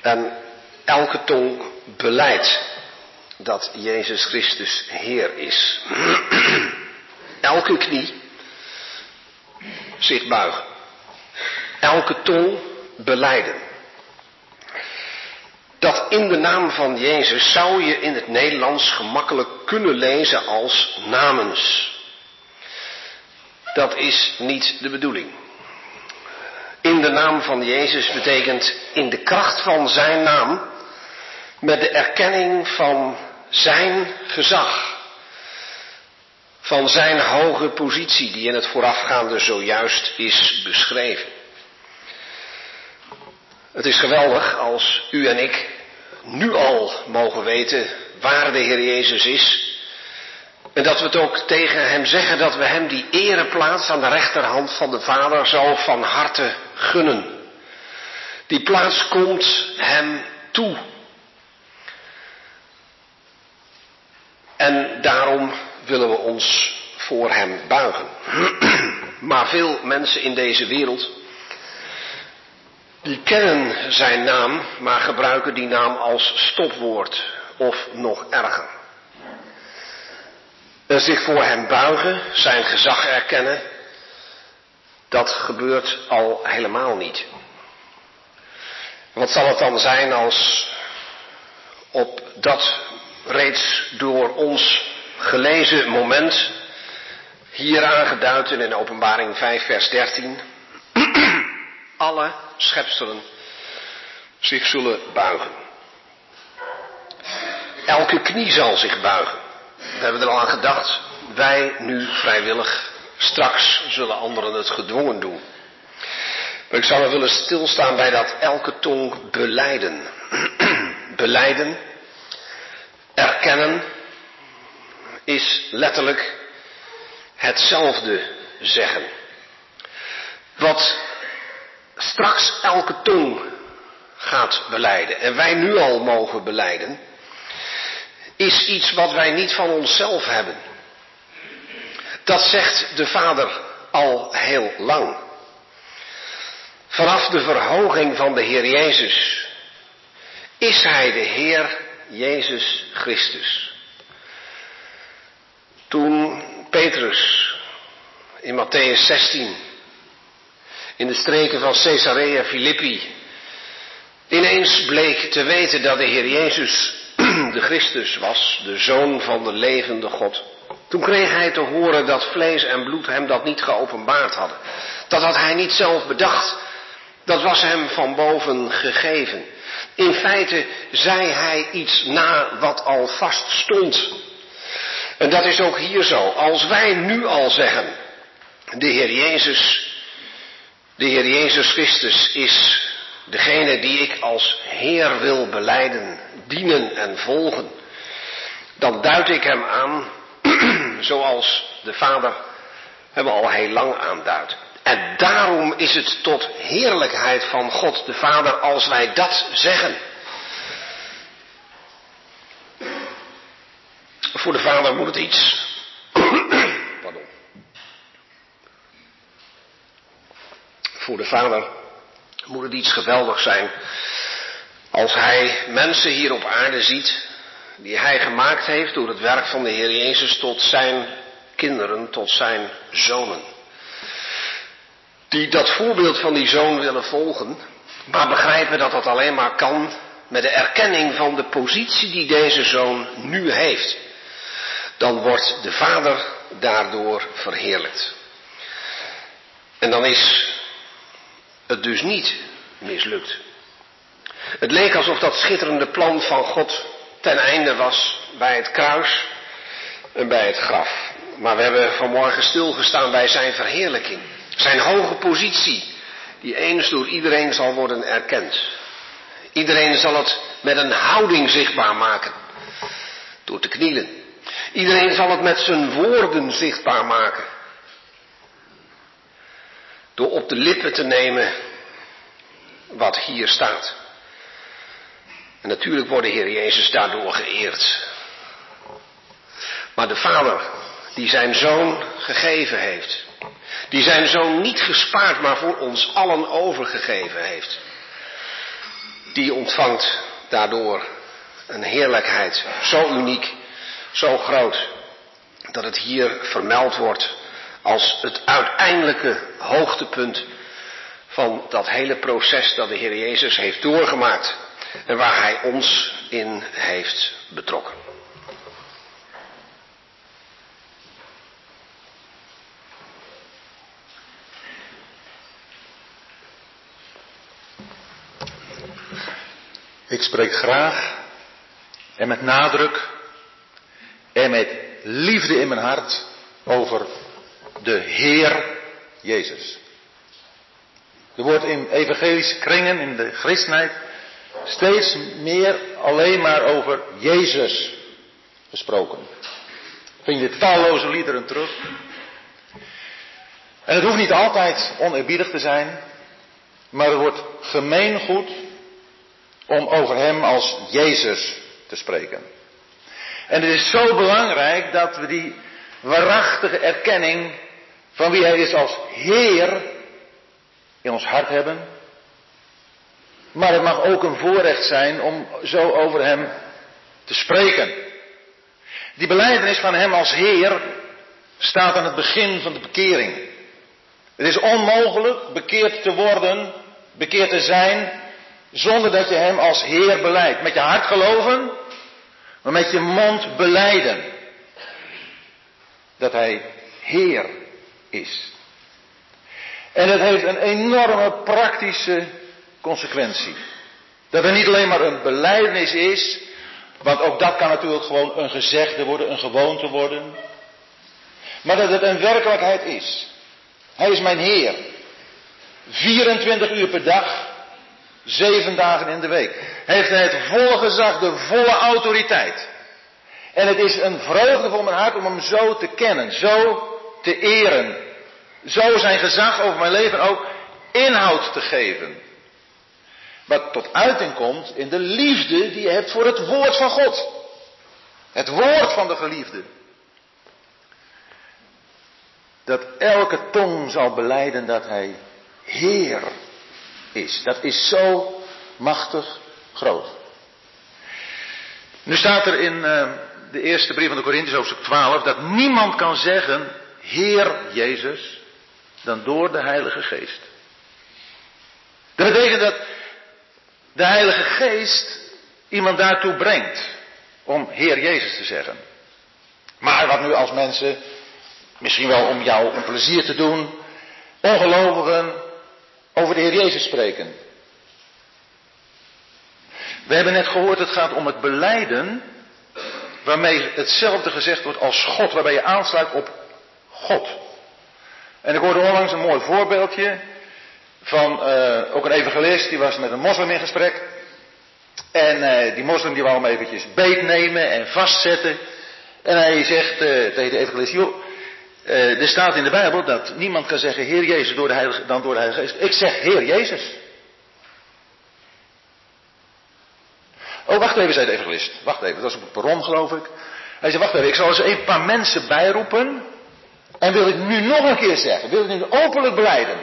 en elke tong beleidt dat Jezus Christus Heer is. elke knie zich buigen. Elke tong beleiden. Dat in de naam van Jezus zou je in het Nederlands gemakkelijk kunnen lezen als namens. Dat is niet de bedoeling. In de naam van Jezus betekent in de kracht van zijn naam, met de erkenning van zijn gezag, van zijn hoge positie die in het voorafgaande zojuist is beschreven. Het is geweldig als u en ik nu al mogen weten waar de Heer Jezus is. En dat we het ook tegen Hem zeggen dat we Hem die ereplaats aan de rechterhand van de Vader zo van harte gunnen. Die plaats komt Hem toe. En daarom willen we ons voor Hem buigen. Maar veel mensen in deze wereld die kennen zijn naam, maar gebruiken die naam als stopwoord of nog erger. En zich voor hem buigen, zijn gezag erkennen, dat gebeurt al helemaal niet. Wat zal het dan zijn als op dat reeds door ons gelezen moment, hier aangeduid in openbaring 5 vers 13, alle schepselen zich zullen buigen. Elke knie zal zich buigen. We hebben er al aan gedacht. Wij nu vrijwillig. Straks zullen anderen het gedwongen doen. Maar ik zou er willen stilstaan bij dat elke tong beleiden. beleiden, erkennen, is letterlijk hetzelfde zeggen. Wat straks elke tong gaat beleiden en wij nu al mogen beleiden, is iets wat wij niet van onszelf hebben. Dat zegt de Vader al heel lang. Vanaf de verhoging van de Heer Jezus is Hij de Heer Jezus Christus. Toen Petrus in Matthäus 16 in de streken van Caesarea Philippi ineens bleek te weten dat de Heer Jezus de Christus was, de Zoon van de levende God. Toen kreeg hij te horen dat vlees en bloed hem dat niet geopenbaard hadden. Dat had hij niet zelf bedacht. Dat was hem van boven gegeven. In feite zei hij iets na wat al vast stond. En dat is ook hier zo. Als wij nu al zeggen De Heer Jezus, de Heer Jezus Christus is degene die ik als Heer wil beleiden, dienen en volgen. Dan duid ik hem aan zoals de Vader hem al heel lang aanduidt. En daarom is het tot heerlijkheid van God de Vader als wij dat zeggen. Voor de Vader moet het iets. Pardon. Voor de Vader moet het iets geweldigs zijn als Hij mensen hier op aarde ziet die Hij gemaakt heeft door het werk van de Heer Jezus tot Zijn kinderen, tot Zijn zonen die dat voorbeeld van die zoon willen volgen, maar begrijpen dat dat alleen maar kan met de erkenning van de positie die deze zoon nu heeft. Dan wordt de vader daardoor verheerlijkt. En dan is het dus niet mislukt. Het leek alsof dat schitterende plan van God ten einde was bij het kruis en bij het graf. Maar we hebben vanmorgen stilgestaan bij zijn verheerlijking. Zijn hoge positie, die eens door iedereen zal worden erkend. Iedereen zal het met een houding zichtbaar maken. Door te knielen. Iedereen zal het met zijn woorden zichtbaar maken. Door op de lippen te nemen wat hier staat. En natuurlijk wordt de Heer Jezus daardoor geëerd. Maar de Vader, die zijn zoon gegeven heeft, die zijn zoon niet gespaard, maar voor ons allen overgegeven heeft. Die ontvangt daardoor een heerlijkheid zo uniek, zo groot, dat het hier vermeld wordt als het uiteindelijke hoogtepunt van dat hele proces dat de Heer Jezus heeft doorgemaakt en waar Hij ons in heeft betrokken. Ik spreek graag en met nadruk en met liefde in mijn hart over de Heer Jezus. Er wordt in evangelische kringen, in de christenheid, steeds meer alleen maar over Jezus gesproken. Vind je talloze liederen terug. En het hoeft niet altijd oneerbiedig te zijn, maar er wordt gemeengoed om over hem als Jezus te spreken. En het is zo belangrijk dat we die waarachtige erkenning van wie hij is als Heer in ons hart hebben. Maar het mag ook een voorrecht zijn om zo over hem te spreken. Die beleidenis van hem als Heer staat aan het begin van de bekering. Het is onmogelijk bekeerd te worden, bekeerd te zijn, zonder dat je hem als Heer beleidt. Met je hart geloven, maar met je mond beleiden. Dat hij Heer is. En het heeft een enorme praktische consequentie. Dat het niet alleen maar een beleidenis is, want ook dat kan natuurlijk gewoon een gezegde worden, een gewoonte worden. Maar dat het een werkelijkheid is. Hij is mijn Heer. 24 uur per dag, Zeven dagen in de week. Heeft hij het volle gezag, de volle autoriteit. En het is een vreugde voor mijn hart om hem zo te kennen, zo te eren. Zo zijn gezag over mijn leven ook inhoud te geven. Wat tot uiting komt in de liefde die je hebt voor het woord van God. Het woord van de geliefde. Dat elke tong zal beleiden dat hij Heer is. Dat is zo machtig groot. Nu staat er in uh, de eerste brief van de Corinthiërs, hoofdstuk 12, dat niemand kan zeggen, Heer Jezus, dan door de Heilige Geest. Dat betekent dat de Heilige Geest iemand daartoe brengt om Heer Jezus te zeggen. Maar wat nu als mensen, misschien wel om jou een plezier te doen, ongelovigen over de Heer Jezus spreken. We hebben net gehoord, het gaat om het beleiden waarmee hetzelfde gezegd wordt als God, waarbij je aansluit op God. En ik hoorde onlangs een mooi voorbeeldje van uh, ook een evangelist, die was met een moslim in gesprek. En uh, die moslim die wou hem eventjes beetnemen en vastzetten. En hij zegt uh, tegen de evangelist, joh, er staat in de Bijbel dat niemand kan zeggen Heer Jezus door de Heilige, dan door de Heilige Geest. Ik zeg Heer Jezus. Oh, wacht even, zei de evangelist. Wacht even, dat was op het perron geloof ik. Hij zei, wacht even, ik zal eens een paar mensen bijroepen. En wil ik nu nog een keer zeggen, wil ik nu openlijk beleiden.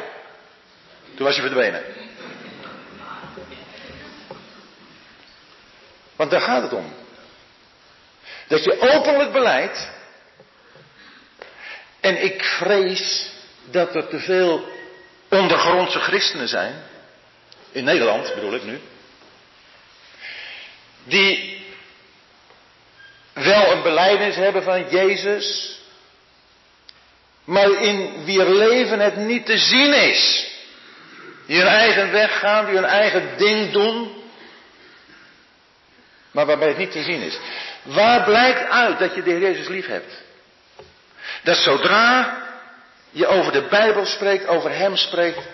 Toen was hij verdwenen. Want daar gaat het om. Dat je openlijk beleidt. En ik vrees dat er te veel ondergrondse christenen zijn. In Nederland bedoel ik nu. Die wel een belijdenis hebben van Jezus. Maar in wier leven het niet te zien is. Die hun eigen weg gaan, die hun eigen ding doen. Maar waarbij het niet te zien is. Waar blijkt uit dat je de Jezus lief hebt? Dat zodra je over de Bijbel spreekt, over Hem spreekt,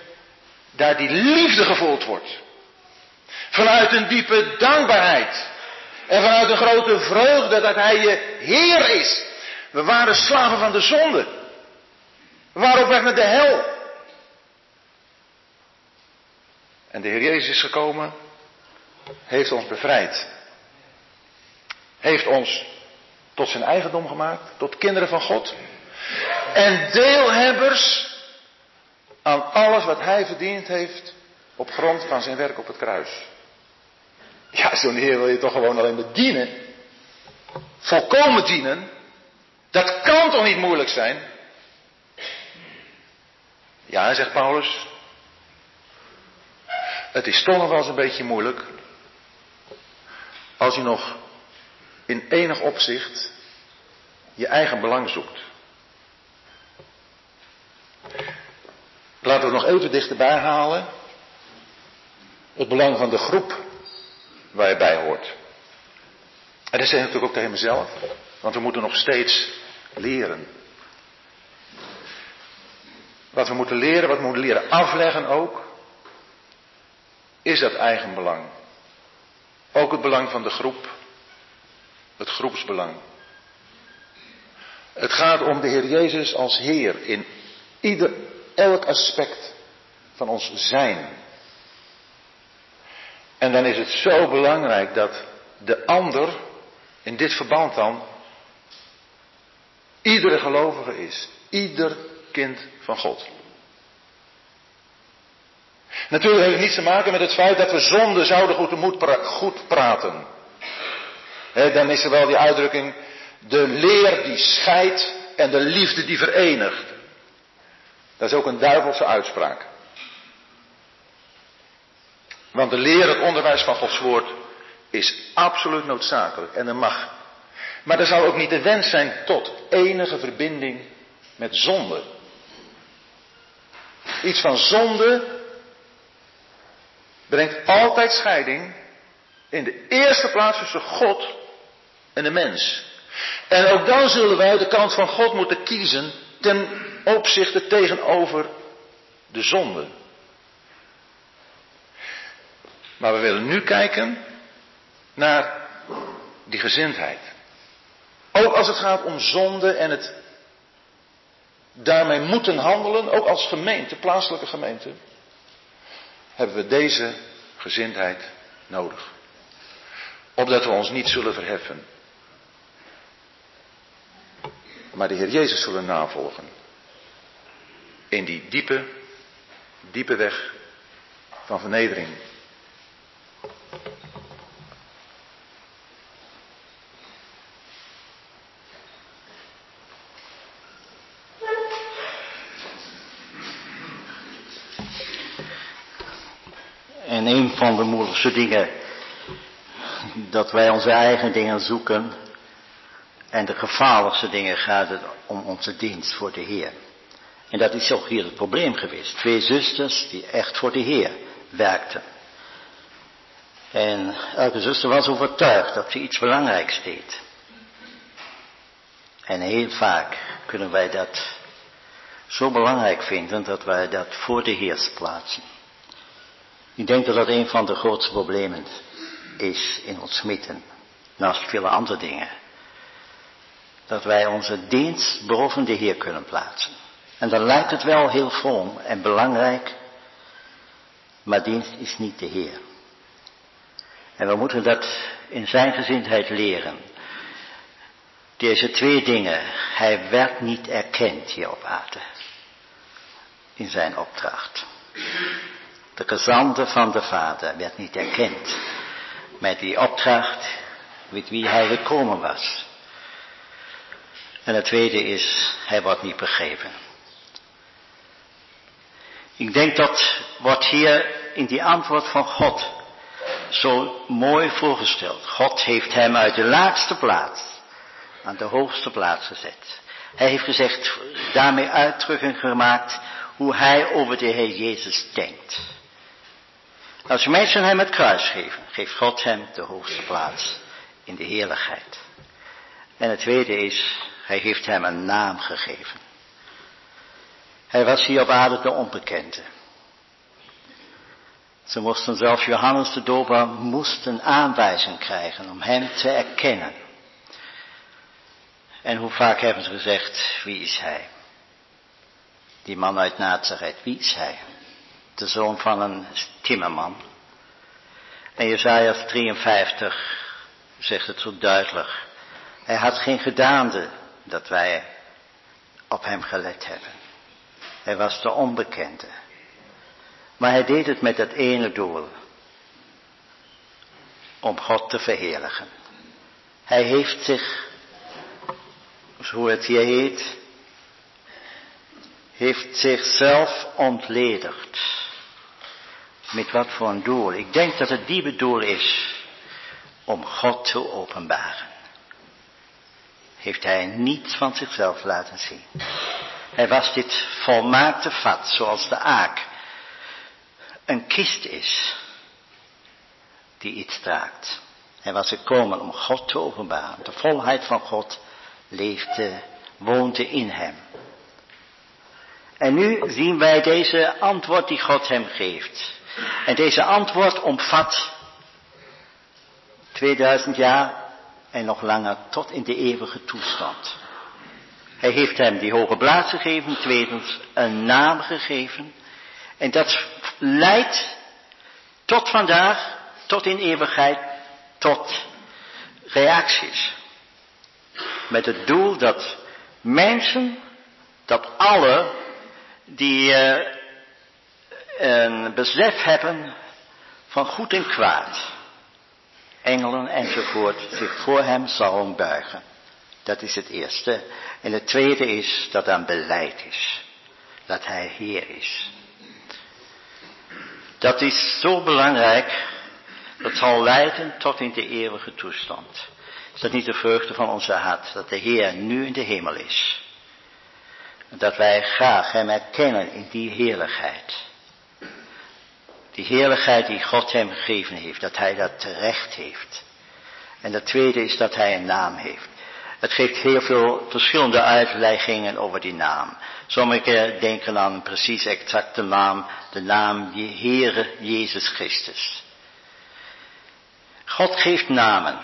daar die liefde gevoeld wordt. Vanuit een diepe dankbaarheid. En vanuit een grote vreugde dat Hij je Heer is. We waren slaven van de zonde. We waren op weg naar de hel. En de Heer Jezus is gekomen, heeft ons bevrijd. Heeft ons tot zijn eigendom gemaakt, tot kinderen van God. En deelhebbers aan alles wat hij verdiend heeft op grond van zijn werk op het kruis. Ja, zo'n Heer wil je toch gewoon alleen maar dienen. Volkomen dienen. Dat kan toch niet moeilijk zijn? Ja, zegt Paulus, het is toch nog wel eens een beetje moeilijk. Als je nog in enig opzicht je eigen belang zoekt. Laten we nog even dichterbij halen. Het belang van de groep waar je bij hoort. En dat zeg ik natuurlijk ook tegen mezelf. Want we moeten nog steeds leren. Wat we moeten leren, wat we moeten leren afleggen ook is dat eigenbelang. Ook het belang van de groep. Het groepsbelang. Het gaat om de Heer Jezus als Heer in ieder, elk aspect van ons zijn. En dan is het zo belangrijk dat de ander, in dit verband dan, iedere gelovige is. Ieder kind van God. Natuurlijk heeft het niets te maken met het feit dat we zonde zouden goed, goed praten. dan is er wel die uitdrukking, de leer die scheidt en de liefde die verenigt. Dat is ook een duivelse uitspraak. Want de leer, het onderwijs van Gods woord, is absoluut noodzakelijk en er mag. Maar er zou ook niet de wens zijn tot enige verbinding met zonde. Iets van zonde brengt altijd scheiding in de eerste plaats tussen God en de mens. En ook dan zullen wij de kant van God moeten kiezen ten opzichte tegenover de zonde. Maar we willen nu kijken naar die gezindheid. Ook als het gaat om zonde en het daarmee moeten handelen, ook als gemeente, plaatselijke gemeente hebben we deze gezindheid nodig. Opdat we ons niet zullen verheffen. Maar de Heer Jezus zullen navolgen. In die diepe, diepe weg van vernedering. En een van de moeilijkste dingen, dat wij onze eigen dingen zoeken. En de gevaarlijkste dingen gaat het om onze dienst voor de Heer. En dat is ook hier het probleem geweest. Twee zusters die echt voor de Heer werkten. En elke zuster was overtuigd dat ze iets belangrijks deed. En heel vaak kunnen wij dat zo belangrijk vinden dat wij dat voor de Heer plaatsen. Ik denk dat dat een van de grootste problemen is in ons midden, naast vele andere dingen. Dat wij onze dienst boven de Heer kunnen plaatsen. En dan lijkt het wel heel vroom en belangrijk, maar dienst is niet de Heer. En we moeten dat in zijn gezindheid leren. Deze twee dingen, hij werd niet erkend hier op aarde. In zijn opdracht. De gezante van de Vader werd niet erkend. Met die opdracht met wie hij gekomen was. En het tweede is, hij wordt niet begrepen. Ik denk dat wordt hier in die antwoord van God zo mooi voorgesteld. God heeft hem uit de laagste plaats aan de hoogste plaats gezet. Hij heeft gezegd, daarmee uitdrukking gemaakt hoe hij over de Heer Jezus denkt. Als mensen hem het kruis geven, geeft God hem de hoogste plaats in de heerlijkheid. En het tweede is, hij heeft hem een naam gegeven. Hij was hier op aarde de onbekende. Ze moesten zelfs Johannes de Doper moesten aanwijzing krijgen om hem te erkennen. En hoe vaak hebben ze gezegd, wie is hij? Die man uit Nazareth, wie is hij? De zoon van een timmerman. En Jezaja 53 zegt het zo duidelijk. Hij had geen gedaande dat wij op hem gelet hebben. Hij was de onbekende. Maar hij deed het met dat ene doel. Om God te verheerlijken. Hij heeft zich, hoe het hier heet, heeft zichzelf ontledigd. Met wat voor een doel? Ik denk dat het die bedoel is om God te openbaren. Heeft hij niets van zichzelf laten zien. Hij was dit volmaakte vat, zoals de aak een kist is die iets draagt. Hij was gekomen om God te openbaren. De volheid van God leefde, woonde in hem. En nu zien wij deze antwoord die God hem geeft. En deze antwoord omvat 2000 jaar en nog langer tot in de eeuwige toestand. Hij heeft hem die hoge plaats gegeven, tweedens een naam gegeven. En dat leidt tot vandaag, tot in eeuwigheid, tot reacties. Met het doel dat mensen, dat alle die uh, een besef hebben van goed en kwaad, engelen enzovoort, zich voor hem zullen buigen. Dat is het eerste. En het tweede is dat een beleid is. Dat hij Heer is. Dat is zo belangrijk. Dat zal leiden tot in de eeuwige toestand. Is dat niet de vreugde van onze hart? Dat de Heer nu in de hemel is. Dat wij graag Hem erkennen in die heerlijkheid. Die heerlijkheid die God Hem gegeven heeft. Dat Hij dat terecht heeft. En het tweede is dat Hij een naam heeft. Het geeft heel veel verschillende uitleggingen over die naam. Sommigen denken aan een precies exacte naam, de naam Heere Jezus Christus. God geeft namen.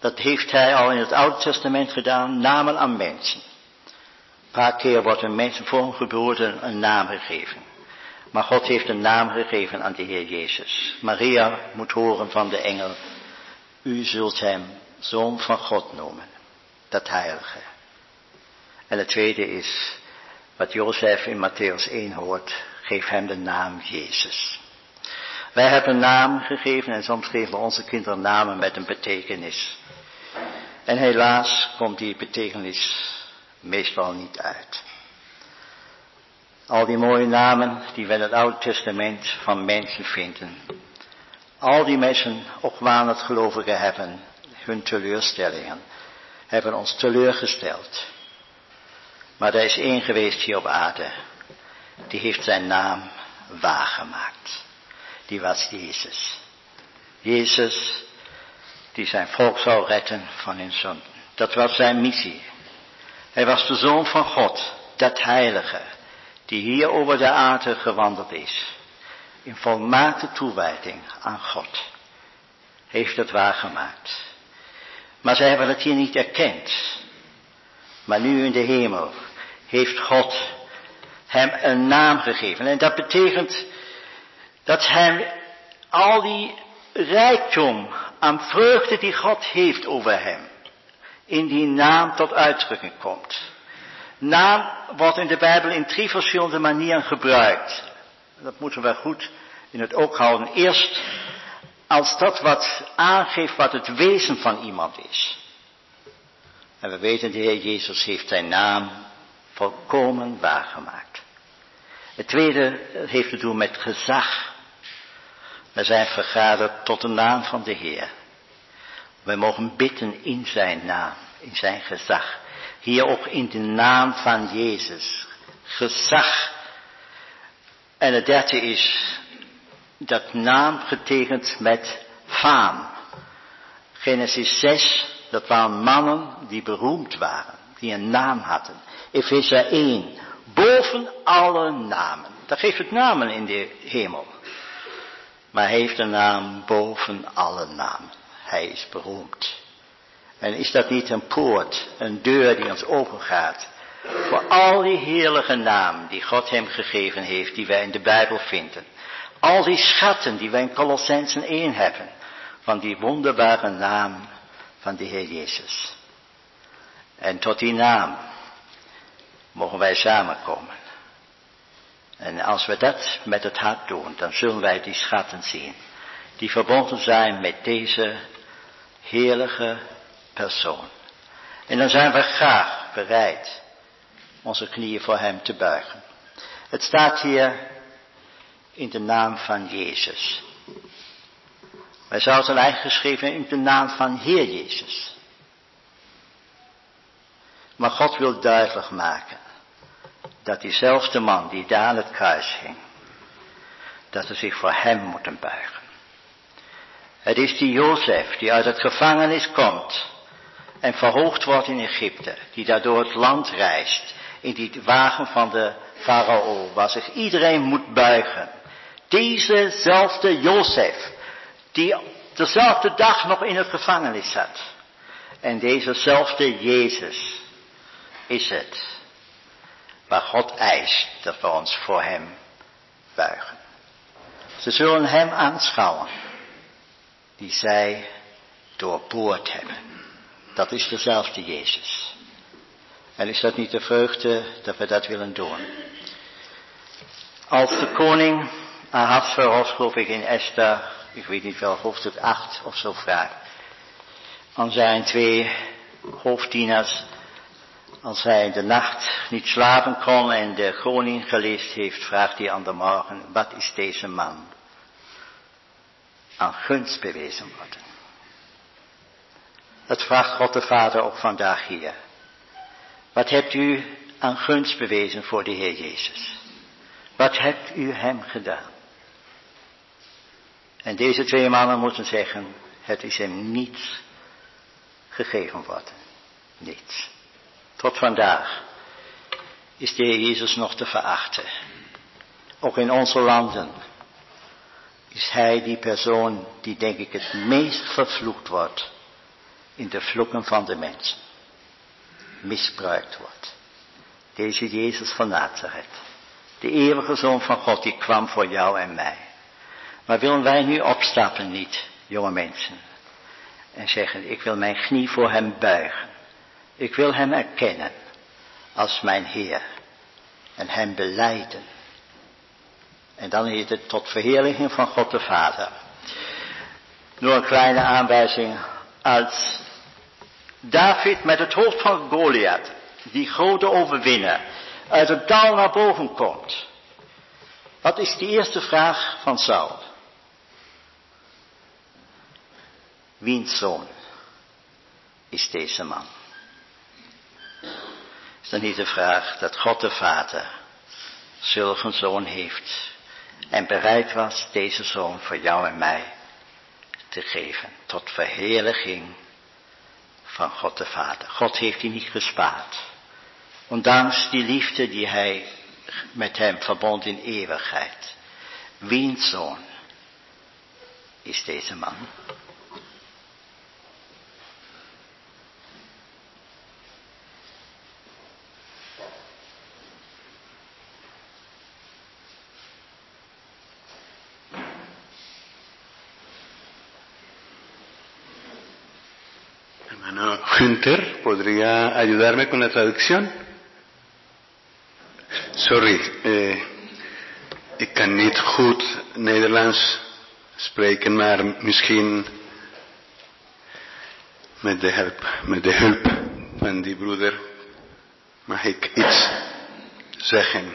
Dat heeft hij al in het Oude Testament gedaan, namen aan mensen. Een paar keer wordt een mens voor een geboorte een naam gegeven. Maar God heeft een naam gegeven aan de Heer Jezus. Maria moet horen van de engel, u zult hem zoon van God noemen dat heilige. En het tweede is, wat Jozef in Matthäus 1 hoort, geef hem de naam Jezus. Wij hebben een naam gegeven en soms geven we onze kinderen namen met een betekenis. En helaas komt die betekenis meestal niet uit. Al die mooie namen die we in het Oude Testament van mensen vinden. Al die mensen, ook waar het gelovigen hebben, hun teleurstellingen hebben ons teleurgesteld. Maar er is één geweest hier op aarde, die heeft zijn naam waargemaakt. Die was Jezus. Jezus, die zijn volk zou retten van hun zonden. Dat was zijn missie. Hij was de zoon van God, dat heilige. Die hier over de aarde gewandeld is, in volmaakte toewijding aan God, heeft het waargemaakt. Maar zij hebben het hier niet erkend. Maar nu in de hemel heeft God hem een naam gegeven. En dat betekent dat hem al die rijkdom aan vreugde die God heeft over hem, in die naam tot uitdrukking komt. Naam wordt in de Bijbel in drie verschillende manieren gebruikt. Dat moeten we goed in het oog houden. Eerst als dat wat aangeeft wat het wezen van iemand is. En we weten, de Heer Jezus heeft zijn naam volkomen waargemaakt. Het tweede heeft te doen met gezag. We zijn vergaderd tot de naam van de Heer. We mogen bidden in zijn naam, in zijn gezag. Hier ook in de naam van Jezus. Gezag. En het derde is dat naam getekend met faam. Genesis 6, dat waren mannen die beroemd waren, die een naam hadden. Efeze 1, boven alle namen. Dat geeft het namen in de hemel. Maar hij heeft een naam boven alle namen. Hij is beroemd. En is dat niet een poort, een deur die ons opengaat voor al die heerlijke namen die God hem gegeven heeft, die wij in de Bijbel vinden. Al die schatten die wij in Colossensen 1 hebben, van die wonderbare naam van de Heer Jezus. En tot die naam mogen wij samenkomen. En als we dat met het hart doen, dan zullen wij die schatten zien, die verbonden zijn met deze heerlijke persoon. En dan zijn we graag bereid onze knieën voor Hem te buigen. Het staat hier in de naam van Jezus. Wij zouden eigenlijk geschreven in de naam van Heer Jezus. Maar God wil duidelijk maken dat diezelfde man die daar aan het kruis hing, dat ze zich voor hem moeten buigen. Het is die Jozef die uit het gevangenis komt en verhoogd wordt in Egypte, die daardoor het land reist, in die wagen van de farao, waar zich iedereen moet buigen. Dezezelfde Jozef, die dezelfde dag nog in het gevangenis zat. En dezezelfde Jezus is het, waar God eist dat we ons voor hem buigen. Ze zullen hem aanschouwen, die zij doorboord hebben. Dat is dezelfde Jezus. En is dat niet de vreugde dat we dat willen doen? Als de koning Ahasveros, geloof ik in Esther, ik weet niet wel, hoofdstuk 8 of zo vraagt, aan zijn twee hoofddieners, als hij in de nacht niet slapen kon en de koning geleest heeft, vraagt hij aan de morgen, wat is deze man aan gunst bewezen worden? Dat vraagt God de Vader ook vandaag hier. Wat hebt u aan gunst bewezen voor de Heer Jezus? Wat hebt u hem gedaan? En deze twee mannen moeten zeggen, het is hem niets gegeven worden. Niets. Tot vandaag is de Heer Jezus nog te verachten. Ook in onze landen is Hij die persoon die denk ik het meest vervloekt wordt in de vloeken van de mensen. Misbruikt wordt. Deze Jezus van Nazareth. De eeuwige Zoon van God die kwam voor jou en mij. Maar willen wij nu opstappen niet, jonge mensen. En zeggen, ik wil mijn knie voor hem buigen. Ik wil hem erkennen als mijn Heer. En hem beleiden. En dan heet het tot verheerlijking van God de Vader. Nog een kleine aanwijzing. Als David met het hoofd van Goliath, die grote overwinnaar, uit het dal naar boven komt. Wat is de eerste vraag van Saul? Wiens zoon is deze man? Is dan niet de vraag dat God de Vader zulke zoon heeft en bereid was deze zoon voor jou en mij te geven tot verheerlijking van God de Vader. God heeft die niet gespaard. Ondanks die liefde die hij met hem verbond in eeuwigheid. Wiens zoon is deze man? Hermano Günther, ¿podría ayudarme con la traducción? Sorry, eh, ik kan niet goed Nederlands spreken, maar misschien met de hulp, met de hulp van die broeder mag ik iets zeggen.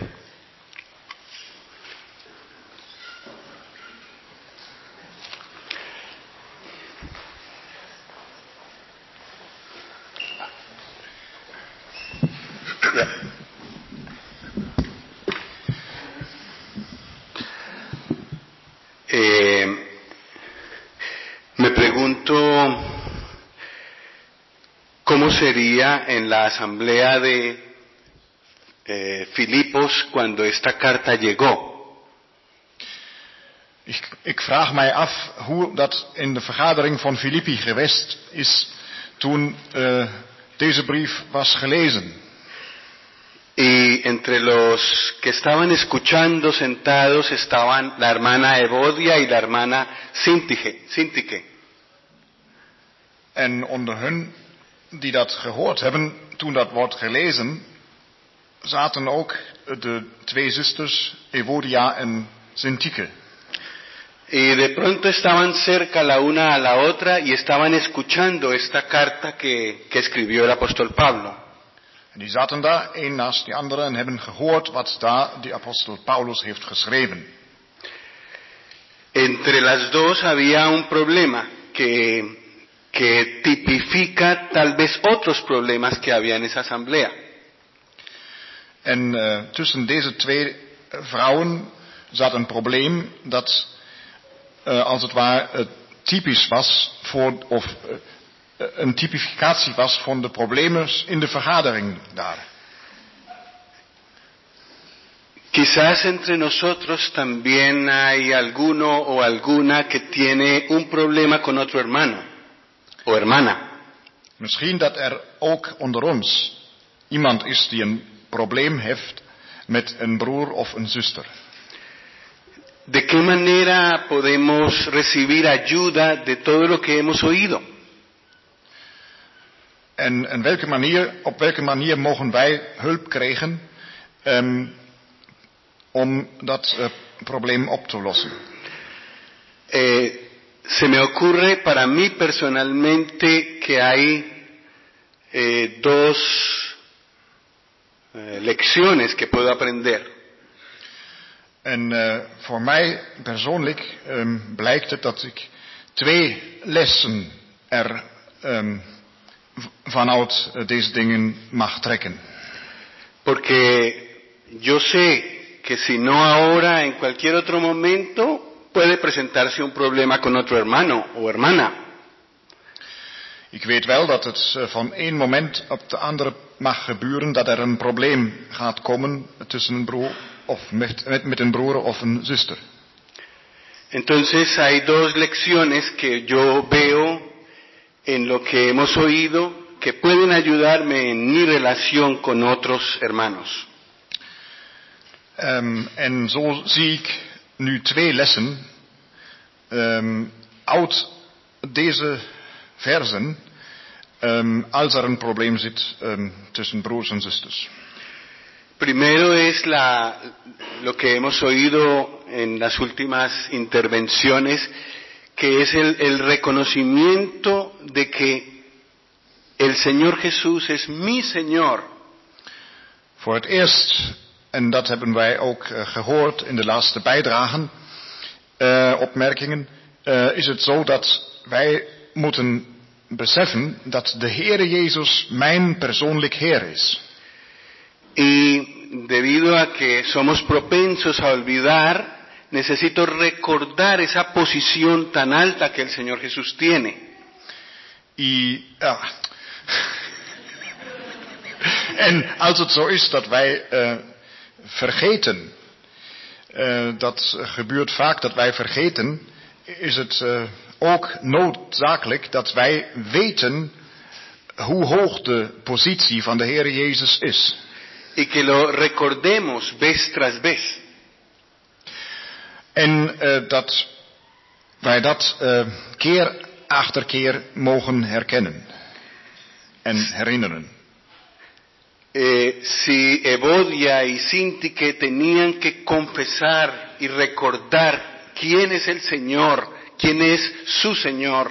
Sería en la asamblea de eh, Filipos cuando esta carta llegó. Ik, ik vraag mij af hoe dat in de vergadering van Filippi geweest is toen uh, deze brief was gelezen. Y entre los que estaban escuchando sentados estaban la hermana Evodia y la hermana. Sintige. En onder hun die dat gehoord hebben toen dat wordt gelezen, zaten ook de twee zusters Evodia en Sintike. Y de pronto estaban cerca la una a la otra y estaban escuchando esta carta que, que escribió el apóstol Pablo. En die zaten daar, een naast die andere, en hebben gehoord wat daar die apostel Paulus heeft geschreven. Entre las dos había un problema que, que tipifica tal vez otros problemas que había en esa asamblea. En uh, tussen deze twee vrouwen zat een probleem dat uh, als het ware uh, typisch was voor, of een typificatie was van de problemen in de vergadering daar. Quizás entre nosotros también hay alguno o alguna que tiene un problema con otro hermano o hermana. Misschien dat er ook onder ons iemand is die een probleem heeft met een broer of een zuster. ¿De qué manera podemos recibir ayuda de todo lo que hemos oído? En, en welke manier, op welke manier mogen wij hulp krijgen um, om dat uh, probleem op te lossen? Eh, se me ocurre para mí personalmente que hay eh, dos eh, lecciones que puedo aprender. En uh, voor mij persoonlijk um, blijkt het dat ik twee lessen er um, vanuit deze dingen mag trekken. Porque yo sé que si no ahora, en cualquier otro momento, puede presentarse un problema con otro hermano o hermana. Ik weet wel dat het van één moment op de andere mag gebeuren dat er een probleem gaat komen tussen een broer of met, met, met een broer of een zuster. Entonces hay dos lecciones que yo veo en lo que hemos oído que pueden ayudarme en mi relación con otros hermanos. Um, en zo zie ik nu twee lessen um, uit deze versen um, als er een probleem zit tussen broers en zusters. Primero es la, lo que hemos oído en las últimas intervenciones, que es el, el reconocimiento de que el Señor Jesús es mi Señor. Voor het eerst, en dat hebben wij ook uh, gehoord in de laatste bijdragen, uh, opmerkingen, uh, is het zo dat wij moeten beseffen dat de Heere Jezus mijn persoonlijk Heer is. Y debido a que somos propensos a olvidar, necesito recordar esa posición tan alta que el Señor Jesús tiene. Y, ah, en als het zo is dat wij uh, vergeten. Uh, dat gebeurt vaak dat wij vergeten. Is het uh, ook noodzakelijk dat wij weten hoe hoog de positie van de Heer Jezus is. Y que lo recordemos vez tras vez. En uh, dat wij dat keer achter keer mogen herkennen en herinneren. Eh, si Evodia y Sintique tenían que confesar y recordar quién es el Señor, quién es su Señor.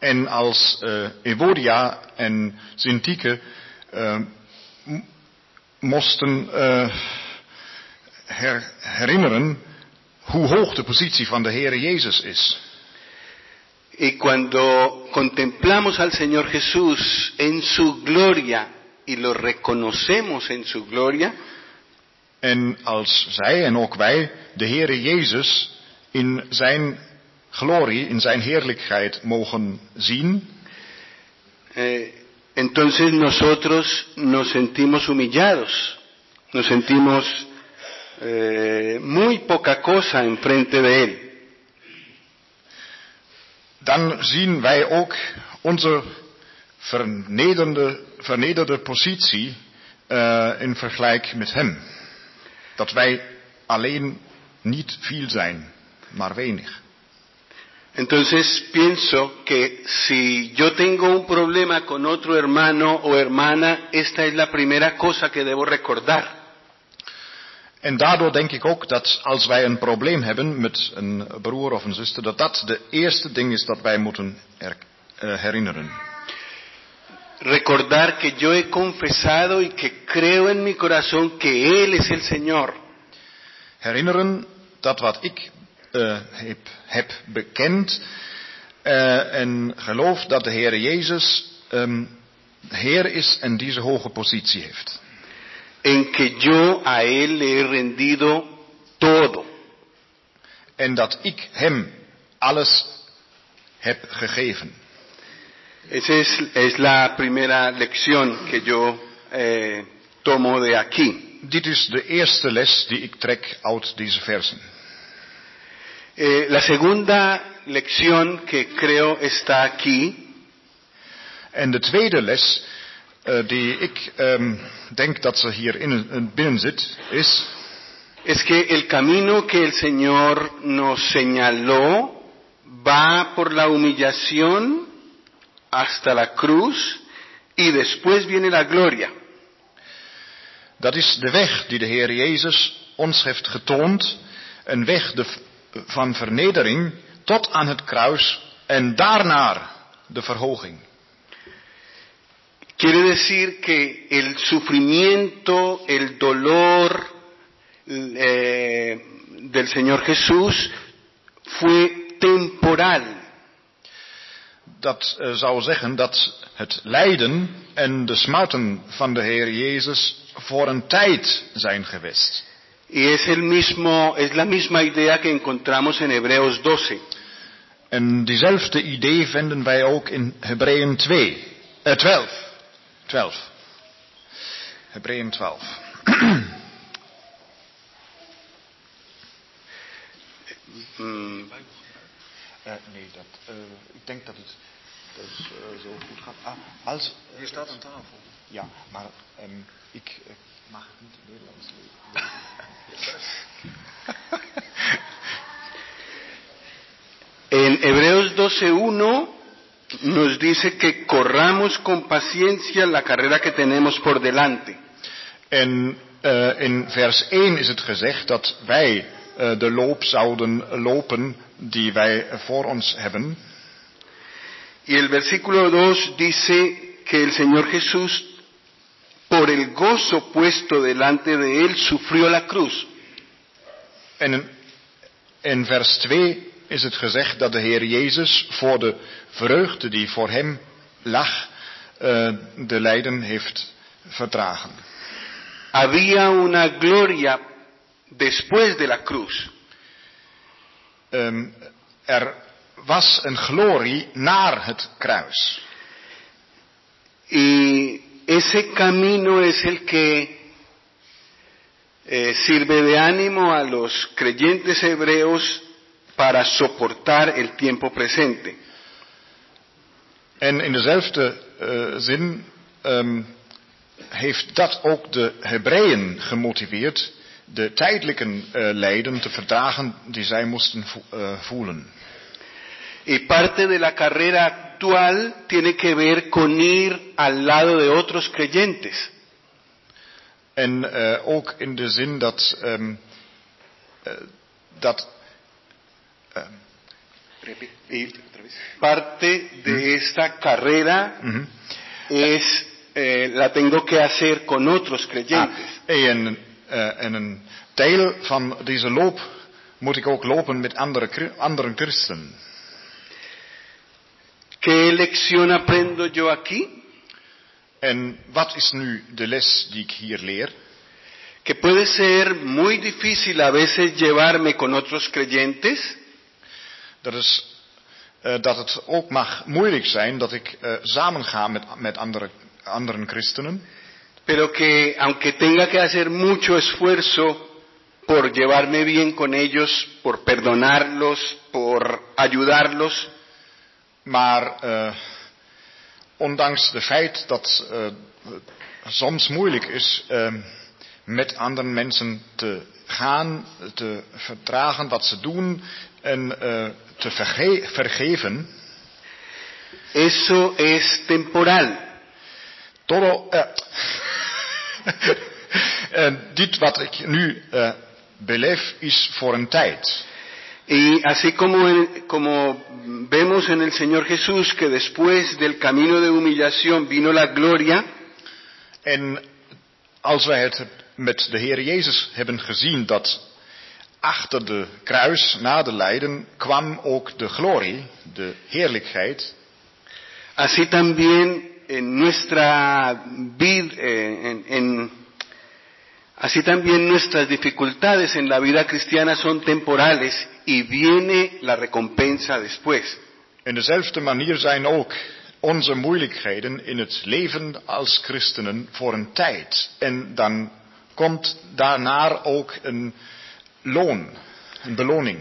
En als uh, Evodia en Sintique uh, moesten uh, her herinneren hoe hoog de positie van de Heer Jezus is. Y cuando contemplamos al Señor Jesús en su gloria y lo reconocemos en su gloria, en als zij en ook wij de Heere Jezus in zijn glorie, in zijn heerlijkheid mogen zien, eh, entonces nosotros nos sentimos humillados, nos sentimos eh, muy poca cosa enfrente de Él. dan zien wij ook onze vernederde, vernederde positie uh, in vergelijk met Hem. Dat wij alleen niet veel zijn, maar weinig. Entonces pienso que si yo tengo un problema con otro hermano o hermana, esta es la primera cosa que debo recordar. En daardoor denk ik ook dat als wij een probleem hebben met een broer of een zuster, dat dat de eerste ding is dat wij moeten uh, herinneren. Recordar que yo he confesado y que creo en mi corazón que Él es el Señor. Herinneren dat wat ik uh, heb, heb, bekend uh, en geloof dat de Heer Jezus um, Heer is en deze hoge positie heeft. en que yo a Él le he rendido todo. En dat ik hem alles heb gegeven. Esa es, es la primera lección que yo eh, tomo de aquí. Dit is de eerste les die ik trek uit deze versen. Eh, la segunda lección que creo está aquí. En de tweede les uh, die ik um, denk dat ze hier in, binnen zit, is. Es que el camino que el Señor nos señaló va por la humillación hasta la cruz y después viene la gloria. Dat is de weg die de Heer Jezus ons heeft getoond, een weg de, van vernedering tot aan het kruis en daarna de verhoging. Quiere decir que el sufrimiento, el dolor eh, del Señor Jesús fue temporal. Dat uh, zou zeggen dat het lijden en de smarten van de Heer Jezus voor een tijd zijn geweest. Y es, el mismo, es la misma idea que encontramos en Hebreos 12. En diezelfde idee vinden wij ook in Hebreeën 2, uh, 12. 12. Hebreeën 12. mm. Uh, nee, dat, uh, ik denk dat het dat is, uh, zo goed gaat. Ah, als, Hier staat aan tafel. Ja, maar um, ik mag het niet Nederlands lezen. en Hebreos 12.1 nos dice que corramos con paciencia la carrera que tenemos por delante. En uh, in vers 1 is het gezegd dat wij uh, de loop zouden lopen die wij voor ons hebben. Y el versículo 2 dice que el Señor Jesús, por el gozo puesto delante de él, sufrió la cruz. En in vers 2 is het gezegd dat de Heer Jezus voor de vreugde die voor hem lag, uh, de lijden heeft verdragen. Había una gloria después de la cruz. Um, er was een glorie naar het kruis. Y ese camino es el que eh, sirve de ánimo a los creyentes hebreos para soportar el tiempo presente. En in dezelfde uh, zin um, heeft dat ook de Hebreeën gemotiveerd de tijdelijke uh, lijden te verdragen die zij moesten vo uh, voelen. Y parte de la carrera actual tiene que ver con ir al lado de otros creyentes. En uh, ook in de zin dat, um, uh, dat uh, parte de esta carrera mm -hmm. es eh, la tengo que hacer con otros creyentes. Ah, en, en een deel van deze loop moet ik ook lopen met andere, andere christen. ¿Qué lección aprendo yo aquí? En wat is nu de les die ik hier leer? Que puede ser muy difícil a veces llevarme con otros creyentes. Dat, is, uh, dat het ook mag moeilijk zijn dat ik uh, samenga met, met andere, andere christenen. Pero que aunque tenga que hacer mucho esfuerzo por llevarme bien con ellos, por perdonarlos, por ayudarlos. Maar uh, ondanks de feit dat uh, soms moeilijk is uh, met andere mensen te gaan, te verdragen wat ze doen en te verge vergeven. Eso es temporal. Todo, en dit wat ik nu beleef is voor een tijd. Y así como, en, como vemos en el Señor Jesús que después del camino de humillación vino la gloria. En als wij het met de Heer Jezus hebben gezien dat achter de kruis, na de lijden, kwam ook de glorie, de heerlijkheid. Así también en nuestra vida, en, en Así también nuestras dificultades en la vida cristiana son temporales y viene la recompensa después. En dezelfde manier zijn ook onze moeilijkheden in het leven als christenen voor een tijd. En dan komt daarna ook een loon, een beloning.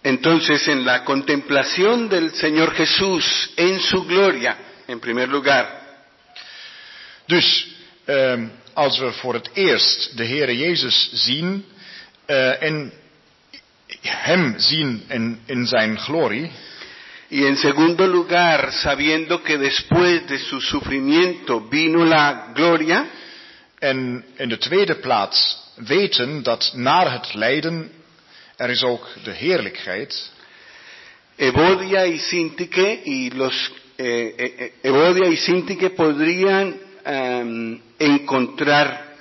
Entonces, en la contemplación del Señor Jesús en su gloria, en primer lugar. Dus, um, als we voor het eerst de Heere Jezus zien uh, en Hem zien in, in zijn glorie. Y en segundo lugar, sabiendo que después de su sufrimiento vino la gloria. En in de tweede plaats weten dat na het lijden er is ook de heerlijkheid. Evodia y Sintique y los eh, eh, Evodia y Sintique podrían um, encontrar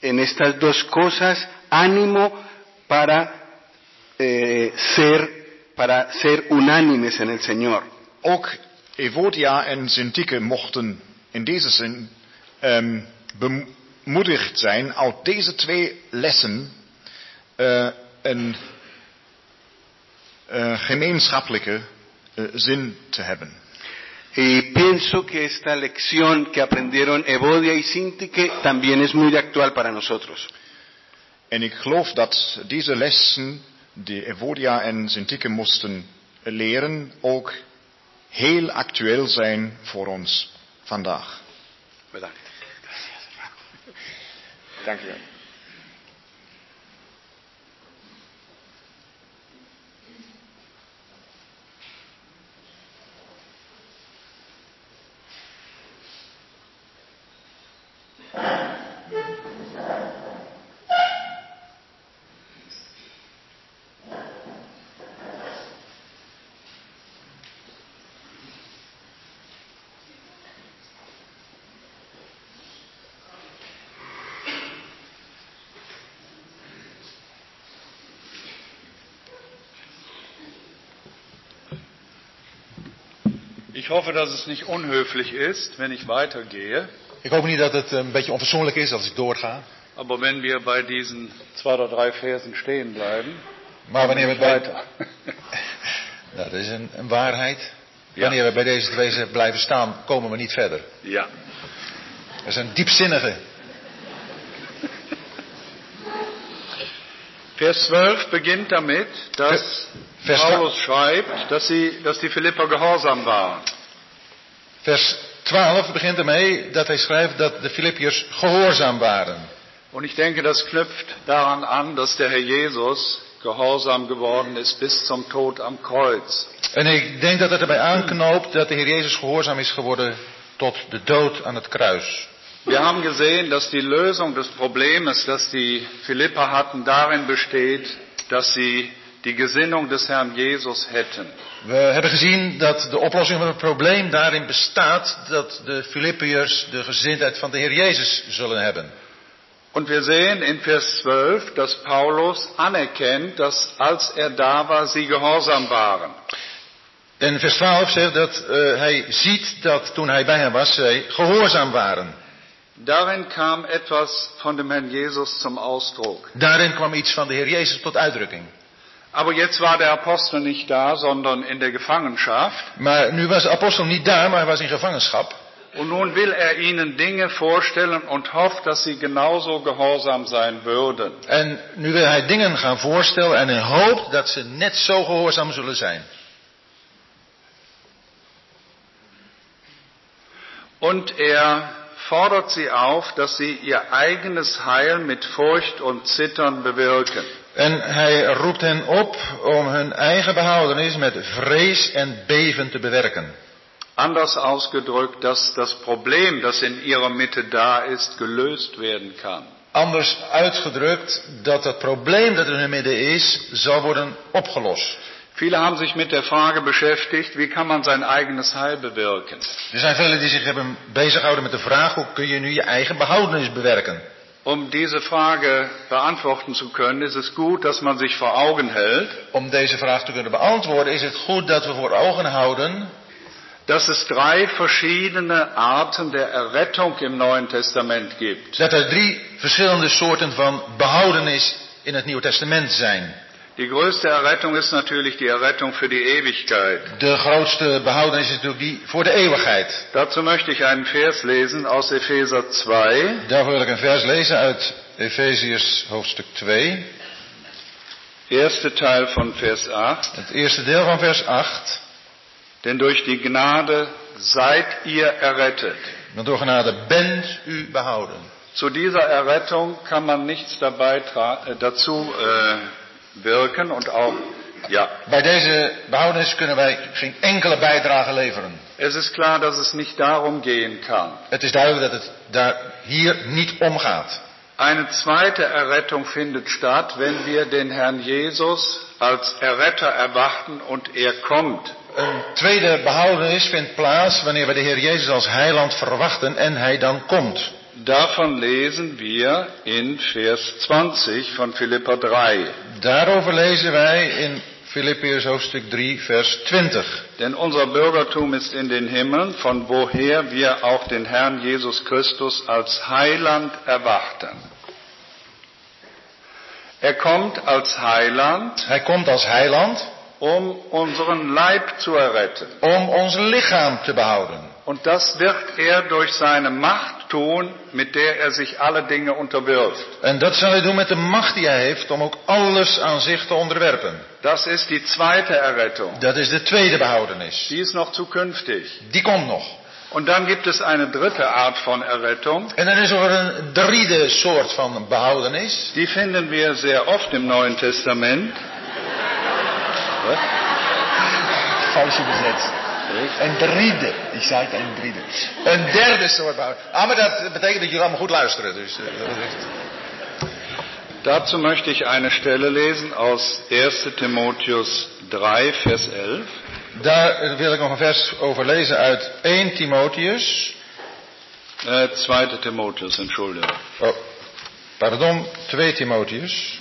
en estas dos cosas ánimo para eh, ser para ser unánimes en el Señor. Ook Evodia en Sintique mochten in deze zin um, bemoedigd zijn uit deze twee lessen uh, een uh, gemeenschappelijke uh, zin te hebben. Y pienso que esta lección que aprendieron Evodia y Sintique también es muy actual para nosotros. En ik geloof dat deze lessen die Evodia en Sintique moesten leren ook heel actueel zijn voor ons vandaag. Bedankt. Dank u wel. Ich hoffe, dass es nicht unhöflich ist, wenn ich weitergehe. Ik hoop niet dat het een beetje onfatsoenlijk is als ik doorga. Aber wenn wir bei diesen zwei oder drei Versen stehen bleiben, Maar wanneer we bij... Nou, dat is een, een waarheid. Wanneer we bij deze twee blijven staan, komen we niet verder. Ja. Dat is een diepzinnige. Vers 12 beginnt damit, dass Vers- Paulus schreibt, dass, sie, dass die Philipper gehorsam waren. Vers 12 begint ermee dat hij schrijft dat de Filippiërs gehoorzaam waren. Und ich denke, das knüpft daran an, dass der Herr Jesus gehorsam geworden ist bis zum Tod am Kreuz. En ik denk dat het erbij aanknoopt dat de Heer Jezus gehoorzaam is geworden tot de dood aan het kruis. Wir haben gesehen, dass die Lösung des Problems, das die Philipper hatten, darin besteht, dass sie die Gesinnung des Herrn Jesus hätten. We hebben gezien dat de oplossing van het probleem daarin bestaat dat de Filippiërs de gezindheid van de Heer Jezus zullen hebben. Und wir sehen in Vers 12, dass Paulus anerkennt, dass als er da war, sie gehorsam waren. En vers 12 zegt dat eh, hij ziet dat toen hij bij hen was, zij gehoorzaam waren. Etwas Herrn zum Ausdruck. Daarin kwam iets van de Heer Jezus tot uitdrukking. Aber jetzt war der Apostel nicht da, sondern in der Gefangenschaft. Maar nu was de apostel niet daar, maar hij was in gevangenschap. Und nun will er ihnen Dinge vorstellen und hofft, dass sie genauso gehorsam sein würden. En nu wil hij dingen gaan voorstellen en hij hoopt dat ze net zo gehoorzaam zullen zijn. Und er fordert sie auf, dass sie ihr eigenes Heil mit Furcht und Zittern bewirken. En hij roept hen op om hun eigen behoudenis met vrees en beven te bewerken. Anders ausgedrückt, dass das Problem, das in ihrer Mitte da ist, gelöst werden kann. Anders uitgedrukt dat het probleem dat in hun midden is, zal worden opgelost. Viele haben sich mit der Frage beschäftigt, wie kann man sein eigenes Heil bewirken? Er zijn velen die zich hebben bezighouden met de vraag hoe kun je nu je eigen behoudenis bewerken. Um diese Frage beantworten zu können, ist es gut, dass man sich vor Augen hält, Om deze vraag te kunnen beantwoorden is het goed dat we voor ogen houden dass es drei verschiedene Arten der Errettung im Neuen Testament gibt. dat er drie verschillende soorten van behoudenis in het Nieuwe Testament zijn. Die größte Errettung ist natürlich die Errettung für die Ewigkeit. De grootste behoudenis is natuurlijk die voor de eeuwigheid. Dazu möchte ich einen Vers lesen aus Epheser 2. Daarvoor wil ik een vers lezen uit Efeziërs hoofdstuk 2. Erste Teil von Vers 8. Het eerste deel van vers 8. Denn durch die Gnade seid ihr errettet. Want door genade bent u behouden. Zu dieser Errettung kann man nichts dabei äh, dazu äh, wirken und auch, ja. Bij deze behoudenis kunnen wij geen enkele bijdrage leveren. Es ist klar, dass es nicht darum gehen kann. Het is duidelijk dat het daar hier niet om gaat. Eine zweite Errettung findet statt, wenn wir den Herrn Jesus als Erretter erwarten und er kommt. Een tweede behoudenis vindt plaats wanneer we de Heer Jezus als heiland verwachten en hij dan komt. Davon lesen wir in Vers 20 von Philippa 3. Daarover lezen wij in Filippiërs hoofdstuk 3 vers 20. Denn unser Bürgertum ist in den Himmeln, von woher wir auch den Herrn Jesus Christus als Heiland erwarten. Er kommt als Heiland, Hij komt als heiland um unseren Leib zu erretten. om ons lichaam te behouden. Und das wird er durch seine Macht tun, mit der er sich alle Dinge unterwirft. En dat zal hij doen met de macht die hij heeft om ook alles aan zich te onderwerpen. Das ist die zweite Errettung. Dat is de tweede behoudenis. Die ist noch zukünftig. Die komt nog. Und dann gibt es eine dritte Art von Errettung. En dan is er een derde soort van behoudenis. Die finden wir sehr oft im Neuen Testament. Falsche bezet. Een derde. Ik zei het een derde. Een derde soort behoudenis. Ah, maar dat betekent dat jullie allemaal goed luisteren. Dus, eh, Dazu möchte ich eine Stelle lesen aus 1 Timotheus 3, Vers 11. Daar wil ik nog een vers over lezen uit 1 Timotheus. Äh, 2. Timotheus, Entschuldigung. Oh, pardon, 2 Timotheus.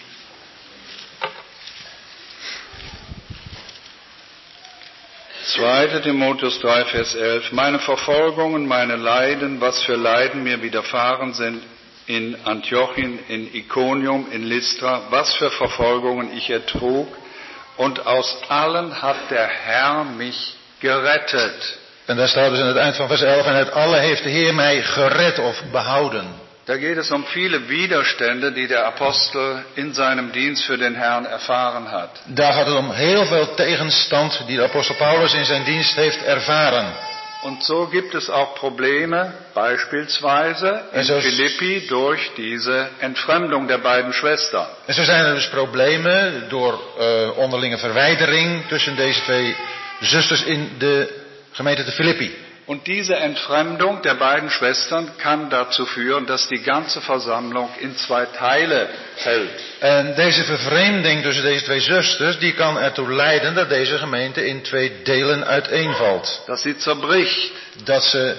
Zweite Timotheus 3, Vers 11. Meine Verfolgungen, meine Leiden, was für Leiden mir widerfahren sind in Antiochien, in Iconium, in Lystra, was für Verfolgungen ich ertrug. Und aus allen hat der Herr mich gerettet. En daar staat dus aan het eind van vers 11. En uit alle heeft de Heer mij gered of behouden. Da geht es um viele Widerstände, die der Apostel in seinem Dienst für den Herrn erfahren hat. Daar gaat het om heel veel tegenstand die de apostel Paulus in zijn dienst heeft ervaren. Und so gibt es auch Probleme, beispielsweise in Also- Philippi durch diese Entfremdung der beiden Schwestern. En zo zijn er dus problemen door eh, onderlinge verwijdering tussen deze twee zusters in de gemeente de Filippi. Und diese Entfremdung der beiden Schwestern kann dazu führen, dass die ganze Versammlung in zwei Teile fällt. En deze vervreemding tussen deze twee zusters, die kan ertoe leiden dat deze gemeente in twee delen uiteenvalt. Dass sie zerbricht. Dat ze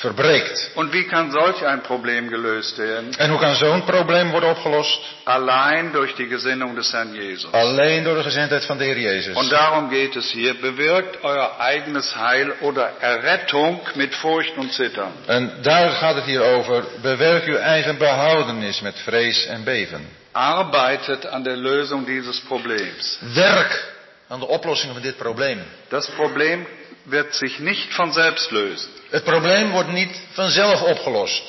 verbreekt. Und wie kann solch ein Problem gelöst werden? En hoe kan zo'n probleem worden opgelost? Allein durch die Gesinnung des Herrn Jesus. Alleen door de gezindheid van de Heer Jezus. Und darum geht es hier. Bewirkt euer eigenes Heil oder Errettung mit Furcht und Zittern. En daar gaat het hier over. Bewerk uw eigen behoudenis met vrees en beven. Arbeitet an der Lösung dieses Problems. Werk aan de oplossing van dit probleem. Das Problem wird sich nicht von selbst lösen. Het probleem wordt niet vanzelf opgelost.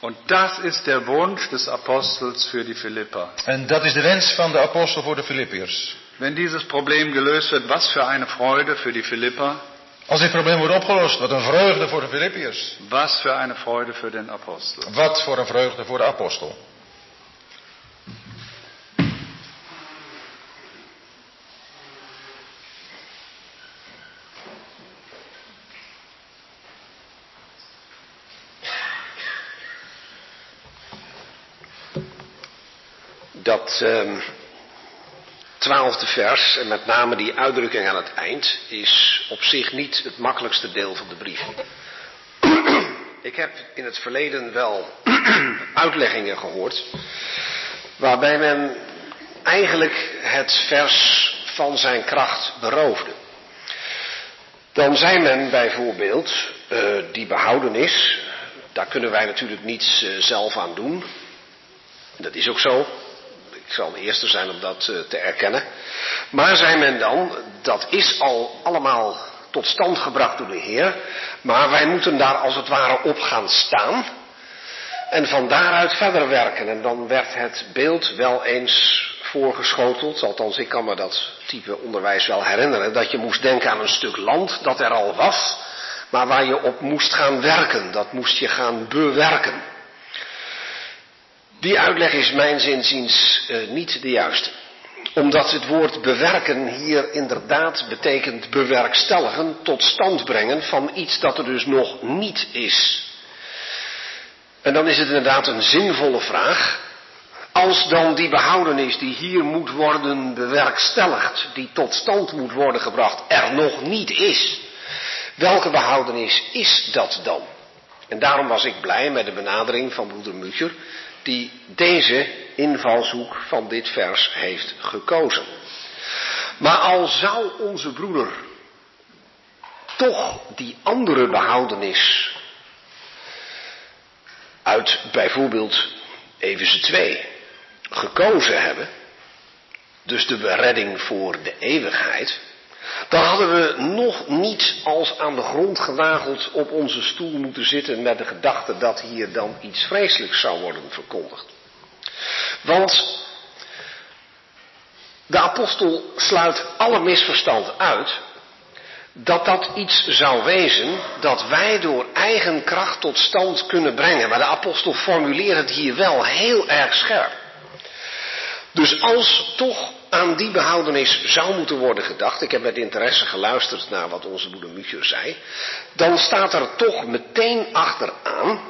Und das ist der Wunsch des Apostels für die Philipper. En dat is de wens van de apostel voor de Filippiërs. Wenn dieses Problem gelöst wird, was für eine Freude für die Philipper, Als dit probleem wordt opgelost, wat een vreugde voor de Filippiërs. was für eine Freude für den Apostel. Wat voor een vreugde voor de apostel. Dat ehm, twaalfde vers, en met name die uitdrukking aan het eind, is op zich niet het makkelijkste deel van de brief. Ik heb in het verleden wel uitleggingen gehoord, waarbij men eigenlijk het vers van zijn kracht beroofde. Dan zei men bijvoorbeeld, eh, die behoudenis, daar kunnen wij natuurlijk niets eh, zelf aan doen. Dat is ook zo. Ik zal de eerste zijn om dat eh, te erkennen. Maar zei men dan, dat is al allemaal tot stand gebracht door de Heer. Maar wij moeten daar als het ware op gaan staan. En van daaruit verder werken. En dan werd het beeld wel eens voorgeschoteld. Althans, ik kan me dat type onderwijs wel herinneren. Dat je moest denken aan een stuk land dat er al was. Maar waar je op moest gaan werken. Dat moest je gaan bewerken. Die uitleg is mijn zinziens eh, niet de juiste. Omdat het woord bewerken hier inderdaad betekent bewerkstelligen, tot stand brengen van iets dat er dus nog niet is. En dan is het inderdaad een zinvolle vraag. Als dan die behoudenis die hier moet worden bewerkstelligd, die tot stand moet worden gebracht, er nog niet is. Welke behoudenis is dat dan? En daarom was ik blij met de benadering van broeder Mucher, die deze invalshoek van dit vers heeft gekozen. Maar al zou onze broeder toch die andere behoudenis uit bijvoorbeeld Efeze 2 gekozen hebben, dus de beredding voor de eeuwigheid, dan hadden we nog niet als aan de grond genageld op onze stoel moeten zitten met de gedachte dat hier dan iets vreselijks zou worden verkondigd. Want de apostel sluit alle misverstand uit dat dat iets zou wezen dat wij door eigen kracht tot stand kunnen brengen. Maar de apostel formuleert het hier wel heel erg scherp. Dus als toch aan die behoudenis zou moeten worden gedacht, ik heb met interesse geluisterd naar wat onze moeder Mucher zei, dan staat er toch meteen achteraan,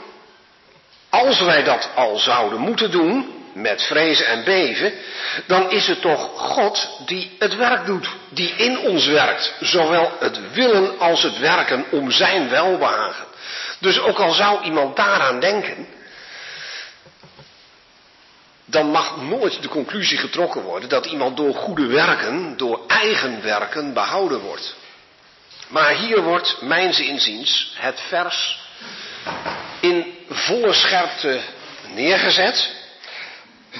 als wij dat al zouden moeten doen, met vrezen en beven, dan is het toch God die het werk doet, die in ons werkt, zowel het willen als het werken om zijn welbehagen. Dus ook al zou iemand daaraan denken, dan mag nooit de conclusie getrokken worden dat iemand door goede werken, door eigen werken behouden wordt. Maar hier wordt, mijns inziens, het vers in volle scherpte neergezet.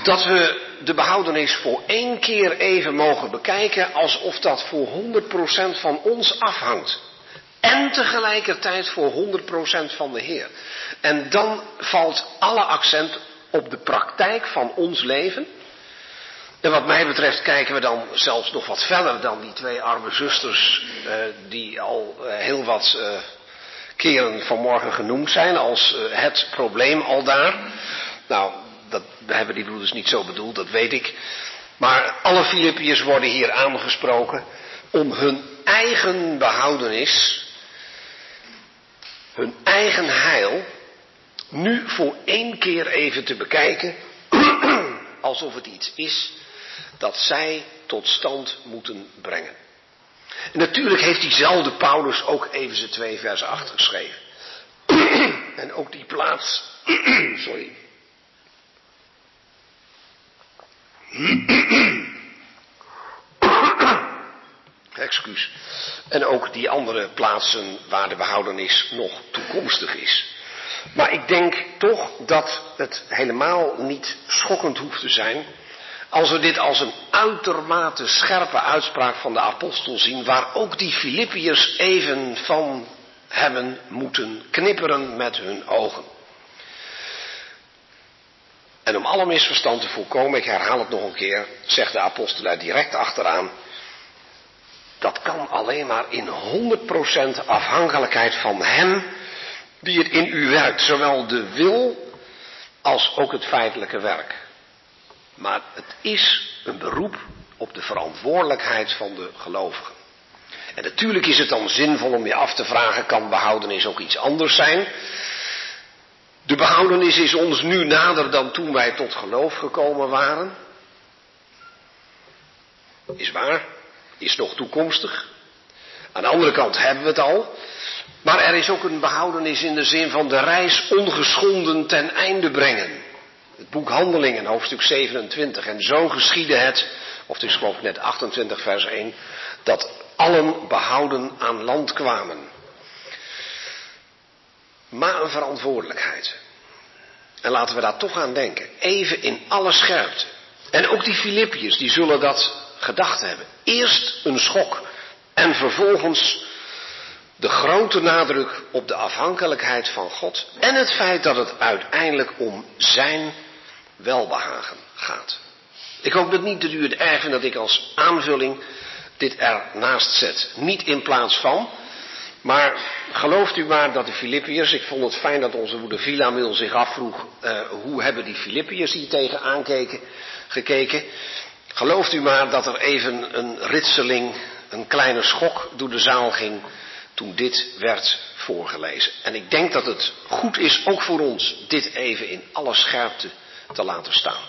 Dat we de behoudenis voor één keer even mogen bekijken alsof dat voor 100% van ons afhangt. en tegelijkertijd voor 100% van de Heer. En dan valt alle accent op de praktijk van ons leven. En wat mij betreft kijken we dan zelfs nog wat verder dan die twee arme zusters eh, die al eh, heel wat eh, keren vanmorgen genoemd zijn als eh, het probleem al daar. Nou, dat hebben die broeders niet zo bedoeld, dat weet ik. Maar alle Filippiërs worden hier aangesproken om hun eigen behoudenis, hun eigen heil, nu voor één keer even te bekijken, alsof het iets is dat zij tot stand moeten brengen. En natuurlijk heeft diezelfde Paulus ook even zijn twee versen achtergeschreven. en ook die plaats, sorry. Excuus. En ook die andere plaatsen waar de behoudenis nog toekomstig is. Maar ik denk toch dat het helemaal niet schokkend hoeft te zijn als we dit als een uitermate scherpe uitspraak van de apostel zien, waar ook die Filippiërs even van hebben moeten knipperen met hun ogen. En om alle misverstand te voorkomen, ik herhaal het nog een keer, zegt de apostel daar direct achteraan, dat kan alleen maar in 100% afhankelijkheid van Hem die het in u werkt, zowel de wil als ook het feitelijke werk. Maar het is een beroep op de verantwoordelijkheid van de gelovigen. En natuurlijk is het dan zinvol om je af te vragen, kan behoudenis ook iets anders zijn? De behoudenis is ons nu nader dan toen wij tot geloof gekomen waren. Is waar, is nog toekomstig. Aan de andere kant hebben we het al. Maar er is ook een behoudenis in de zin van de reis ongeschonden ten einde brengen. Het boek Handelingen, hoofdstuk 27. En zo geschiedde het, of het is geloof ik net 28 vers 1, dat allen behouden aan land kwamen. Maar een verantwoordelijkheid. En laten we daar toch aan denken. Even in alle scherpte. En ook die Filippiërs, die zullen dat gedacht hebben. Eerst een schok en vervolgens de grote nadruk op de afhankelijkheid van God en het feit dat het uiteindelijk om zijn welbehagen gaat. Ik hoop dat niet dat u het erg vindt dat ik als aanvulling dit ernaast zet. Niet in plaats van, maar gelooft u maar dat de Filippiërs, ik vond het fijn dat onze moeder Vilamil zich afvroeg, uh, hoe hebben die Filippiërs hier tegen aankeken, gekeken. Gelooft u maar dat er even een ritseling, een kleine schok door de zaal ging toen dit werd voorgelezen. En ik denk dat het goed is, ook voor ons, dit even in alle scherpte te laten staan.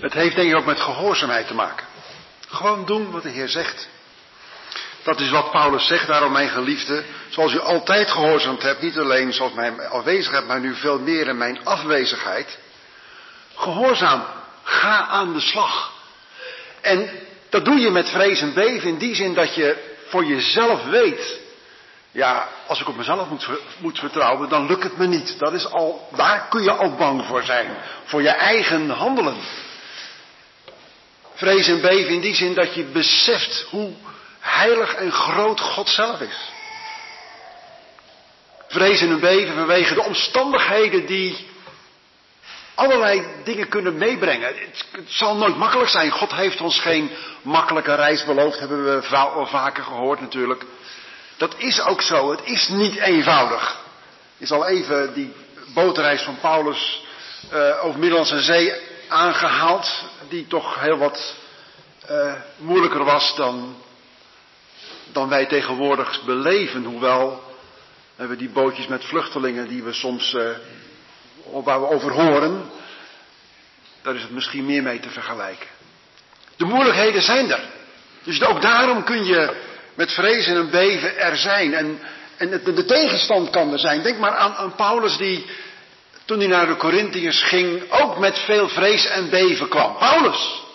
Het heeft denk ik ook met gehoorzaamheid te maken. Gewoon doen wat de Heer zegt. Dat is wat Paulus zegt, daarom mijn geliefde. Zoals u altijd gehoorzaamd hebt, niet alleen zoals mijn afwezigheid, maar nu veel meer in mijn afwezigheid. Gehoorzaam Ga aan de slag. En dat doe je met vrees en beven in die zin dat je voor jezelf weet. Ja, als ik op mezelf moet, moet vertrouwen, dan lukt het me niet. Dat is al, daar kun je al bang voor zijn. Voor je eigen handelen. Vrees en beven in die zin dat je beseft hoe heilig en groot God zelf is. Vrees en beven vanwege de omstandigheden die allerlei dingen kunnen meebrengen. Het, zal nooit makkelijk zijn. God heeft ons geen makkelijke reis beloofd, hebben we al vaker gehoord natuurlijk. Dat is ook zo. Het is niet eenvoudig. Is al even die bootreis van Paulus uh, over Middellandse Zee aangehaald, die toch heel wat uh, moeilijker was dan, dan wij tegenwoordig beleven. Hoewel hebben we die bootjes met vluchtelingen die we soms uh, waar we over horen, daar is het misschien meer mee te vergelijken. De moeilijkheden zijn er. Dus ook daarom kun je met vrezen en beven er zijn. En, en de, de tegenstand kan er zijn. Denk maar aan, aan Paulus die, toen hij naar de Corinthiërs ging, ook met veel vrees en beven kwam. Paulus!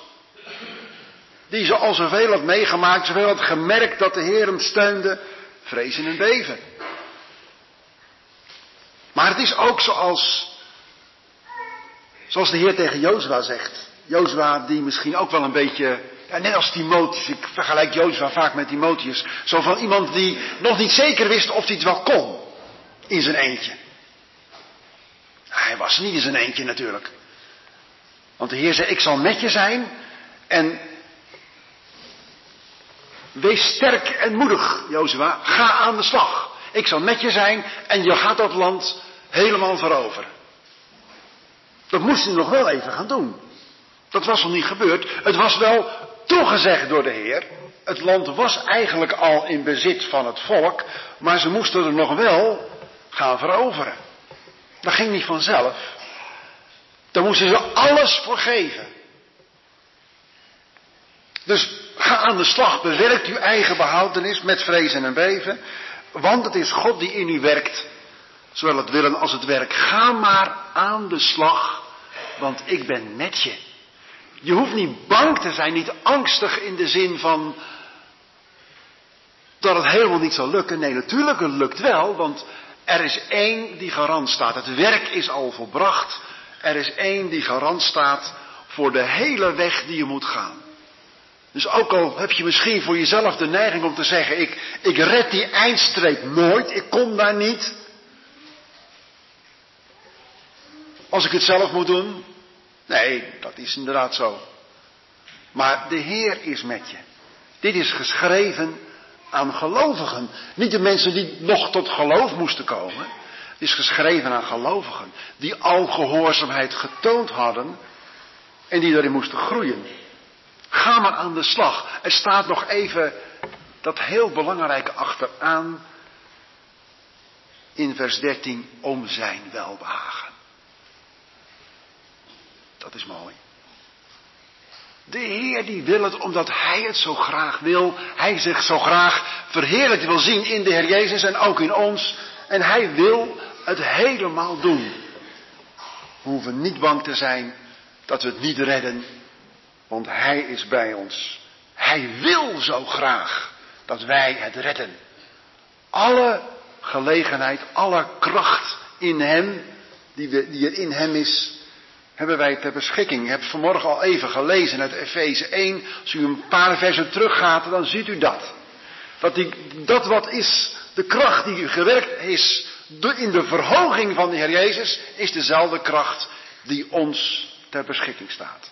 Die al zoveel had meegemaakt, zoveel had gemerkt dat de Heer hem steunde. Vrezen en beven. Maar het is ook zoals, zoals de Heer tegen Jozua zegt. Jozua die misschien ook wel een beetje, ja, net als Timotheus, ik vergelijk Jozua vaak met Timotheus. Zo van iemand die nog niet zeker wist of hij het wel kon in zijn eentje. Hij was niet in zijn eentje natuurlijk. Want de Heer zei, ik zal met je zijn en wees sterk en moedig, Jozua. Ga aan de slag. Ik zal met je zijn en je gaat dat land helemaal veroveren. Dat moest hij nog wel even gaan doen. Dat was nog niet gebeurd. Het was wel toegezegd door de Heer. Het land was eigenlijk al in bezit van het volk, maar ze moesten er nog wel gaan veroveren. Dat ging niet vanzelf. Daar moesten ze alles voor geven. Dus ga aan de slag, bewerkt uw eigen behoudenis met vrezen en beven. Want het is God die in u werkt, zowel het willen als het werk. Ga maar aan de slag, want ik ben met je. Je hoeft niet bang te zijn, niet angstig in de zin van dat het helemaal niet zal lukken. Nee, natuurlijk, het lukt wel, want er is één die garant staat. Het werk is al volbracht. Er is één die garant staat voor de hele weg die je moet gaan. Dus ook al heb je misschien voor jezelf de neiging om te zeggen, ik, ik red die eindstreep nooit, ik kom daar niet. Als ik het zelf moet doen. Nee, dat is inderdaad zo. Maar de Heer is met je. Dit is geschreven aan gelovigen. Niet de mensen die nog tot geloof moesten komen. Het is geschreven aan gelovigen. Die al gehoorzaamheid getoond hadden. En die daarin moesten groeien. Ga maar aan de slag. Er staat nog even dat heel belangrijke achteraan. In vers 13. Om zijn welbehagen. Dat is mooi. De Heer die wil het omdat Hij het zo graag wil. Hij zich zo graag verheerlijkt wil zien in de Heer Jezus en ook in ons. En Hij wil het helemaal doen. We hoeven niet bang te zijn dat we het niet redden. Want Hij is bij ons. Hij wil zo graag dat wij het redden. Alle gelegenheid, alle kracht in Hem, die, die er in Hem is, hebben wij ter beschikking. Ik heb vanmorgen al even gelezen uit Efeze 1. Als u een paar versen teruggaat, dan ziet u dat. Dat, die, dat wat is, de kracht die gewerkt is in de verhoging van de Heer Jezus, is dezelfde kracht die ons ter beschikking staat.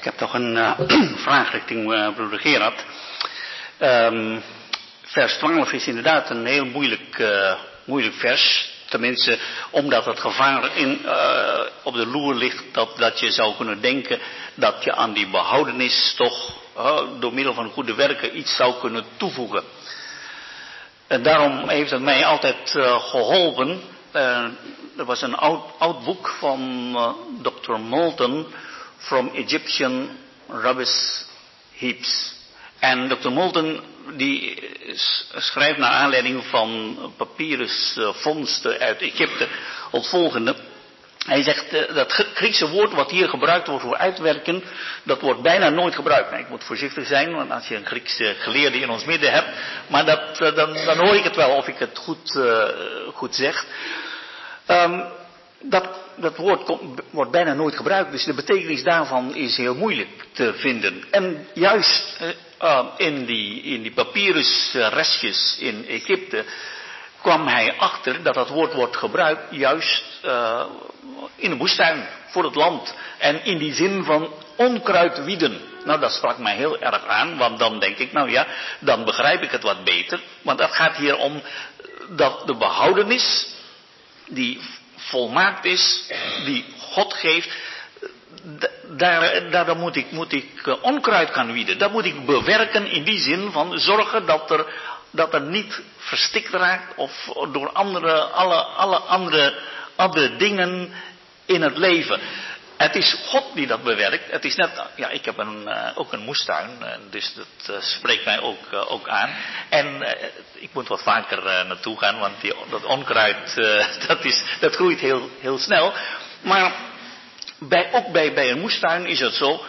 Ik heb toch een uh, vraag richting uh, broeder Gerard. Um, vers 12 is inderdaad een heel moeilijk, uh, moeilijk vers. Tenminste, omdat het gevaar in, op de loer ligt dat, dat je zou kunnen denken dat je aan die behoudenis toch door middel van goede werken iets zou kunnen toevoegen. En daarom heeft het mij altijd geholpen. er was een oud, oud boek van Dr. Moulton, From Egyptian Rubbish Heaps. En Dr. Moulton die schrijft naar aanleiding van papyrusvondsten uit Egypte het volgende. Hij zegt uh, dat Griekse woord wat hier gebruikt wordt voor uitwerken, dat wordt bijna nooit gebruikt. Nou, ik moet voorzichtig zijn, want als je een Griekse geleerde in ons midden hebt, maar dat, dan, dan, hoor ik het wel of ik het goed, goed zeg. Um, dat, dat woord komt, wordt bijna nooit gebruikt, dus de betekenis daarvan is heel moeilijk te vinden. En juist uh, in, die, in die papyrusrestjes in Egypte kwam hij achter dat dat woord wordt gebruikt juist uh, in de woestijn, voor het land. En in die zin van onkruid wieden. Nou, dat sprak mij heel erg aan, want dan denk ik, nou ja, dan begrijp ik het wat beter. Want het gaat hier om dat de behoudenis, die volmaakt is, die God geeft, daar, daar moet ik, moet ik uh, onkruid gaan wieden. Dat moet ik bewerken in die zin van zorgen dat er, dat er niet verstikt raakt of door andere, alle, alle andere, andere dingen in het leven. Het is God die dat bewerkt. Het is net, ja, ik heb een, uh, ook een moestuin, uh, dus dat uh, spreekt mij ook, ook aan. En ik moet wat vaker naartoe gaan, want die, dat onkruid, dat, is, dat groeit heel, heel snel. Maar bij, ook bij, bij een moestuin is het zo,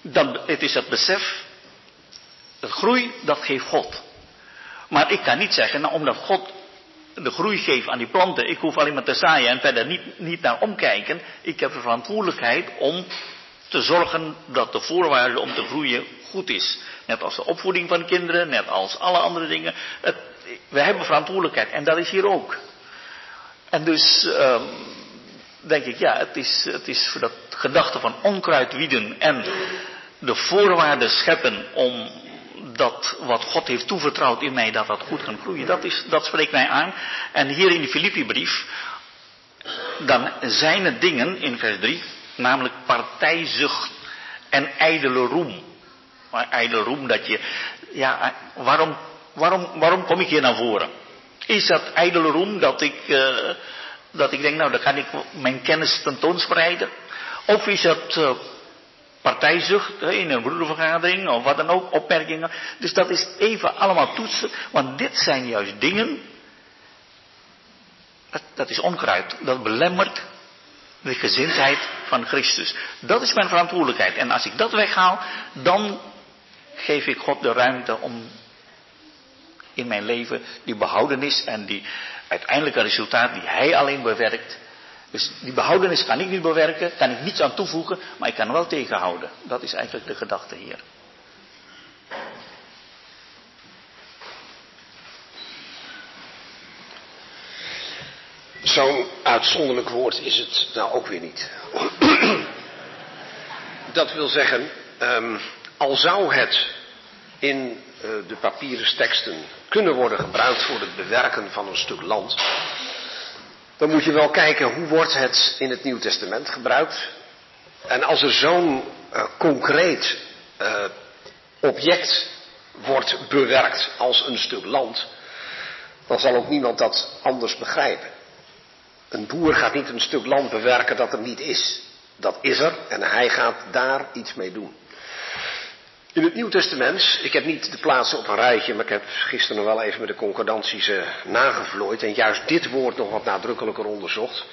dan, het is het besef, het groei, dat geeft God. Maar ik kan niet zeggen, nou, omdat God de groei geeft aan die planten, ik hoef alleen maar te zaaien en verder niet, niet naar omkijken. Ik heb de verantwoordelijkheid om te zorgen dat de voorwaarde om te groeien goed is. Net als de opvoeding van kinderen, net als alle andere dingen. We hebben verantwoordelijkheid en dat is hier ook. En dus um, denk ik, ja, het is, het is voor dat gedachte van onkruid wieden en de voorwaarden scheppen om dat wat God heeft toevertrouwd in mij, dat dat goed kan groeien. Dat, is, dat spreekt mij aan. En hier in de Filippi-brief, dan zijn er dingen in vers 3, namelijk partijzucht en ijdele roem. Maar ijdele roem dat je, ja, waarom, waarom, waarom kom ik hier naar voren? Is dat ijdele roem dat ik, uh, dat ik denk, nou dan kan ik mijn kennis tentoonspreiden? Of is dat uh, partijzucht in een broedervergadering of wat dan ook, opmerkingen. Dus dat is even allemaal toetsen, want dit zijn juist dingen, dat, is onkruid, dat belemmert de gezindheid van Christus. Dat is mijn verantwoordelijkheid. En als ik dat weghaal, dan geef ik God de ruimte om in mijn leven die behoudenis en die uiteindelijke resultaat die Hij alleen bewerkt, dus die behoudenis kan ik niet bewerken, kan ik niets aan toevoegen, maar ik kan wel tegenhouden. Dat is eigenlijk de gedachte hier. Zo'n uitzonderlijk woord is het nou ook weer niet. Dat wil zeggen, um, al zou het in uh, de papieren teksten kunnen worden gebruikt voor het bewerken van een stuk land, dan moet je wel kijken hoe wordt het in het Nieuw Testament gebruikt. En als er zo'n uh, concreet uh, object wordt bewerkt als een stuk land, dan zal ook niemand dat anders begrijpen. Een boer gaat niet een stuk land bewerken dat er niet is. Dat is er en hij gaat daar iets mee doen. In het Nieuw Testament, ik heb niet de plaatsen op een rijtje, maar ik heb gisteren nog wel even met de concordanties uh, nagevlooid en juist dit woord nog wat nadrukkelijker onderzocht,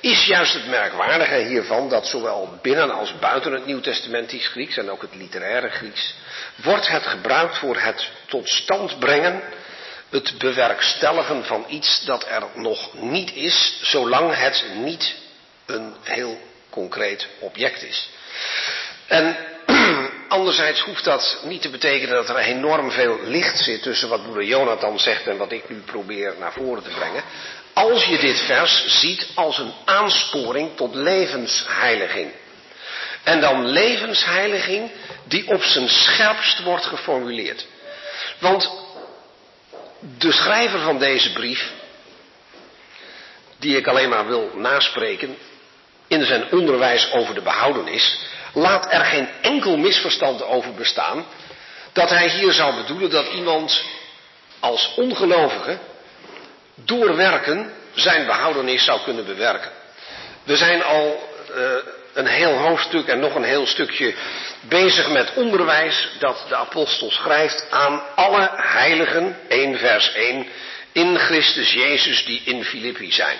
is juist het merkwaardige hiervan dat zowel binnen als buiten het Nieuw Testamentisch Grieks en ook het literaire Grieks, wordt het gebruikt voor het tot stand brengen, het bewerkstelligen van iets dat er nog niet is, zolang het niet een heel concreet object is. En anderzijds hoeft dat niet te betekenen dat er enorm veel licht zit tussen wat broeder Jonathan zegt en wat ik nu probeer naar voren te brengen. Als je dit vers ziet als een aansporing tot levensheiliging. En dan levensheiliging die op zijn scherpst wordt geformuleerd. Want de schrijver van deze brief, die ik alleen maar wil naspreken, in zijn onderwijs over de behoudenis, laat er geen enkel misverstand over bestaan dat hij hier zou bedoelen dat iemand als ongelovige door werken zijn behoudenis zou kunnen bewerken. We zijn al uh, een heel hoofdstuk en nog een heel stukje bezig met onderwijs dat de apostel schrijft aan alle heiligen, 1 vers 1, in Christus Jezus die in Filippi zijn.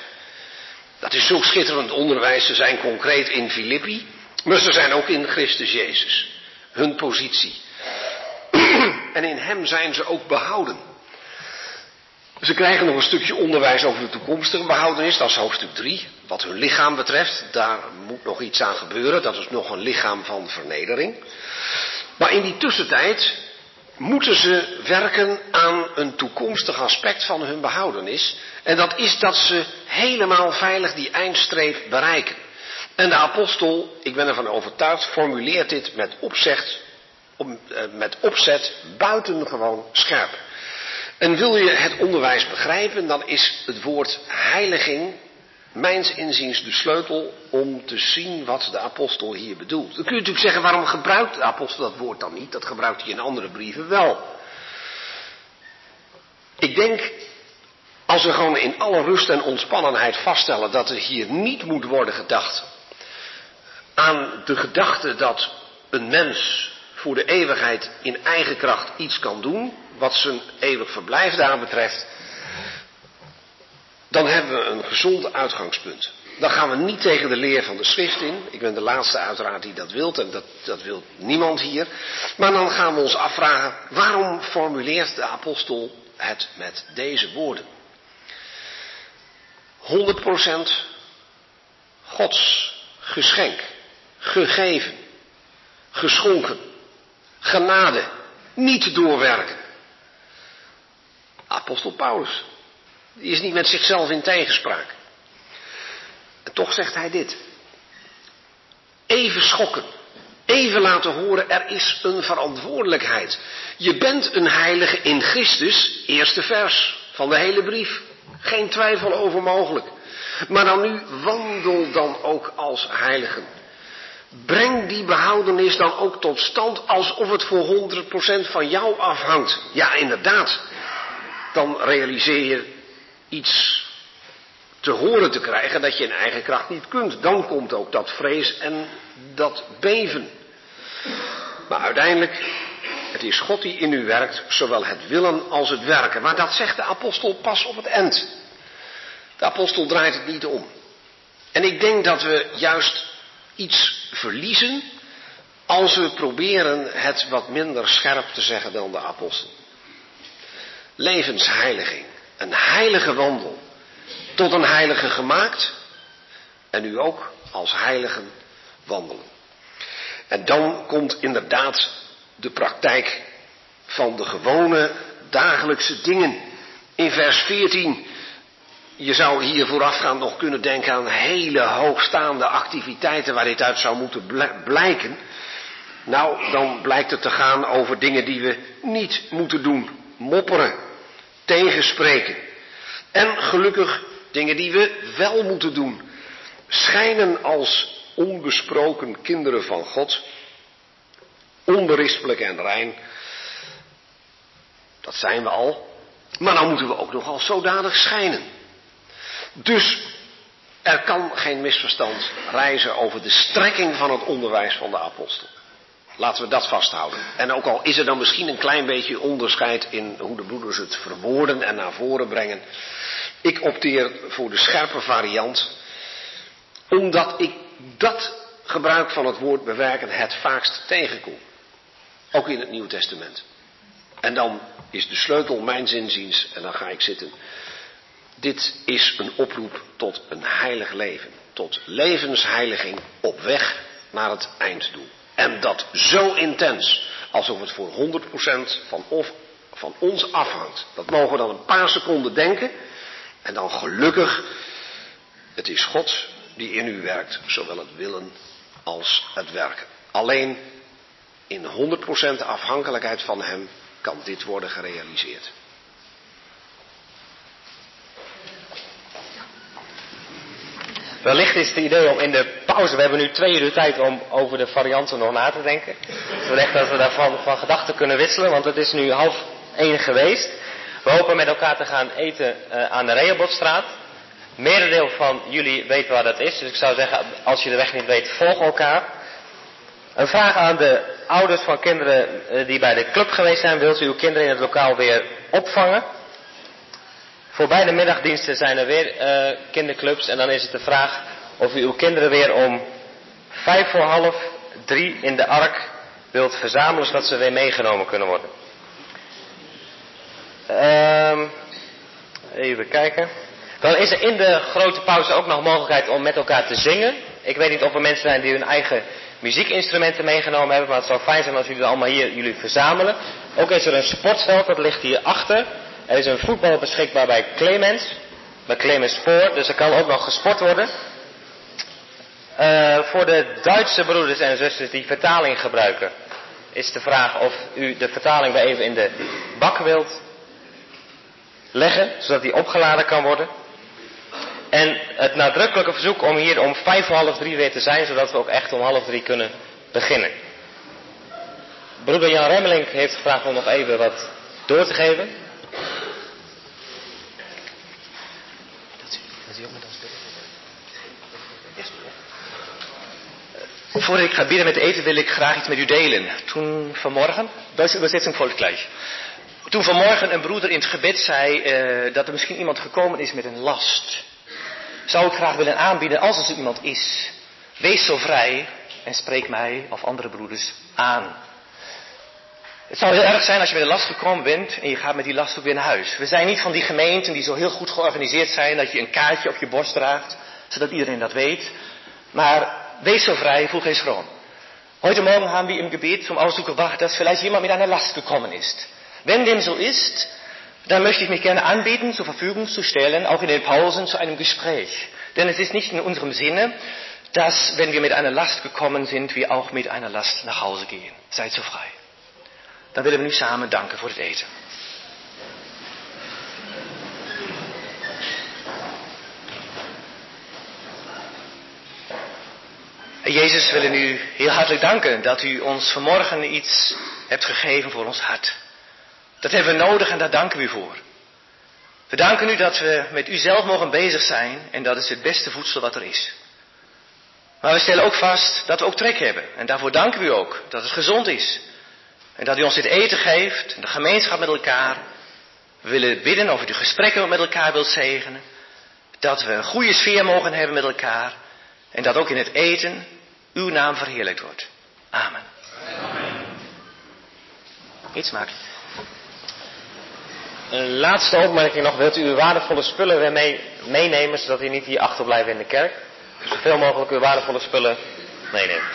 Dat is zo schitterend onderwijs, ze zijn concreet in Filippi. Maar ze zijn ook in Christus Jezus. Hun positie. en in Hem zijn ze ook behouden. Ze krijgen nog een stukje onderwijs over de toekomstige behoudenis. Dat is hoofdstuk 3. Wat hun lichaam betreft, daar moet nog iets aan gebeuren. Dat is nog een lichaam van vernedering. Maar in die tussentijd moeten ze werken aan een toekomstig aspect van hun behoudenis. En dat is dat ze helemaal veilig die eindstreep bereiken. En de apostel, ik ben ervan overtuigd, formuleert dit met opzet, eh, met opzet buitengewoon scherp. En wil je het onderwijs begrijpen, dan is het woord heiliging mijns inziens de sleutel om te zien wat de apostel hier bedoelt. Dan kun je natuurlijk zeggen, waarom gebruikt de apostel dat woord dan niet? Dat gebruikt hij in andere brieven wel. Ik denk, als we gewoon in alle rust en ontspannenheid vaststellen dat er hier niet moet worden gedacht aan de gedachte dat een mens voor de eeuwigheid in eigen kracht iets kan doen, wat zijn eeuwig verblijf daar betreft, dan hebben we een gezond uitgangspunt. dan gaan we niet tegen de leer van de schrift in. Ik ben de laatste uiteraard die dat wilt en dat, dat wil niemand hier. Maar dan gaan we ons afvragen, waarom formuleert de apostel het met deze woorden? 100% Gods geschenk, gegeven, geschonken, genade, niet doorwerken. Apostel Paulus, die is niet met zichzelf in tegenspraak. En toch zegt hij dit. Even schokken. Even laten horen, er is een verantwoordelijkheid. Je bent een heilige in Christus, eerste vers van de hele brief. Geen twijfel over mogelijk. Maar dan nu, wandel dan ook als heiligen. Breng die behoudenis dan ook tot stand alsof het voor 100% van jou afhangt. Ja, inderdaad. Dan realiseer je iets te horen te krijgen dat je in eigen kracht niet kunt. Dan komt ook dat vrees en dat beven. Maar uiteindelijk, het is God die in u werkt, zowel het willen als het werken. Maar dat zegt de apostel pas op het eind. De apostel draait het niet om. En ik denk dat we juist iets verliezen als we proberen het wat minder scherp te zeggen dan de apostel. Levensheiliging, een heilige wandel, tot een heilige gemaakt en nu ook als heiligen wandelen. En dan komt inderdaad de praktijk van de gewone dagelijkse dingen. In vers 14 je zou hier voorafgaand nog kunnen denken aan hele hoogstaande activiteiten waar dit uit zou moeten blijken. Nou, dan blijkt het te gaan over dingen die we niet moeten doen. Mopperen, tegenspreken. En gelukkig dingen die we wel moeten doen. Schijnen als onbesproken kinderen van God. Onberispelijk en rein. Dat zijn we al. Maar dan moeten we ook nog als zodanig schijnen. Dus er kan geen misverstand reizen over de strekking van het onderwijs van de apostel. Laten we dat vasthouden. En ook al is er dan misschien een klein beetje onderscheid in hoe de broeders het verwoorden en naar voren brengen. Ik opteer voor de scherpe variant, omdat ik dat gebruik van het woord bewerken het vaakst tegenkom. Ook in het Nieuwe Testament. En dan is de sleutel mijn zinziens, en dan ga ik zitten, dit is een oproep tot een heilig leven. Tot levensheiliging op weg naar het einddoel. En dat zo intens, alsof het voor 100% van, of, van ons afhangt. Dat mogen we dan een paar seconden denken. En dan gelukkig, het is God die in u werkt, zowel het willen als het werken. Alleen in 100% afhankelijkheid van Hem kan dit worden gerealiseerd. Wellicht is het idee om in de pauze, we hebben nu twee uur tijd om over de varianten nog na te denken. Wellicht dat we daarvan van gedachten kunnen wisselen, want het is nu half één geweest. We hopen met elkaar te gaan eten uh, aan de Rehobothstraat. Merendeel van jullie weet waar dat is, dus ik zou zeggen, als je de weg niet weet, volg elkaar. Een vraag aan de ouders van kinderen uh, die bij de club geweest zijn. Wilt u uw kinderen in het lokaal weer opvangen? Voor beide middagdiensten zijn er weer uh, kinderclubs en dan is het de vraag of u uw kinderen weer om vijf voor half drie in de ark wilt verzamelen zodat ze weer meegenomen kunnen worden. Um, even kijken. Dan is er in de grote pauze ook nog mogelijkheid om met elkaar te zingen. Ik weet niet of er mensen zijn die hun eigen muziekinstrumenten meegenomen hebben, maar het zou fijn zijn als jullie allemaal hier jullie verzamelen. Ook is er een sportveld, dat ligt hier achter. Er is een voetbal beschikbaar bij Clemens, bij Clemens Spoor, dus er kan ook nog gesport worden. Uh, voor de Duitse broeders en zusters die vertaling gebruiken, is de vraag of u de vertaling weer even in de bak wilt leggen, zodat die opgeladen kan worden. En het nadrukkelijke verzoek om hier om vijf voor half drie weer te zijn, zodat we ook echt om half drie kunnen beginnen. Broeder Jan Remmeling heeft gevraagd om nog even wat door te geven. Voor ik ga binnen met eten wil ik graag iets met u delen. Toen vanmorgen, Duitse übersetzing volgt gleich. Toen vanmorgen een broeder in het gebed zei uh, dat er misschien iemand gekomen is met een last. zou ik graag willen aanbieden als er zo iemand is. Wees zo vrij en spreek mij of andere broeders aan. Het zou heel erg zijn als je met een last gekomen bent en je gaat met die last ook weer naar huis. We zijn niet van die gemeenten die zo heel goed georganiseerd zijn dat je een kaartje op je borst draagt, zodat iedereen dat weet. Maar wees zo vrij, voel geen schroom. Heute Morgen haben wir im Gebet zum Ausdruck gebracht, dass vielleicht jemand mit einer Last gekommen ist. Wenn dem so ist, dann möchte ich mich gerne anbieten, zur Verfügung zu stellen, auch in den Pausen zu einem Gespräch. Denn es ist nicht in unserem Sinne, dass, wenn wir mit einer Last gekommen sind, wir auch mit einer Last nach Hause gehen. Seid so frei. Dan willen we nu samen danken voor het eten. En Jezus, we willen u heel hartelijk danken dat u ons vanmorgen iets hebt gegeven voor ons hart. Dat hebben we nodig en daar danken we u voor. We danken u dat we met u zelf mogen bezig zijn en dat is het beste voedsel wat er is. Maar we stellen ook vast dat we ook trek hebben en daarvoor danken we u ook dat het gezond is. En dat u ons dit eten geeft, en de gemeenschap met elkaar. We willen bidden of u de gesprekken met elkaar wilt zegenen. Dat we een goede sfeer mogen hebben met elkaar. En dat ook in het eten uw naam verheerlijkt wordt. Amen. Iets maken. Een laatste opmerking nog. Wilt u uw waardevolle spullen weer mee, meenemen, zodat u niet hier achterblijft in de kerk? Zoveel mogelijk uw waardevolle spullen meenemen.